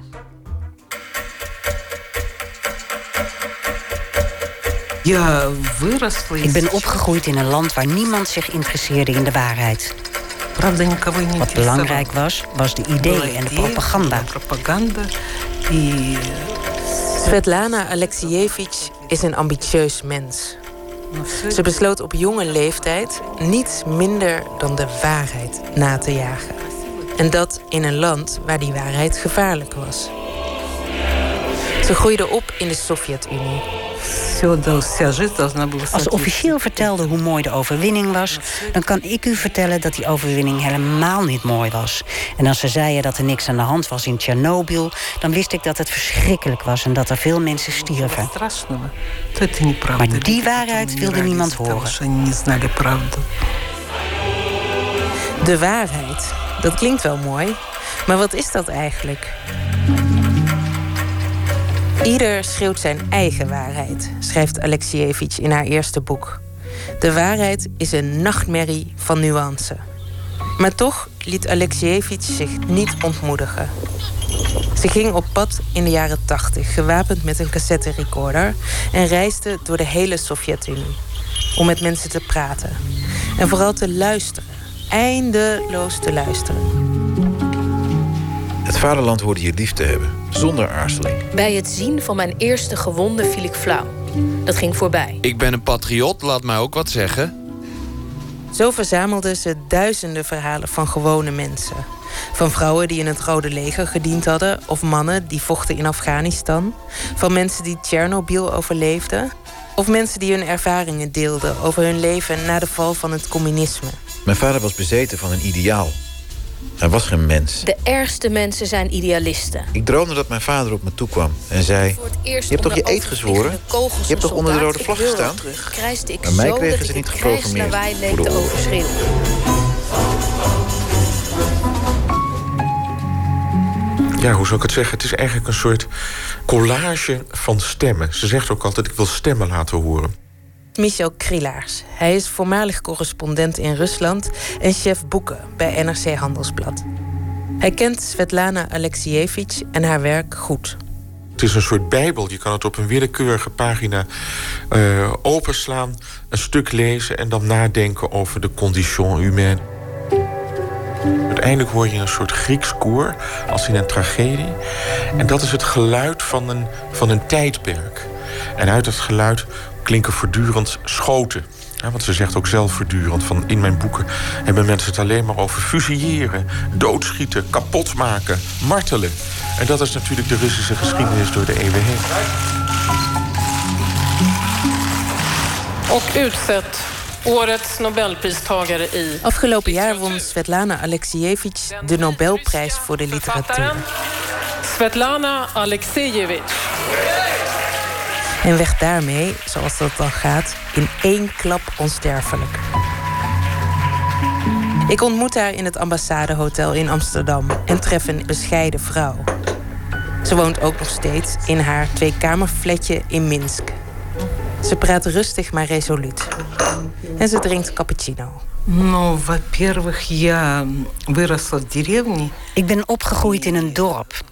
Speaker 32: Ik ben opgegroeid in een land waar niemand zich interesseerde in de waarheid. Wat belangrijk was, was de idee en de propaganda.
Speaker 33: Svetlana Alexievich is een ambitieus mens. Ze besloot op jonge leeftijd niets minder dan de waarheid na te jagen. En dat in een land waar die waarheid gevaarlijk was. Ze groeide op in de Sovjet-Unie.
Speaker 32: Als ze officieel vertelde hoe mooi de overwinning was, dan kan ik u vertellen dat die overwinning helemaal niet mooi was. En als ze zeiden dat er niks aan de hand was in Tsjernobyl, dan wist ik dat het verschrikkelijk was en dat er veel mensen stierven. Maar die waarheid wilde niemand horen.
Speaker 33: De waarheid, dat klinkt wel mooi, maar wat is dat eigenlijk? Ieder schreeuwt zijn eigen waarheid, schrijft Alexievich in haar eerste boek. De waarheid is een nachtmerrie van nuance. Maar toch liet Alexievich zich niet ontmoedigen. Ze ging op pad in de jaren 80, gewapend met een cassetterecorder, en reisde door de hele Sovjet-Unie om met mensen te praten en vooral te luisteren, eindeloos te luisteren.
Speaker 34: Het vaderland hoorde je lief te hebben, zonder aarzeling.
Speaker 35: Bij het zien van mijn eerste gewonde viel ik flauw. Dat ging voorbij.
Speaker 36: Ik ben een patriot, laat mij ook wat zeggen.
Speaker 33: Zo verzamelden ze duizenden verhalen van gewone mensen. Van vrouwen die in het Rode Leger gediend hadden, of mannen die vochten in Afghanistan. Van mensen die Tsjernobyl overleefden. Of mensen die hun ervaringen deelden over hun leven na de val van het communisme.
Speaker 34: Mijn vader was bezeten van een ideaal. Hij was geen mens.
Speaker 35: De ergste mensen zijn idealisten.
Speaker 34: Ik droomde dat mijn vader op me toekwam en zei... Je hebt toch je eed gezworen? Je hebt toch onder de rode vlag gestaan?
Speaker 35: Maar mij kregen ze niet geprogrammeerd voor de overschreeuwen.
Speaker 37: Ja, hoe zou ik het zeggen? Het is eigenlijk een soort collage van stemmen. Ze zegt ook altijd, ik wil stemmen laten horen.
Speaker 33: Michel Krielaars. Hij is voormalig correspondent in Rusland en chef boeken bij NRC Handelsblad. Hij kent Svetlana Alexievich en haar werk goed.
Speaker 37: Het is een soort bijbel. Je kan het op een willekeurige pagina uh, openslaan, een stuk lezen en dan nadenken over de condition humaine. Uiteindelijk hoor je een soort Grieks koor, als in een tragedie. En dat is het geluid van een, van een tijdperk. En uit het geluid klinken voortdurend schoten. Ja, want ze zegt ook zelf voortdurend van in mijn boeken hebben mensen het alleen maar over fusilleren, doodschieten, kapotmaken, martelen. En dat is natuurlijk de Russische geschiedenis door de eeuwen heen.
Speaker 38: Utsett årets Nobelpristagare i...
Speaker 33: Afgelopen jaar won Svetlana Alexievich de Nobelprijs voor de literatuur.
Speaker 38: Svetlana Alexievich.
Speaker 33: En werd daarmee, zoals dat dan gaat, in één klap onsterfelijk. Ik ontmoet haar in het ambassadehotel in Amsterdam en tref een bescheiden vrouw. Ze woont ook nog steeds in haar tweekamerfletje in Minsk. Ze praat rustig maar resoluut. En ze drinkt cappuccino.
Speaker 32: Ik ben opgegroeid in een dorp.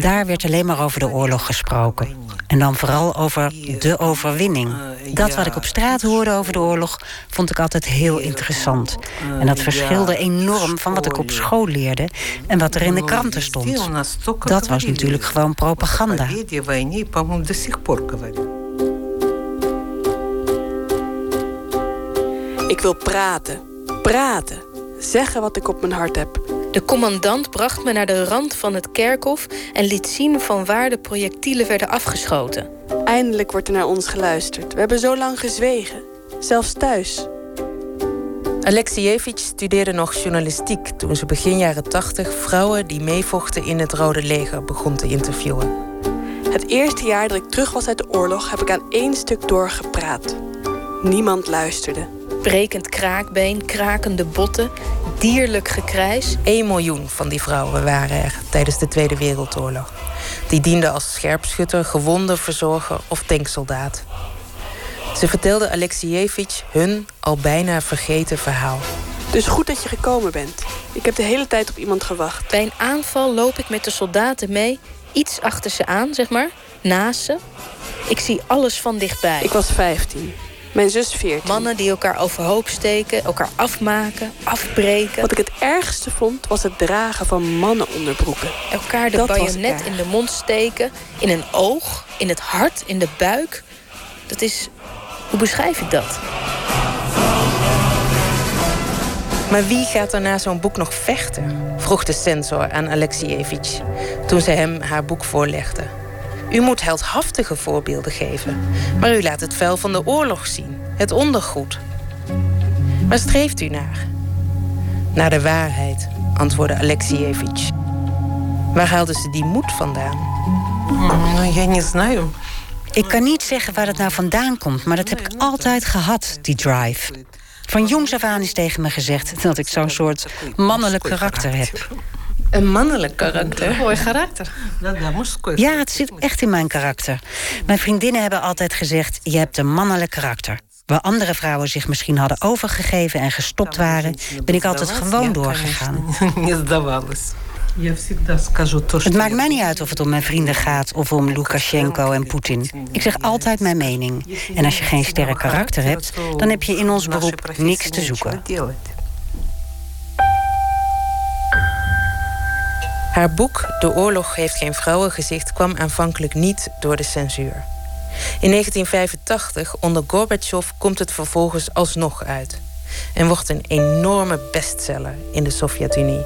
Speaker 32: Daar werd alleen maar over de oorlog gesproken. En dan vooral over de overwinning. Dat wat ik op straat hoorde over de oorlog vond ik altijd heel interessant. En dat verschilde enorm van wat ik op school leerde en wat er in de kranten stond. Dat was natuurlijk gewoon propaganda.
Speaker 33: Ik wil praten, praten, zeggen wat ik op mijn hart heb.
Speaker 35: De commandant bracht me naar de rand van het kerkhof en liet zien van waar de projectielen werden afgeschoten.
Speaker 39: Eindelijk wordt er naar ons geluisterd. We hebben zo lang gezwegen, zelfs thuis.
Speaker 33: Alexievich studeerde nog journalistiek toen ze begin jaren 80 vrouwen die meevochten in het Rode Leger begon te interviewen.
Speaker 40: Het eerste jaar dat ik terug was uit de oorlog heb ik aan één stuk doorgepraat. Niemand luisterde.
Speaker 35: Brekend kraakbeen, krakende botten, dierlijk gekrijs.
Speaker 33: 1 miljoen van die vrouwen waren er tijdens de Tweede Wereldoorlog. Die dienden als scherpschutter, gewondenverzorger of tanksoldaat. Ze vertelde Alexievich hun al bijna vergeten verhaal.
Speaker 40: Dus goed dat je gekomen bent. Ik heb de hele tijd op iemand gewacht.
Speaker 35: Bij een aanval loop ik met de soldaten mee, iets achter ze aan, zeg maar, naast ze. Ik zie alles van dichtbij.
Speaker 40: Ik was 15. Mijn zus 14.
Speaker 35: Mannen die elkaar overhoop steken, elkaar afmaken, afbreken.
Speaker 40: Wat ik het ergste vond, was het dragen van mannenonderbroeken.
Speaker 35: Elkaar de bajonet in de mond steken, in een oog, in het hart, in de buik. Dat is hoe beschrijf ik dat?
Speaker 33: Maar wie gaat er na zo'n boek nog vechten? vroeg de censor aan Alexievich toen zij hem haar boek voorlegde. U moet heldhaftige voorbeelden geven, maar u laat het vuil van de oorlog zien, het ondergoed. Waar streeft u naar? Naar de waarheid, antwoordde Alexievich. Waar haalden ze die moed vandaan?
Speaker 32: Я не знаю. Ik kan niet zeggen waar het nou vandaan komt, maar dat heb ik altijd gehad, die drive. Van jongs af aan is tegen me gezegd dat ik zo'n soort mannelijk karakter heb.
Speaker 33: Een mannelijk karakter?
Speaker 35: Mooi karakter.
Speaker 32: Ja, het zit echt in mijn karakter. Mijn vriendinnen hebben altijd gezegd: je hebt een mannelijk karakter. Waar andere vrouwen zich misschien hadden overgegeven en gestopt waren, ben ik altijd gewoon doorgegaan. Het maakt mij niet uit of het om mijn vrienden gaat of om Lukashenko en Poetin. Ik zeg altijd mijn mening. En als je geen sterk karakter hebt, dan heb je in ons beroep niks te zoeken.
Speaker 33: Haar boek De oorlog heeft geen vrouwengezicht kwam aanvankelijk niet door de censuur. In 1985, onder Gorbachev, komt het vervolgens alsnog uit. En wordt een enorme bestseller in de Sovjet-Unie.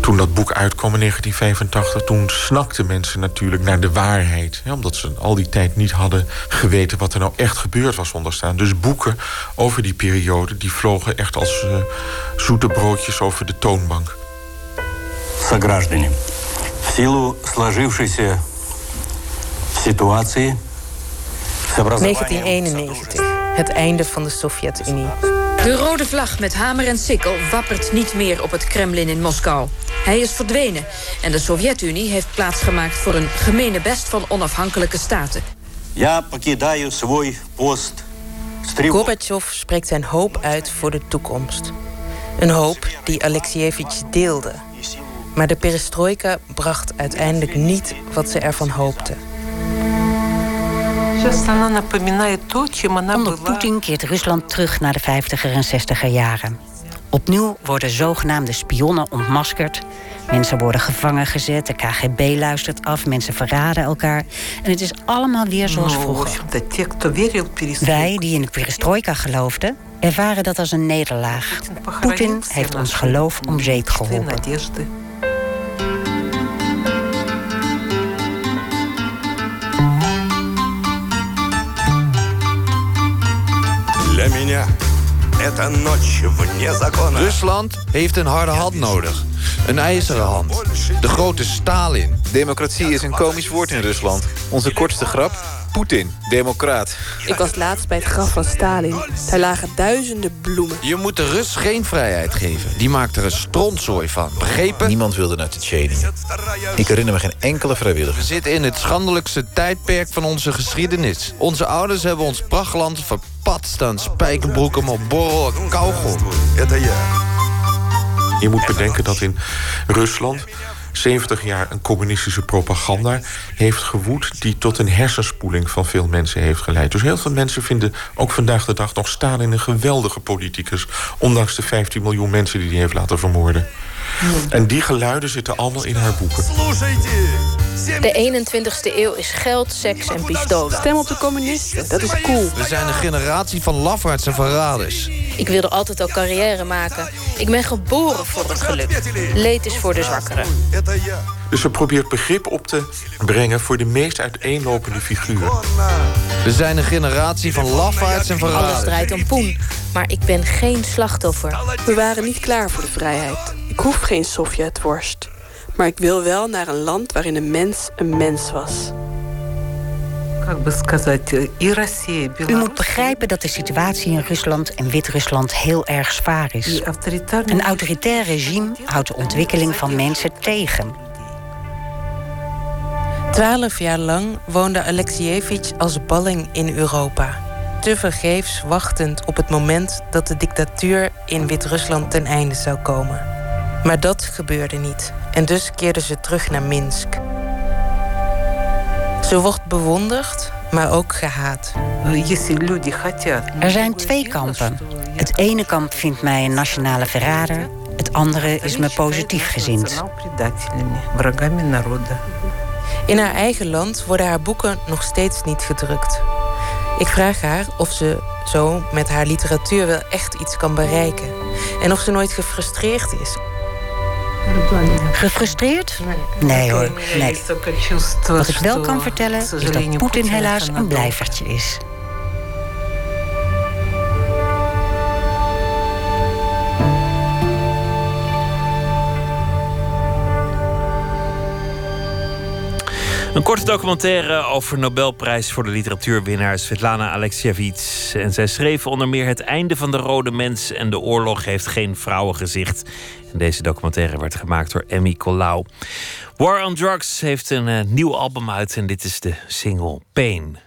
Speaker 37: Toen dat boek uitkwam in 1985, toen snakten mensen natuurlijk naar de waarheid. omdat ze al die tijd niet hadden geweten wat er nou echt gebeurd was onderstaan. Dus boeken over die periode, die vlogen echt als uh, zoete broodjes over de toonbank
Speaker 41: Сограждане, в силу сложившейся ситуации
Speaker 33: 1991, het einde van de Sovjet-Unie.
Speaker 9: De rode vlag met hamer en sikkel wappert niet meer op het Kremlin in Moskou. Hij is verdwenen en de Sovjet-Unie heeft plaatsgemaakt voor een gemene best van onafhankelijke staten.
Speaker 41: Ja, покидаю свой пост.
Speaker 33: Gorbachev spreekt zijn hoop uit voor de toekomst. Een hoop die Alexievich deelde. Maar de perestroika bracht uiteindelijk niet wat ze ervan hoopte.
Speaker 32: Onder Poetin keert Rusland terug naar de 50er en 60er jaren. Opnieuw worden zogenaamde spionnen ontmaskerd. Mensen worden gevangen gezet, de KGB luistert af, mensen verraden elkaar. En het is allemaal weer zoals vroeger. Wij, die in de perestroika geloofden, ervaren dat als een nederlaag. Poetin heeft ons geloof om zeep geholpen.
Speaker 36: Rusland heeft een harde hand nodig. Een ijzeren hand. De grote Stalin.
Speaker 34: Democratie is een komisch woord in Rusland. Onze kortste grap? Poetin, democraat.
Speaker 40: Ik was laatst bij het graf van Stalin. Daar lagen duizenden bloemen.
Speaker 36: Je moet de Rus geen vrijheid geven. Die maakt er een strontzooi van. Begrepen?
Speaker 34: Niemand wilde naar Tsjetsjenië. Ik herinner me geen enkele vrijwilliger.
Speaker 36: We zitten in het schandelijkste tijdperk van onze geschiedenis. Onze ouders hebben ons prachtland verpatst staan spijkerbroeken en kauwgom.
Speaker 37: Je moet bedenken dat in Rusland 70 jaar een communistische propaganda heeft gewoed... die tot een hersenspoeling van veel mensen heeft geleid. Dus heel veel mensen vinden ook vandaag de dag nog Stalin een geweldige politicus... ondanks de 15 miljoen mensen die hij heeft laten vermoorden. En die geluiden zitten allemaal in haar boeken.
Speaker 35: De 21ste eeuw is geld, seks en pistolen.
Speaker 40: Stem op de communisten, dat is cool.
Speaker 36: We zijn een generatie van lafaards en verraders.
Speaker 35: Ik wilde altijd al carrière maken. Ik ben geboren voor het geluk. Leed is voor de zwakkeren.
Speaker 42: Dus ze probeert begrip op te brengen voor de meest uiteenlopende figuren.
Speaker 43: We zijn een generatie van lafaards en verraders.
Speaker 35: Alles draait om poen, maar ik ben geen slachtoffer.
Speaker 40: We waren niet klaar voor de vrijheid. Ik hoef geen Sovjetworst. Maar ik wil wel naar een land waarin een mens een mens was.
Speaker 32: U moet begrijpen dat de situatie in Rusland en Wit-Rusland heel erg zwaar is. Een autoritair regime houdt de ontwikkeling van mensen tegen.
Speaker 33: Twaalf jaar lang woonde Alexievich als balling in Europa. Tevergeefs wachtend op het moment dat de dictatuur in Wit-Rusland ten einde zou komen. Maar dat gebeurde niet. En dus keerde ze terug naar Minsk. Ze wordt bewonderd, maar ook gehaat.
Speaker 32: Er zijn twee kampen. Het ene kamp vindt mij een nationale verrader. Het andere is me positief gezind.
Speaker 33: In haar eigen land worden haar boeken nog steeds niet gedrukt. Ik vraag haar of ze zo met haar literatuur wel echt iets kan bereiken. En of ze nooit gefrustreerd is.
Speaker 32: Gefrustreerd? Nee hoor, nee. Wat ik wel kan vertellen is dat Poetin helaas een blijvertje is.
Speaker 37: Een korte documentaire over Nobelprijs voor de literatuurwinnaar Svetlana Alexievich. En zij schreef onder meer Het einde van de rode mens en de oorlog heeft geen vrouwengezicht. Deze documentaire werd gemaakt door Emmy Colau. War on Drugs heeft een uh, nieuw album uit en dit is de single Pain.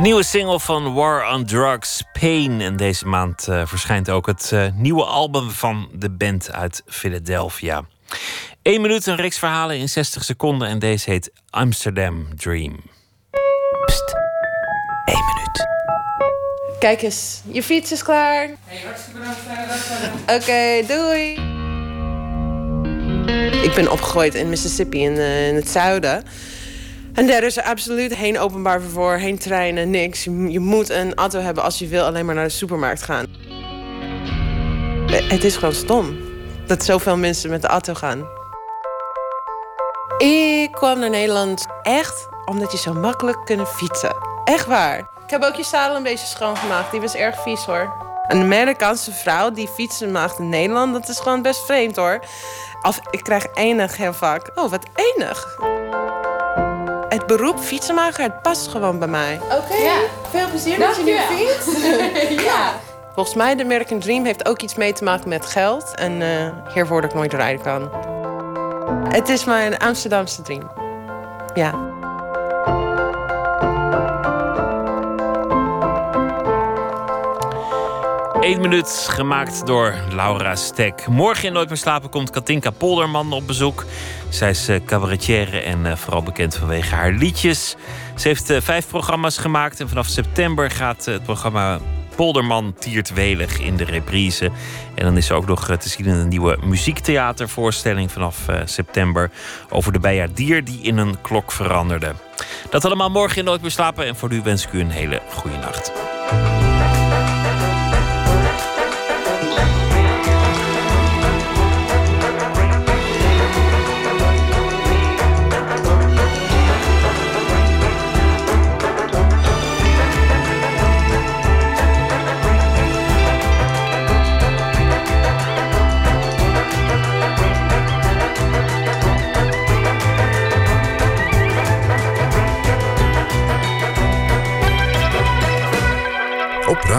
Speaker 4: De nieuwe single van War on Drugs, Pain. En deze maand uh, verschijnt ook het uh, nieuwe album van de band uit Philadelphia. Eén minuut, een reeks verhalen in 60 seconden. En deze heet Amsterdam Dream.
Speaker 44: Pst, één minuut.
Speaker 45: Kijk eens, je fiets is klaar.
Speaker 46: Hey, hartstikke bedankt.
Speaker 45: Oké, okay, doei. Ik ben opgegroeid in Mississippi in, uh, in het zuiden. En daar is er absoluut geen openbaar vervoer, geen treinen, niks. Je, je, moet een auto hebben als je wil alleen maar naar de supermarkt gaan. Het is gewoon stom dat zoveel mensen met de auto gaan. Ik kwam naar Nederland echt omdat je zo makkelijk kunt fietsen. Echt waar. Ik heb ook je zadel een beetje schoongemaakt. Die was erg vies hoor. Een Amerikaanse vrouw die fietsen maakt in Nederland, dat is gewoon best vreemd hoor. Of ik krijg enig heel vaak. Oh, wat enig het beroep fietsenmaker, het past gewoon bij mij. Oké, ja. veel plezier met je nieuwe fiets. ja. Volgens mij, de American Dream heeft ook iets mee te maken met geld. En uh, hiervoor dat ik nooit rijden kan. Het is mijn Amsterdamse dream. Ja.
Speaker 4: Eén minuut, gemaakt door Laura Stek. Morgen in Nooit meer slapen komt Katinka Polderman op bezoek. Zij is uh, cabaretière en uh, vooral bekend vanwege haar liedjes. Ze heeft uh, vijf programma's gemaakt en vanaf september gaat het programma Polderman tiert welig in de reprise. En dan is ze ook nog te zien in een nieuwe muziektheatervoorstelling vanaf september over de bijaardier die in een klok veranderde. Dat allemaal morgen in Nooit meer slapen en voor nu wens ik u een hele goede nacht.